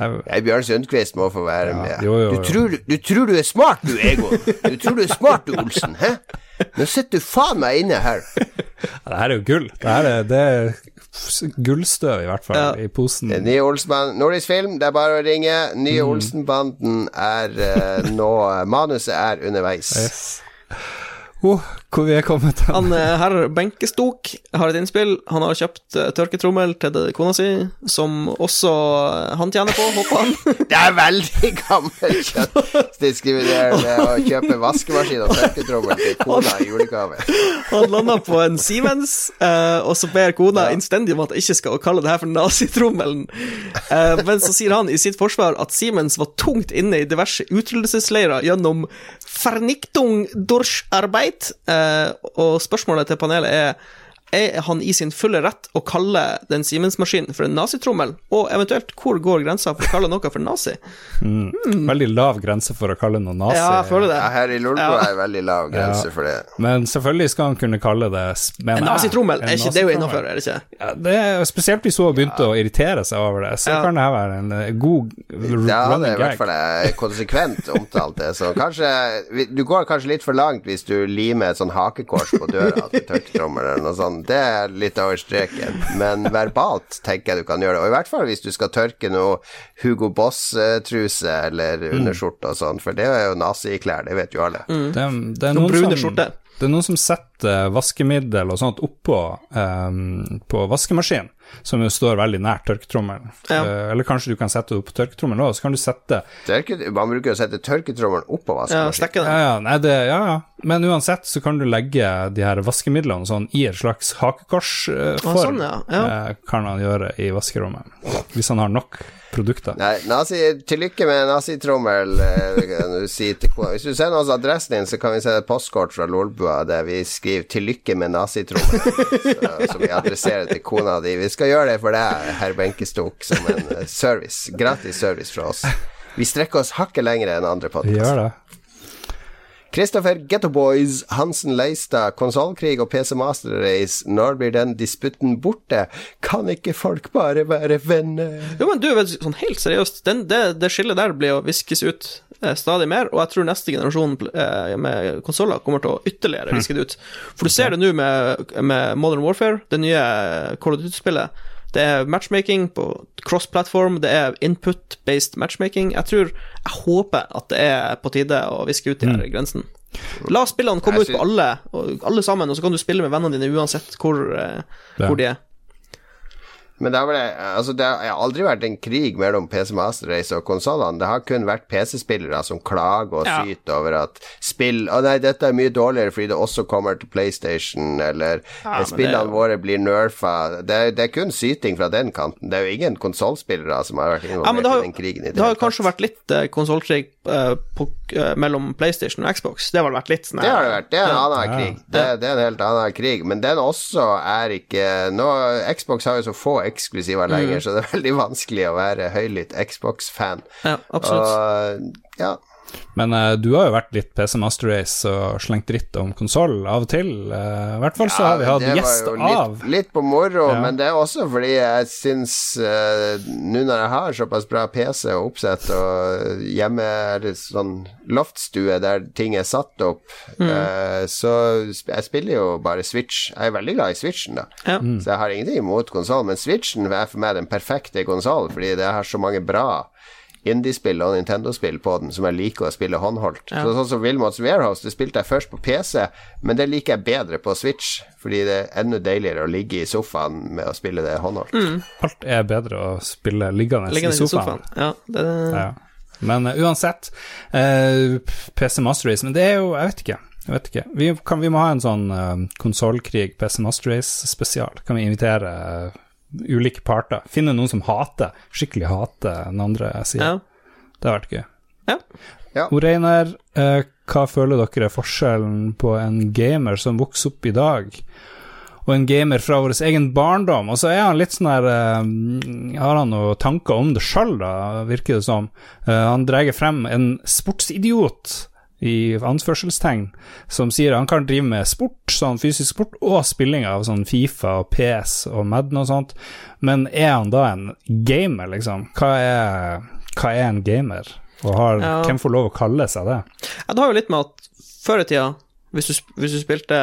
jeg, Bjørn Sundquist må få være Ja, med. jo, jo, Du, tror, du tror du er smart, du, Egon. Du tror du er smart, du, Olsen. Hæ? Nå sitter du faen meg inne her. ja, *laughs* Det her er jo gull. Det her er, det *laughs* gullstøv, i hvert fall, Ja. i posen. Nye Olsenbanden, Nordisk film, det er bare å ringe. Nye Mm. Olsenbanden er uh, nå Manuset er underveis. Yes. Oh, hvor vi er kommet hen. Han eh, herr Benkestok har et innspill. Han har kjøpt uh, tørketrommel til kona si, som også eh, han tjener på, håper han. *laughs* Det er veldig gammelt kjønnsdiskriminerende å kjøpe vaskemaskin og tørketrommel til kona i julegave. Han landa på en Siemens, eh, og så ber kona innstendig om at jeg ikke skal kalle det her for nazitrommelen. Eh, men så sier han i sitt forsvar at Siemens var tungt inne i diverse utryddelsesleirer gjennom Ferniktung durch Arbeit, eh, og spørsmålet til panelet er er han i sin fulle rett å kalle den Siemens-maskinen for en nazitrommel? Og eventuelt, hvor går grensa for å kalle noe for nazi? Veldig lav grense for å kalle noe nazi. Ja, jeg føler det. Ja, her i Lolbo Ja. er veldig lav grense Ja. for det. Men selvfølgelig skal han kunne kalle det En nazitrommel, er ikke det jo innafor, er det ikke? Ja, det er, spesielt hvis hun har begynt å irritere seg over det, så Ja. kan det her være en god god running gag. Det er i hvert fall jeg konsekvent omtalt det. Så kanskje Du går kanskje litt for langt hvis du limer et sånn hakekors på døra til tørketrommel eller noe sånt. Det er litt over streken. Men verbalt tenker jeg du kan gjøre det. Og i hvert fall hvis du skal tørke noe Hugo Boss-truse eller underskjorte og sånn, for det er jo naziklær, det vet jo alle. Det, det, er Noen noen brune som, skjorter. det er noen som setter vaskemiddel og sånt oppå um, på vaskemaskinen, som jo står veldig nært tørketrommelen. Ja. Eh, eller kanskje du kan sette det opp på tørketrommelen òg, så kan du sette Tørke, man bruker å sette tørketrommelen oppå Ja, vaskemaskinen. Ja, ja, nei, det, ja, ja. Men uansett så kan du legge de her vaskemidlene sånn i et slags hakekorsform. Ah, sånn, ja. Ja. eh, kan han gjøre i vaskerommet. Hvis han har nok produkter. Nei, nazi, til lykke med nazitrommel, eh, si. Hvis du sender oss adressen din, så kan vi sende postkort fra Lolbua der vi skriver 'til lykke med nazitrommel', *laughs* som vi adresserer til kona di. Vi skal gjøre det for deg, herr Benkestok, som en eh, service. Gratis service fra oss. Vi strekker oss hakket lenger enn andre Vi podkaster. Kristoffer Gettoboys, Hansen Leistad, konsollkrig og PC Master Race. Når blir den disputten borte? Kan ikke folk bare være venner? Jo, men du, sånn helt seriøst, den, det, det skillet der blir å viskes ut eh, stadig mer, og jeg tror neste generasjon eh, med konsoller kommer til å ytterligere viske det ut. For du ser det nå med, med Modern Warfare, det nye Call of Duty-spillet. Det er matchmaking på cross-platform, det er input-based matchmaking. Jeg tror, jeg håper at det er på tide å viske ut de her grensene. La spillene komme synes... ut på alle, og alle sammen, og så kan du spille med vennene dine uansett hvor, eh, hvor de er. Men det vel, altså det har aldri vært en krig mellom PC Master Race og konsollene. Det har kun vært PC-spillere som klager og Ja. syter over at spill Å nei, dette er mye dårligere fordi det også kommer til PlayStation, eller Ja, spillene det- våre blir nerfa. Det, det er kun syting fra den kanten. Det er jo ingen konsollspillere som har vært involvert ja, har, i den krigen. i det har jo kanskje tatt. vært litt eh, konsollkrig eh, på- eh, mellom PlayStation og Xbox. Det har vel vært litt sånn Det har det vært. Det er en Ja. annen krig. Det, det er en helt annen krig. Men den også er ikke nå, Xbox har jo så få eksklusiver lenger, Mm. så det er veldig vanskelig å være høylytt Xbox-fan. Ja, absolutt. Og ja, Men uh, du har jo vært litt PC Master Race og slengt dritt om konsoll av og til. Uh, I hvert fall så har vi hatt gjest litt, av. Litt på moro, Ja. men det er også fordi jeg syns uh, Nå når jeg har såpass bra PC og oppsett og hjemme det sånn loftstue der ting er satt opp, Mm. eh, så jeg spiller jo bare Switch. Jeg er veldig glad i Switchen, da. Ja. Så jeg har ingenting imot konsoll, men Switchen er for meg den perfekte konsollen, fordi det har så mange bra indiespill og Nintendo-spill på den som jeg liker å spille håndholdt. Så sånn som Wilmots Warehouse, det spilte jeg først på PC, men det liker jeg bedre på Switch, fordi det er enda deiligere å ligge i sofaen med å spille det håndholdt. Alt er bedre å spille liggende, Liggende i sofaen. Ja, det, Ja. Men uh, uansett, uh, PC Master Race Men det er jo Jeg vet ikke. Jeg vet ikke. Vi, kan, vi må ha en sånn uh, konsollkrig PC Master Race-spesial. Kan vi invitere eh, ulike parter? Finne noen som hater, skikkelig hater den andre sida. ja. Det har vært gøy. ja. Oreiner, eh, hva føler dere er forskjellen på en gamer som vokser opp i dag, og en gamer fra vår egen barndom. Og så er han litt sånn her eh, Har han noen tanker om det sjøl, da, virker det som. Eh, han drar frem en sportsidiot i anførselstegn, som sier han kan drive med sport, sånn fysisk sport, og spilling av sånn Fifa og PS og Madden og sånt, men er han da en gamer, liksom? Hva er, hva er en gamer? Og har, Ja. hvem får lov å kalle seg det? Ja, det har jo litt med at før i tida hvis du, hvis du spilte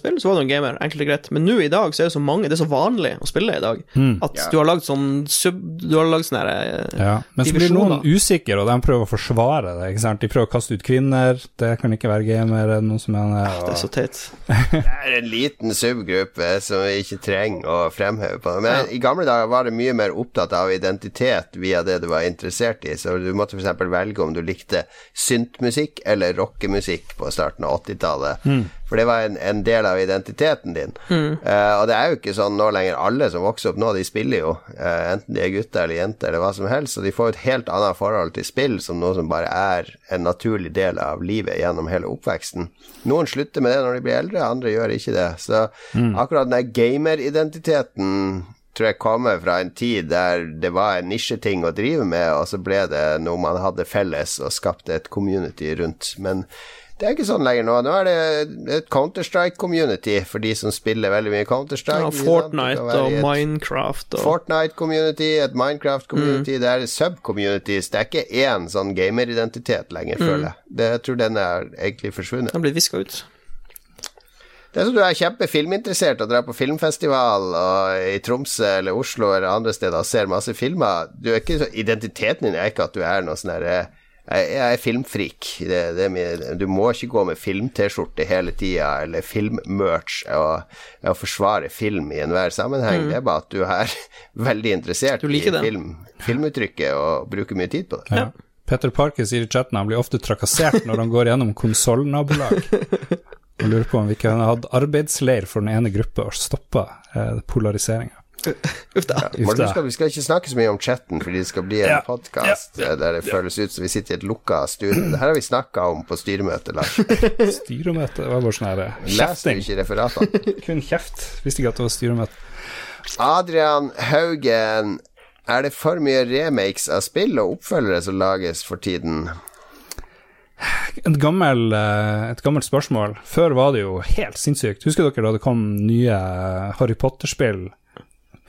spill, så var du en gamer, enkelt og greit. Men nå i dag så er det så mange, det er så vanlig å spille i dag, at du har lagd sånn sub... Du har lagd sånn her eh, Ja, men så blir noen usikre, og de prøver å forsvare det. ikke sant? De prøver å kaste ut kvinner, det kan ikke være gamer, er det noen som mener Det er så teit. *laughs* Det er en liten subgruppe som vi ikke trenger å fremheve på. Men i gamle dager var det mye mer opptatt av identitet via det du var interessert i. Så du måtte f.eks. velge om du likte syntmusikk eller rockemusikk på starten av 80-tallet. For det var en, en del av identiteten din. Eh, og det er jo ikke sånn nå lenger. Alle som vokser opp nå, de spiller jo. Uh, enten de er gutter eller jenter eller hva som helst. Og de får jo et helt annet forhold til spill som noe som bare er en naturlig del av livet gjennom hele oppveksten. Noen slutter med det når de blir eldre, andre gjør ikke det. Så akkurat den der gameridentiteten tror jeg kommer fra en tid der det var en nisjeting å drive med, og så ble det noe man hadde felles og skapte et community rundt. Men det er ikke sånn lenger nå. Nå er det et Counter-Strike-community for de som spiller veldig mye Counter-Strike. Ja. Fortnite og Minecraft og Fortnite-community, et Minecraft-community, det er sub-communities. Det er ikke én sånn gameridentitet lenger, føler jeg. Det, jeg tror den er egentlig forsvunnet. Den blir viska ut. Det er som du er kjempefilminteressert og drar på filmfestival og i Tromsø eller Oslo eller andre steder og ser masse filmer. Du er ikke så, identiteten din er ikke at du er noe sånn herre jeg, jeg er filmfrik. Det, det er du må ikke gå med film-T-skjorte hele tida, eller film-merch, og, og forsvare film i enhver sammenheng. Det er bare at du er *laughs* veldig interessert i film, filmuttrykket og bruker mye tid på det. Ja. Peter Parker sier i chatten han blir ofte trakassert når han går gjennom konsollnabolag. *laughs* Og lurer på om vi kunne hatt arbeidsleir for den ene gruppa og stoppa eh, polariseringa. *laughs* Uff da. Husk at Vi skal ikke snakke så mye om chatten, fordi det skal bli en Ja. podkast der det føles ut som vi sitter i et lukka studio. Det her har vi snakka om på styremøte, Lars. *laughs* Styremøte var bare sånn her eh, du kjefting. ikke referatene? *laughs* Kun kjeft. Visste ikke at det var styremøte. Adrian Haugen, er det for mye remakes av spill og oppfølgere som lages for tiden? Et, gammel, eh, et gammelt spørsmål. Før var det jo helt sinnssykt. Husker dere da det kom nye Harry Potter-spill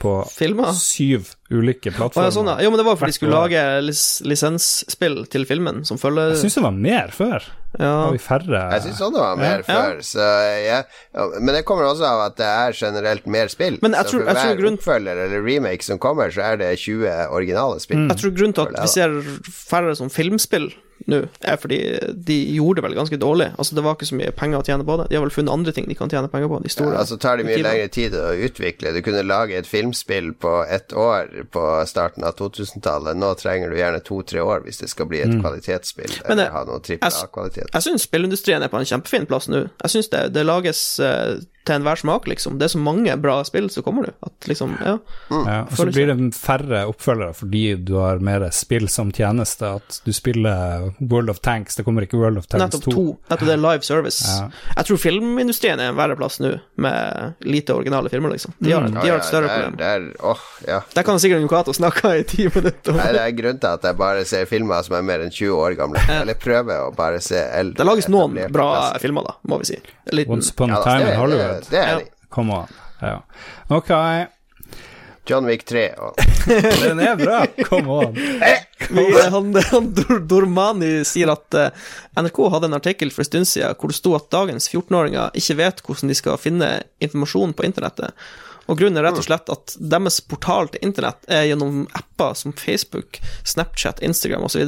på Filmer? syv ulike plattformer? ja, sånn, ja. Jo, men det var fordi de skulle lage lis lisensspill til filmen som følger Jeg syns det var mer før. Ja. Var vi færre Jeg syns også det var mer Ja. før, så jeg, ja, men det kommer også av at det er generelt mer spill. Men jeg så tror- for jeg tror hver grunn- oppfølger eller remake som kommer, så er det 20 originale spill. Jeg tror grunnen til at vi ser færre som filmspill nå, er fordi de gjorde det vel ganske dårlig. Altså, det var ikke så mye penger å tjene på det. De har vel funnet andre ting de kan tjene penger på, de store. Ja, altså tar det mye utgiverne. lengre tid å utvikle. Du kunne lage et filmspill på ett år på starten av 2000-tallet. Nå trenger du gjerne to-tre år hvis det skal bli et kvalitetsspill Men eller ha noe trippel jeg A-kvalitet. Jeg syns spillindustrien er på en kjempefin plass nå. Jeg syns det, det lages uh, til enhver smak, liksom. Det er så mange bra spill som kommer nå, at liksom, ja. Ja, og så blir det færre oppfølgere fordi du har mer spill som tjeneste. At du spiller World of Tanks, det kommer ikke World of Tanks Nettopp 2. to. Nettopp det er live service. Ja. Jeg tror filmindustrien er en verre plass nå, med lite originale filmer, liksom. De har, de har et større ja, er, problem. det oh, ja. Der kan sikkert Jon snakke i ti minutter. Nei, det er grunnen til at jeg bare ser filmer som er mer enn 20 år gamle. Eller prøver å bare se eldre. Det lages noen bra klassikere. filmer, da, må vi si. Liten Once Upon a Ja, Time det, in det, Hollywood. det er de. Come on. Ja. Ok, John Wick 3 og *laughs* den er bra. Come on. Vi, han, han Dormani sier at eh, NRK hadde en artikkel for en stund siden hvor det sto at dagens 14-åringer ikke vet hvordan de skal finne informasjon på internettet. Og grunnen er rett og slett at deres portal til internett er gjennom apper som Facebook, Snapchat, Instagram osv.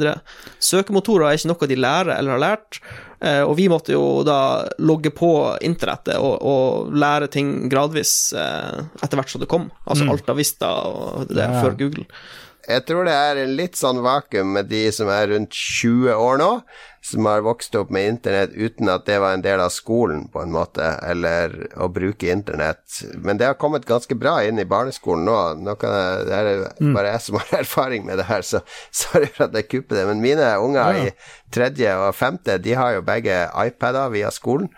Søkemotorer er ikke noe de lærer eller har lært, eh, og vi måtte jo da logge på internettet og, og lære ting gradvis eh, etter hvert som det kom. Altså Alta Vista og det Ja. før Google. Jeg tror det er en litt sånn vakuum med de som er rundt 20 år nå, som har vokst opp med internett uten at det var en del av skolen, på en måte, eller å bruke internett. Men det har kommet ganske bra inn i barneskolen nå. nå kan jeg, det er bare jeg som har *laughs* erfaring med det her, så sorry for at jeg kupper det. Men mine unger i tredje og femte, de har jo begge iPader via skolen.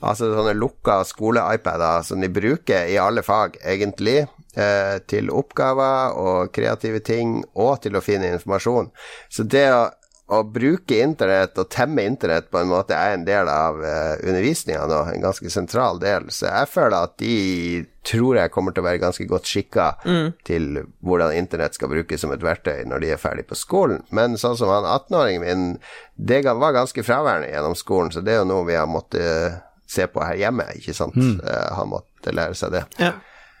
Altså sånne lukka skole-iPader som de bruker i alle fag, egentlig. Eh, til oppgaver og kreative ting, og til å finne informasjon. Så det å, å bruke internett og temme internett på en måte er en del av uh, undervisninga nå, en ganske sentral del. Så jeg føler at de tror jeg kommer til å være ganske godt skikka til hvordan internett skal brukes som et verktøy når de er ferdig på skolen. Men sånn som han 18-åringen min, det var ganske fraværende gjennom skolen, så det er jo noe vi har måttet eh, se på her hjemme, ikke sant. Eh, han måtte lære seg det. Ja,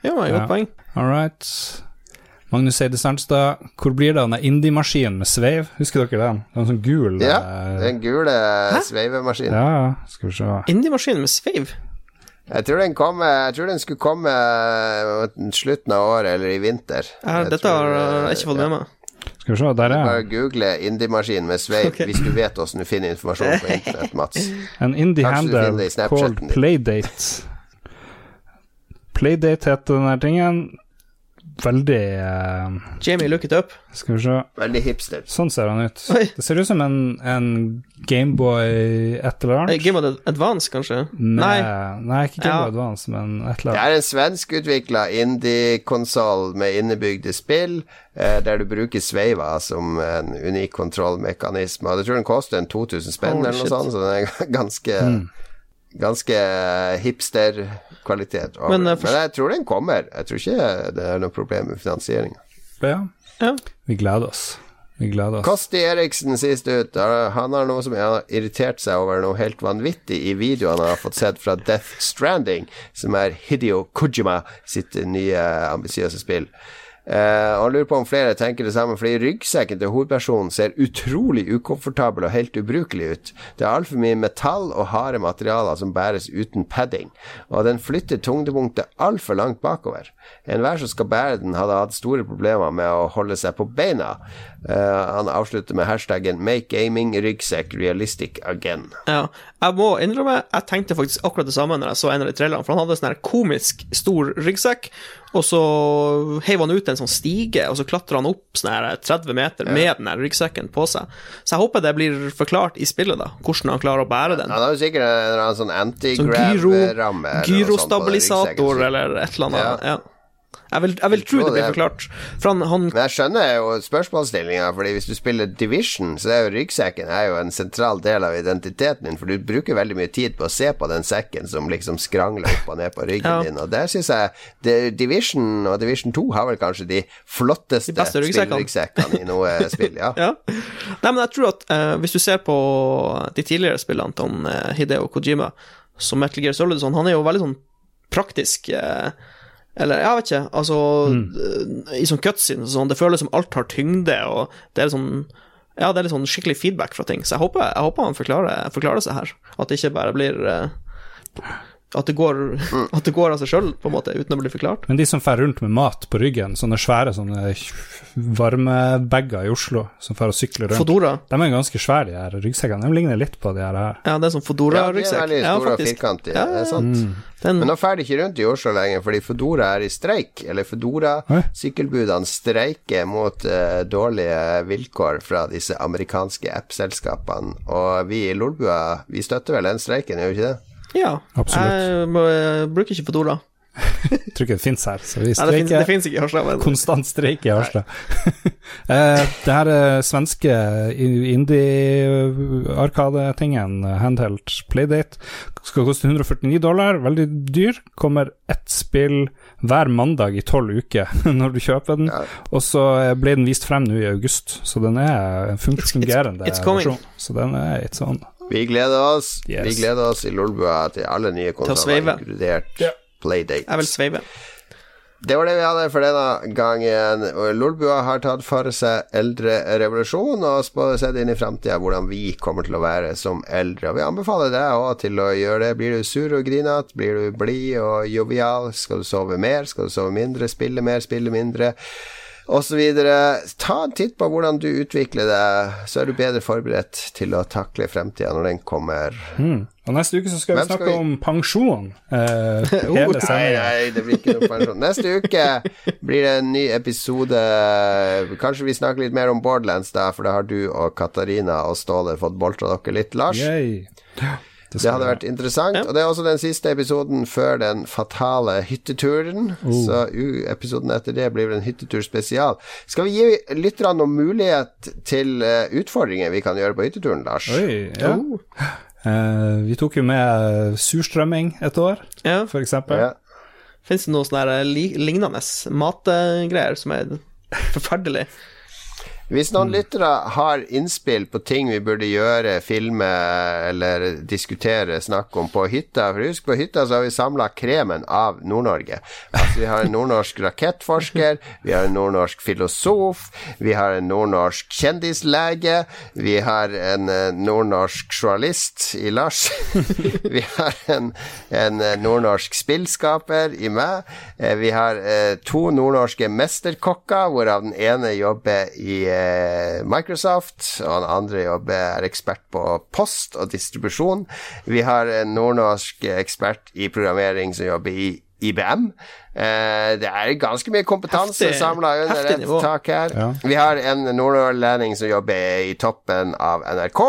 ja godt poeng. All right. Magnus Eide Sandstad, hvor blir det av den indie-maskinen med sveiv? Husker dere den? Den sånn gul Ja, eh, den gule sveivemaskinen. ja, ja, skal vi se. Indie-maskin med sveiv. Jeg tror den kom Jeg tror den skulle komme eh, slutten av året eller i vinter. Ja, dette tror, har eh, jeg ikke fått med meg. Skal vi se, der er Bare google indie-maskin med sveiv hvis du vet åssen du finner informasjon på internett, Mats. *laughs* En indie Kanskje du finner handle det i Snapchaten called. Playdate. Playdate heter den her tingen. Veldig eh, Jamie, look it up. Skal vi se. Veldig hipster. Sånn ser han ut. Oi. Det ser ut som en, en Gameboy et eller Eh, annet. Game of Advance, kanskje? Nei. nei, ikke Gameboy Ja. Advance, men et eller annet. Det er en svenskutvikla indie-konsoll med innebygde spill, eh, der du bruker sveiva som en unik kontrollmekanisme. Jeg tror den koster en 2000 spenn oh, eller noe sånt, så den er *laughs* ganske Ganske hipster-kvalitet. Men, eh, for- Men jeg tror den kommer. Jeg tror ikke det er noe problem med finansieringa. Ja. Ja. Vi gleder oss. Vi gleder oss. Kosti Eriksen sist ut. Han har noe som har irritert seg over noe helt vanvittig i videoene han har fått sett fra Death Stranding, som er Hidio Kojima sitt nye ambisiøse spill. Eh, og lurer på om flere tenker det samme, fordi ryggsekken til hovedpersonen ser utrolig ukomfortabel og helt ubrukelig ut. Det er altfor mye metall og harde materialer som bæres uten padding, og den flytter tungdepunktet altfor langt bakover. Enhver som skal bære den, hadde hatt store problemer med å holde seg på beina. Eh, han avslutter med hashtaggen 'Make gaming ryggsekk realistic again'. Ja. Jeg må innrømme, jeg tenkte faktisk akkurat det samme når jeg så en av de trailerne, for han hadde sånn komisk stor ryggsekk, og så heiv han ut en sånn stige, og så klatra han opp sånn her 30 meter med den her ryggsekken på seg. Så jeg håper det blir forklart i spillet, da, hvordan han klarer å bære den. Han har jo sikkert en, sånn anti-grab-ramme. gyro, gyrostabilisator eller et eller annet. Ja. Ja. Jeg vil, jeg vil tro det blir forklart. For han, han Men jeg skjønner jo spørsmålsstillinga, Fordi hvis du spiller Division, så er jo ryggsekken er jo en sentral del av identiteten din, for du bruker veldig mye tid på å se på den sekken som liksom skrangler opp og ned på ryggen *laughs* Ja. din, og der syns jeg Division og Division 2 har vel kanskje de flotteste De spillryggsekkene i noe *laughs* spill, ja. Ja. Nei, men jeg tror at uh, hvis du ser på de tidligere spillene til eh, Hideo Kojima, som Metal Gear Solid, sånn, han er jo veldig sånn praktisk eh, Eller jeg vet ikke, altså mm. I sånn cutscene sånn, det føles som alt har tyngde, og det er sånn Ja, det er litt sånn skikkelig feedback fra ting, så jeg håper, jeg håper han forklarer, forklarer seg her. At det ikke bare blir eh, At det går, at det går av seg sjøl, på en måte, uten å bli forklart. Men de som fer rundt med mat på ryggen, sånne svære sånne varmebager i Oslo, som fer og sykler rundt Fodora. De er ganske svære, de her ryggsekkene. De ligner litt på de her. her. Ja, det er sånn Ja, de er Fodora-ryggsekk. veldig Ja, store og faktisk. firkantige, Ja, det er sant. Den, Men nå fer de ikke rundt i Oslo lenger, fordi Fodora er i streik. Eller Fodora-sykkelbudene streiker mot uh, dårlige vilkår fra disse amerikanske app-selskapene. Og vi i Lolbua, vi støtter vel den streiken, gjør vi ikke det? Ja. Absolutt. Jeg bruker ikke Fodora. Jeg *laughs* tror ikke det fins her, så vi Nei, det finnes, streiker. det finnes ikke i Harstad. Konstant streik i Harstad. *laughs* eh, det her eh, svenske indie-arkadetingen, handheld playdate, skal koste 149 dollar, veldig dyr. Kommer ett spill hver mandag i tolv uker *laughs* når du kjøper den. Og så eh, ble den vist frem nå i august, så den er funksjonerende. It's, It's- it's. Så den er it's on. Vi gleder oss. Yes. Vi gleder oss i Lolbua til alle nye konserter, inkludert Ja. Playdate. Jeg vil sveive. Det var det vi hadde for denne gangen. Lolbua har tatt for seg eldrerevolusjon og spå- sett inn i framtida hvordan vi kommer til å være som eldre. Og vi anbefaler deg òg til å gjøre det. Blir du sur og grinete? Blir du blid og jovial? Skal du sove mer? Skal du sove mindre? Spille mer? Spille mindre? Videre. Ta en titt på hvordan du utvikler deg, så er du bedre forberedt til å takle fremtida når den kommer. Mm. Og neste uke så skal vi snakke skal vi- om pensjon. Eh, *laughs* hele Nei, nei, det blir ikke noe pensjon. Neste uke blir det en ny episode. Kanskje vi snakker litt mer om Borderlands, da, for da har du og Katarina og Ståle fått boltra dere litt, Lars. Yay. Det Det hadde vært interessant. Ja. Og det er også den siste episoden før den fatale hytteturen. Oh. Så uh, episoden etter det blir vel en hyttetur spesial. Skal vi gi lytterne noen mulighet til uh, utfordringer vi kan gjøre på hytteturen, Lars? Oi, ja. Eh, vi tok jo med surstrømming et år, Ja. for eksempel. Ja. Fins det noe sånn li lignende matgreier som er forferdelig? Hvis noen lyttere har innspill på ting vi burde gjøre, filme eller diskutere, snakke om på hytta For husk, på hytta så har vi samla kremen av Nord-Norge. Altså, vi har en nordnorsk rakettforsker, vi har en nordnorsk filosof, vi har en nordnorsk kjendislege, vi har en eh, nordnorsk journalist i Lars, *laughs* vi har en, en eh, nordnorsk spillskaper i meg, eh, vi har to nordnorske mesterkokker, hvorav den ene jobber i Microsoft, og han andre jobber, er ekspert på post og distribusjon. Vi har en nordnorsk ekspert i programmering som jobber i IBM. Eh, det er ganske mye kompetanse samla under et tak her. Ja. Vi har en nordlending som jobber i toppen av NRK.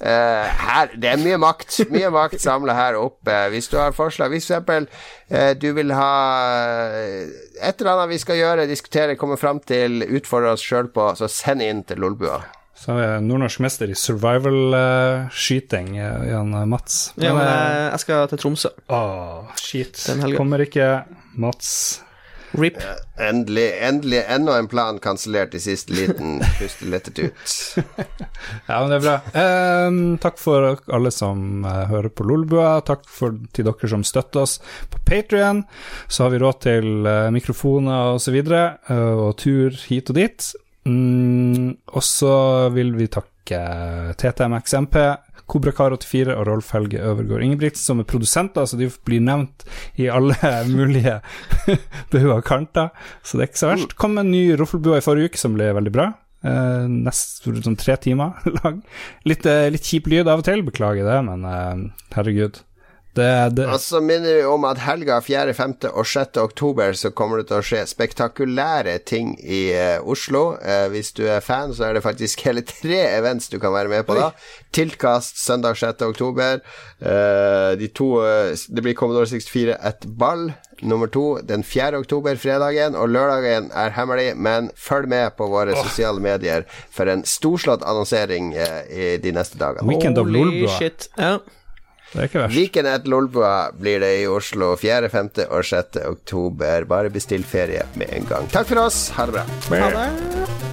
Eh, her, det er mye makt Mye makt samla her oppe. Hvis du har forslag Hvis for eksempel eh, du vil ha et eller annet vi skal gjøre, diskutere, komme fram til, utfordre oss sjøl på, så send inn til Lolbua. Så er vi nordnorsk mester i survival-skyting, Jan Mats. Ja, men eh, jeg, jeg skal til Tromsø. Åh, shit. Kommer ikke Mats RIP. Endelig, endelig enda en plan kansellert i siste liten. *laughs* Puste lettet ut. *laughs* Ja, men det er bra. Ehm, takk for alle som eh, hører på Lolbua. Takk for, til dere som støtter oss på Patrion. Så har vi råd til uh, mikrofoner og så videre, eh, og tur hit og dit. Mm, og så vil vi takke TTMXMP, Kobrakar84 og Rolf Helge Øvergård Ingebrigtsen, som er produsenter, så de blir nevnt i alle *laughs* mulige bauger og kanter. Så det er ikke så verst. Kom en ny Roffelbua i forrige uke som ble veldig bra. Eh, nest sånn tre timer *laughs* lang. Litt, eh, litt kjip lyd av og til, beklager det, men eh, herregud. Det, det Og så minner vi om at helga 4., 5. og 6. oktober så kommer det til å skje spektakulære ting i uh, Oslo. Uh, hvis du er fan, så er det faktisk hele tre events du kan være med på da. Tilkast søndag 6. oktober. Uh, de to Det blir Commodore 64 et ball. Nummer to den 4. oktober, fredagen, og lørdagen er hemmelig, men følg med på våre sosiale medier for en storslått annonsering i de neste dagene. Weekend of Lolbua. Ja. Det er ikke verst. Viken et Lolbua blir det i Oslo 4., 5. og 6. oktober. Bare bestill ferie med en gang. Takk for oss. Ha det bra. Ha det.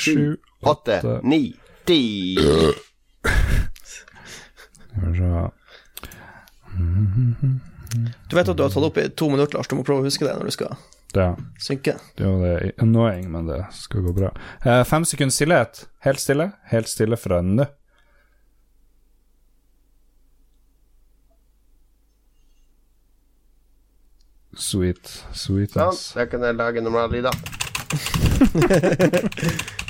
Sju, åtte, ni, ti. Du vet at du har tatt opp i to minutter, Lars. Du må prøve å huske det når du skal Ja, synke. det er jo det annoying, men det skal gå bra. Eh, fem sekunds stillhet. Helt stille. Helt stille fra nå. Sweet. Sweet Sånn, ja, da kan jeg lage normallyder. *laughs* *laughs*